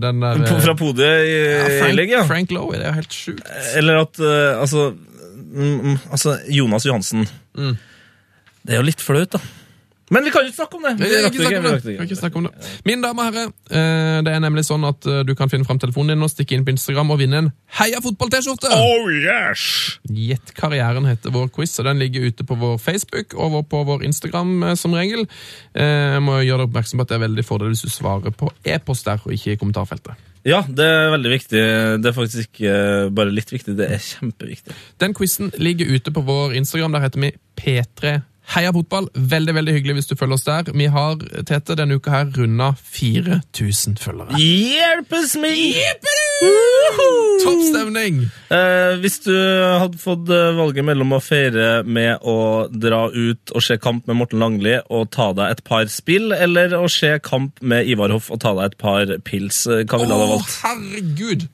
den der Fra podiet i ja, Frank, ja. Frank Lowe. Det er jo helt sjukt. Eller at altså, mm, mm, altså Jonas Johansen. Mm. Det er jo litt flaut, da. Men vi kan jo ikke snakke om det! Vi rakk ikke ikke snakke om det. Min dame og herrer, eh, det er nemlig sånn at eh, du kan finne fram telefonen din og stikke inn på Instagram og vinne en Heia fotball-T-skjorte! Oh yes! Gjett karrieren heter vår quiz, og den ligger ute på vår Facebook og på vår Instagram eh, som regel. Eh, Jeg må gjøre deg oppmerksom på at det er veldig fordel hvis du svarer på e-post der, og ikke i kommentarfeltet. Ja, det er veldig viktig. Det er faktisk ikke bare litt viktig, det er kjempeviktig. Den quizen ligger ute på vår Instagram. Der heter vi P3 Heia fotball. Veldig veldig hyggelig hvis du følger oss der. Vi har Tete, denne uka her runda 4000 følgere. Hjelpes meg! Topp stemning! Eh, hvis du hadde fått eh, valget mellom å feire med å dra ut og se kamp med Morten Langli og ta deg et par spill, eller å se kamp med Ivar Hoff og ta deg et par pils, eh, hva ville du ha valgt? herregud!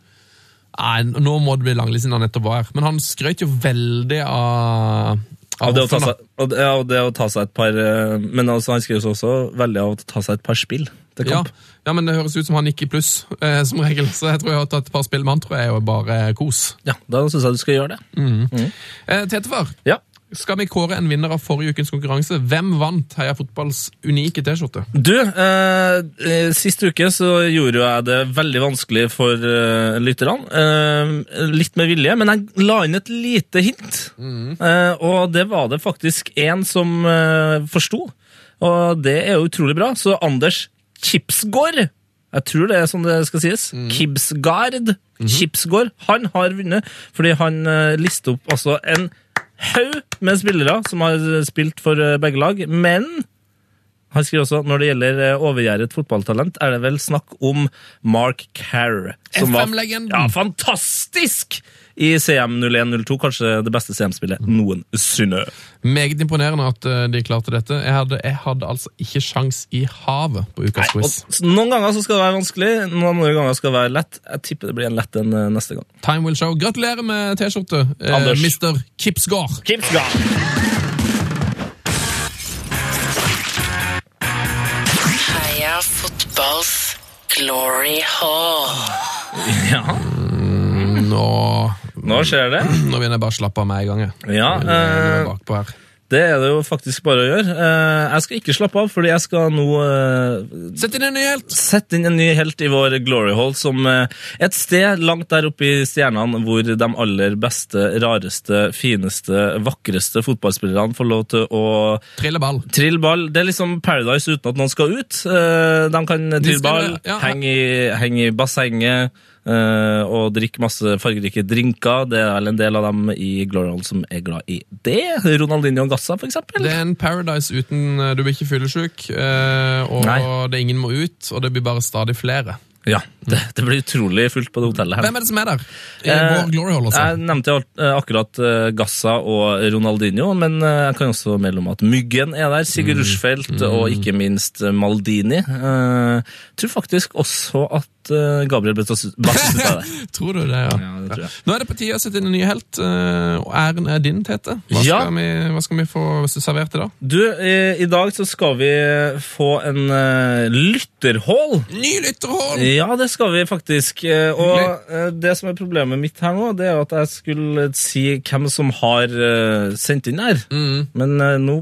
Nei, nå må det bli Langli siden han nettopp var her. Men han skrøt jo veldig av Av det, å ta seg, og ja, og det å ta seg et par eh, Men altså, han skriver også veldig av å ta seg et par spill til Ja, kamp. ja, men det høres ut som han gikk i pluss, eh, som regel. Så jeg tror jeg har tatt et par spill med han, tror jeg er jo bare kos. Ja, Da syns jeg du skal gjøre det. Eh, Tetefar, Ja. Skal vi kåre en vinner av forrige ukens konkurranse? Hvem vant Heia Fotballs unike T-skjorte? Du, eh, eh, sist uke så gjorde jeg det veldig vanskelig for eh, lytterne. Eh, litt med vilje, men jeg la inn et lite hint. Eh, og det var det faktisk en som eh, forsto. Og det er jo utrolig bra. Så Anders Kipsgård, jeg tror det er sånn det skal sies, Kibsgard, Kipsgård, han har vunnet fordi han eh, lister opp altså en haug med spillere som har spilt for eh, begge lag, men han skriver også når det gjelder eh, overgjerdet fotballtalent, er det vel snakk om Mark Carr. som var- FM-legenden. Ja, fantastisk! I CM01-02, kanskje det beste CM-spillet noensinne. Meget imponerende at eh, de klarte dette. Jeg hadde, jeg hadde altså ikke sjans i havet på ukas quiz. noen ganger så skal det være vanskelig, noen andre ganger skal det være lett. Jeg tipper det blir en lett en eh, neste gang. Time will show. Gratulerer med T-skjorte, eh. Mr. Kipsgård. Fotballs glory hall. Ja, Nå, nå skjer det. [CLEARS THROAT] nå begynner jeg bare å slappe av med en gang. jeg. Ja, Jeg eh, bakpå her. Det er det jo faktisk bare å gjøre. Eh, Jeg skal ikke slappe av, fordi jeg skal nå Sette Sett inn en ny helt! sette inn en ny helt i vår Glory Hall, som eh, et sted langt der oppe i stjernene hvor de aller beste, rareste, fineste, vakreste fotballspillerne får lov til å Trille ball. Trille ball. Det er liksom Paradise uten at noen skal ut. Eh, De kan trille ball, ja. henge, i, heng i bassenget eh, og drikker masse fargerike drinker. Det er vel en del av dem i Glory Hall som er glad i det. Ronaldinho og for eksempel. Det er en Paradise uten eh, Du blir ikke fyllesyk, eh, og Nei. det er ingen må ut, og det blir bare stadig flere. Ja, det, det blir utrolig fullt på det hotellet her. Hvem er det som er der? I Eh, Glory Hall, altså. Jeg nevnte eh, akkurat Gazza og Ronaldinho, men eh, jeg kan også melde om at Myggen er der, Mm. Sigurd Rushfeldt og ikke minst eh, Maldini. Tror faktisk også at eh, Gabriel Bastistut er. [LAUGHS] Tror du det, ja. Ja, det tror jeg. Nå er det på tide å sette inn en ny helt, eh, og æren er din, Tete. Hva Ja. skal, vi, hva skal vi få servert i dag? Du, i, i dag så skal vi få en uh, lytterhål. Ny lytterhål! Ja, det skal vi faktisk. Eh, Og eh, det som er problemet mitt her nå, det er at jeg skulle si hvem som har eh, sendt inn her. Men eh, nå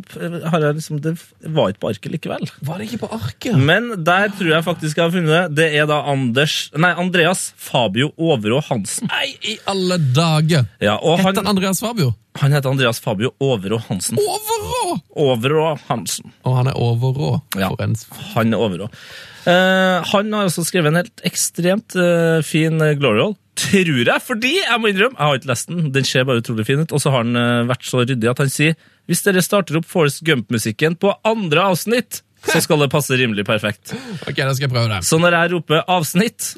har jeg liksom Det var ikke på arket likevel. Var det ikke på arket? Men der tror jeg faktisk jeg har funnet det. Det er da Anders Nei, Andreas Fabio Overå Hansen. Nei, i alle dager! Ja, heter han, Andreas Fabio? han heter Andreas Fabio Overå Hansen. Overå! Overå Hansen. Og han er overå? Ja. Han er Overå. Uh, han har også skrevet en helt ekstremt uh, fin uh, glory roll. Tror jeg, fordi jeg må innrømme, jeg har ikke lest den. Den ser bare utrolig fin ut. Og så har han uh, vært så ryddig at han sier hvis dere starter opp Forest Gump-musikken på andre avsnitt, så skal det passe rimelig perfekt. Ok, da skal jeg prøve det. Så når jeg roper 'avsnitt',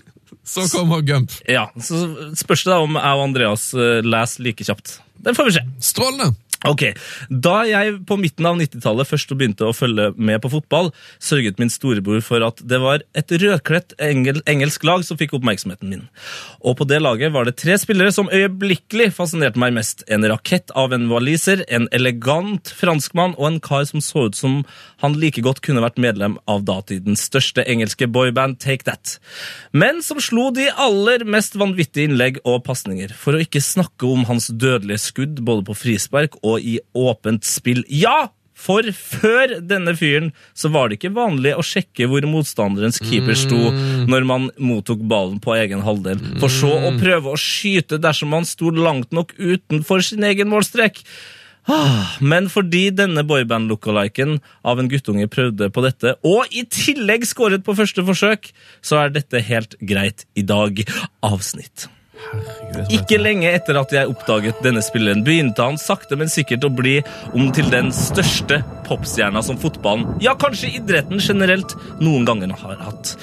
Så kommer Gump. ja, så spørs det da om jeg og Andreas eh, leser like kjapt. Det får vi se. Strålende! Ok, Da jeg på midten av 90-tallet først begynte å følge med på fotball, sørget min storebror for at det var et rødkledt engel engelsk lag som fikk oppmerksomheten min. Og på det laget var det tre spillere som øyeblikkelig fascinerte meg mest. En rakett av en waliser, en elegant franskmann og en kar som så ut som han like godt kunne vært medlem av datidens største engelske boyband Take That. Men som slo de aller mest vanvittige innlegg og pasninger. For å ikke snakke om hans dødelige skudd både på frispark og i åpent spill. Ja! For før denne fyren så var det ikke vanlig å sjekke hvor motstanderens keeper sto når man mottok ballen på egen halvdel, for så å prøve å skyte dersom man sto langt nok utenfor sin egen målstrek. Ah, Men fordi denne boyband-lookaliken av en guttunge prøvde på dette, og i tillegg skåret på første forsøk, så er dette helt greit i dag. Avsnitt. Ikke lenge etter at jeg oppdaget denne spilleren, begynte han sakte, men sikkert å bli om til den største popstjerna som fotballen, ja, kanskje idretten generelt, noen ganger har hatt.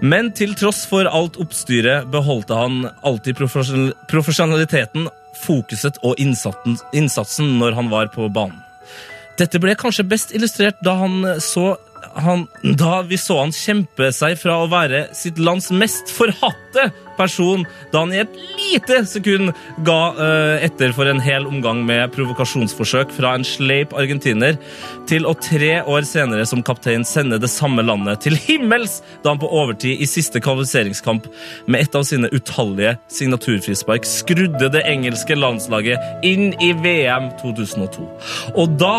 Men til tross for alt oppstyret beholdte han alltid profesjonaliteten, fokuset og innsatsen når han var på banen. Dette ble kanskje best illustrert da, han så, han, da vi så han kjempe seg fra å være sitt lands mest forhatte person, da han i et lite sekund ga uh, etter for en hel omgang med provokasjonsforsøk fra en sleip argentiner, til å tre år senere som kaptein sende det samme landet til himmels da han på overtid i siste kvalifiseringskamp med et av sine utallige signaturfrispark skrudde det engelske landslaget inn i VM 2002. Og da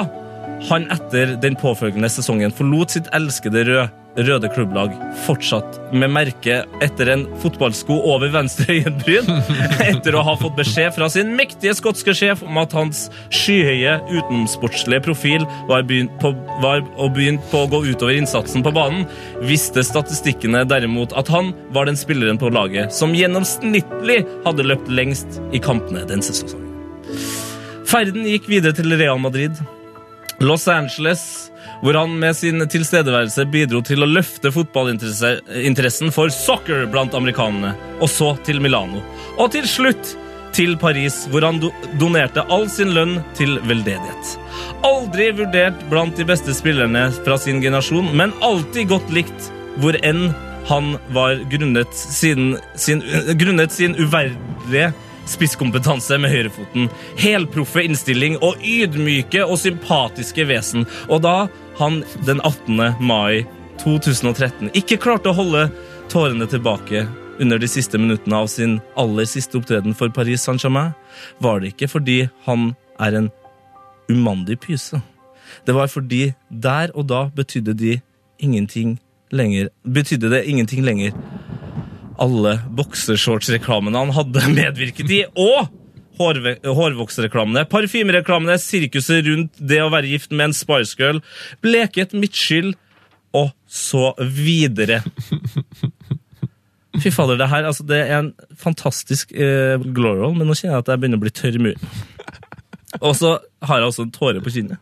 han etter den påfølgende sesongen forlot sitt elskede rød, røde klubblag, fortsatt med merke etter en fotballsko over venstre øyenbryn, [LAUGHS] etter å ha fått beskjed fra sin mektige skotske sjef om at hans skyhøye utenomsportslige profil var begynt på, var og begynt på å gå utover innsatsen på banen, visste statistikkene derimot at han var den spilleren på laget som gjennomsnittlig hadde løpt lengst i kampene den sesongen. Ferden gikk videre til Real Madrid. Los Angeles, hvor han med sin tilstedeværelse bidro til å løfte fotballinteressen for soccer blant amerikanerne, og så til Milano. Og til slutt til Paris, hvor han do donerte all sin lønn til veldedighet. Aldri vurdert blant de beste spillerne fra sin generasjon, men alltid godt likt, hvor enn han var grunnet sin, sin, grunnet sin uverdige spisskompetanse med høyrefoten, helproffe innstilling og ydmyke og sympatiske vesen. Og da han den 18. mai 2013 ikke klarte å holde tårene tilbake under de siste minuttene av sin aller siste opptreden for Paris Saint-Germain, var det ikke fordi han er en umandig Pyse. Det var fordi der og da betydde de ingenting lenger Betydde det ingenting lenger. Alle boksershortsreklamene han hadde [LAUGHS] medvirket i, og hårvoksreklamene, parfymereklamene, sirkuset rundt det å være gift med en Spice Girl, bleket midtskill og så videre. Fy fader, det her altså, det er en fantastisk eh, glory roll, men nå kjenner jeg at jeg begynner å bli tørr i munnen. Og så har jeg også en tåre på kinnet.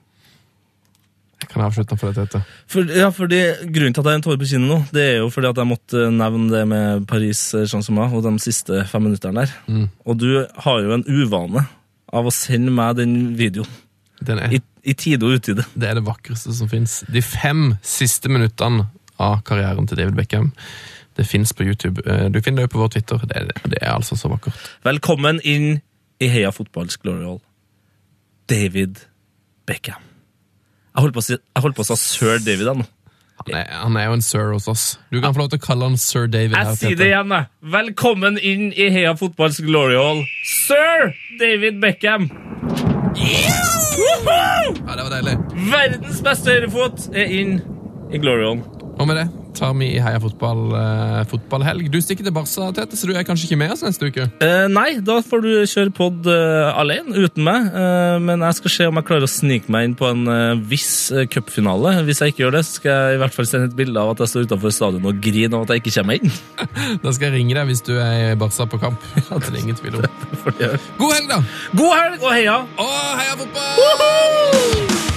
Jeg kan avslutte for dette. For, ja, fordi Grunnen til at jeg har en tåre på kinnet nå, det er jo fordi at jeg måtte nevne det med Paris Saint-Germain og de siste fem minutterne der. Mm. Og du har jo en uvane av å sende meg den videoen. Den er, I, i tide og utide. det er det vakreste som fins. De fem siste minuttene av karrieren til David Beckham. Det fins på YouTube. Eh, Du finner det jo på vår Twitter. Det er, det er altså så vakkert. Velkommen inn i Heia Fotballs Glory Hall. David Beckham. Jeg holdt på å si, holdt på å si sir David nå. Han er, han er jo en sir hos oss. Du kan få lov til å kalle han sir David. her, Jeg sier det igjen, jeg. Velkommen inn i Heia Fotballs Glory Hall, sir David Beckham. Yeah! Ja, det var deilig. Verdens beste høyrefot er inn i Glory Hall. Og med det tar vi i Heia fotball eh, fotballhelg. Du stikker til Barca, Tete, så du er kanskje ikke med oss neste uke? Eh, nei, da får du kjøre pod eh, alene, uten meg. Eh, men jeg skal se om jeg klarer å snike meg inn på en eh, viss uh, cupfinale. Hvis jeg ikke gjør det, så skal jeg i hvert fall sende et bilde av at jeg står utenfor stadion og griner av at jeg ikke kommer inn. [LAUGHS] Da skal jeg ringe deg hvis du er i Barca på kamp. [LAUGHS] Det er ingen tvil om. God helg, da! God helg og heia! Og heia fotball!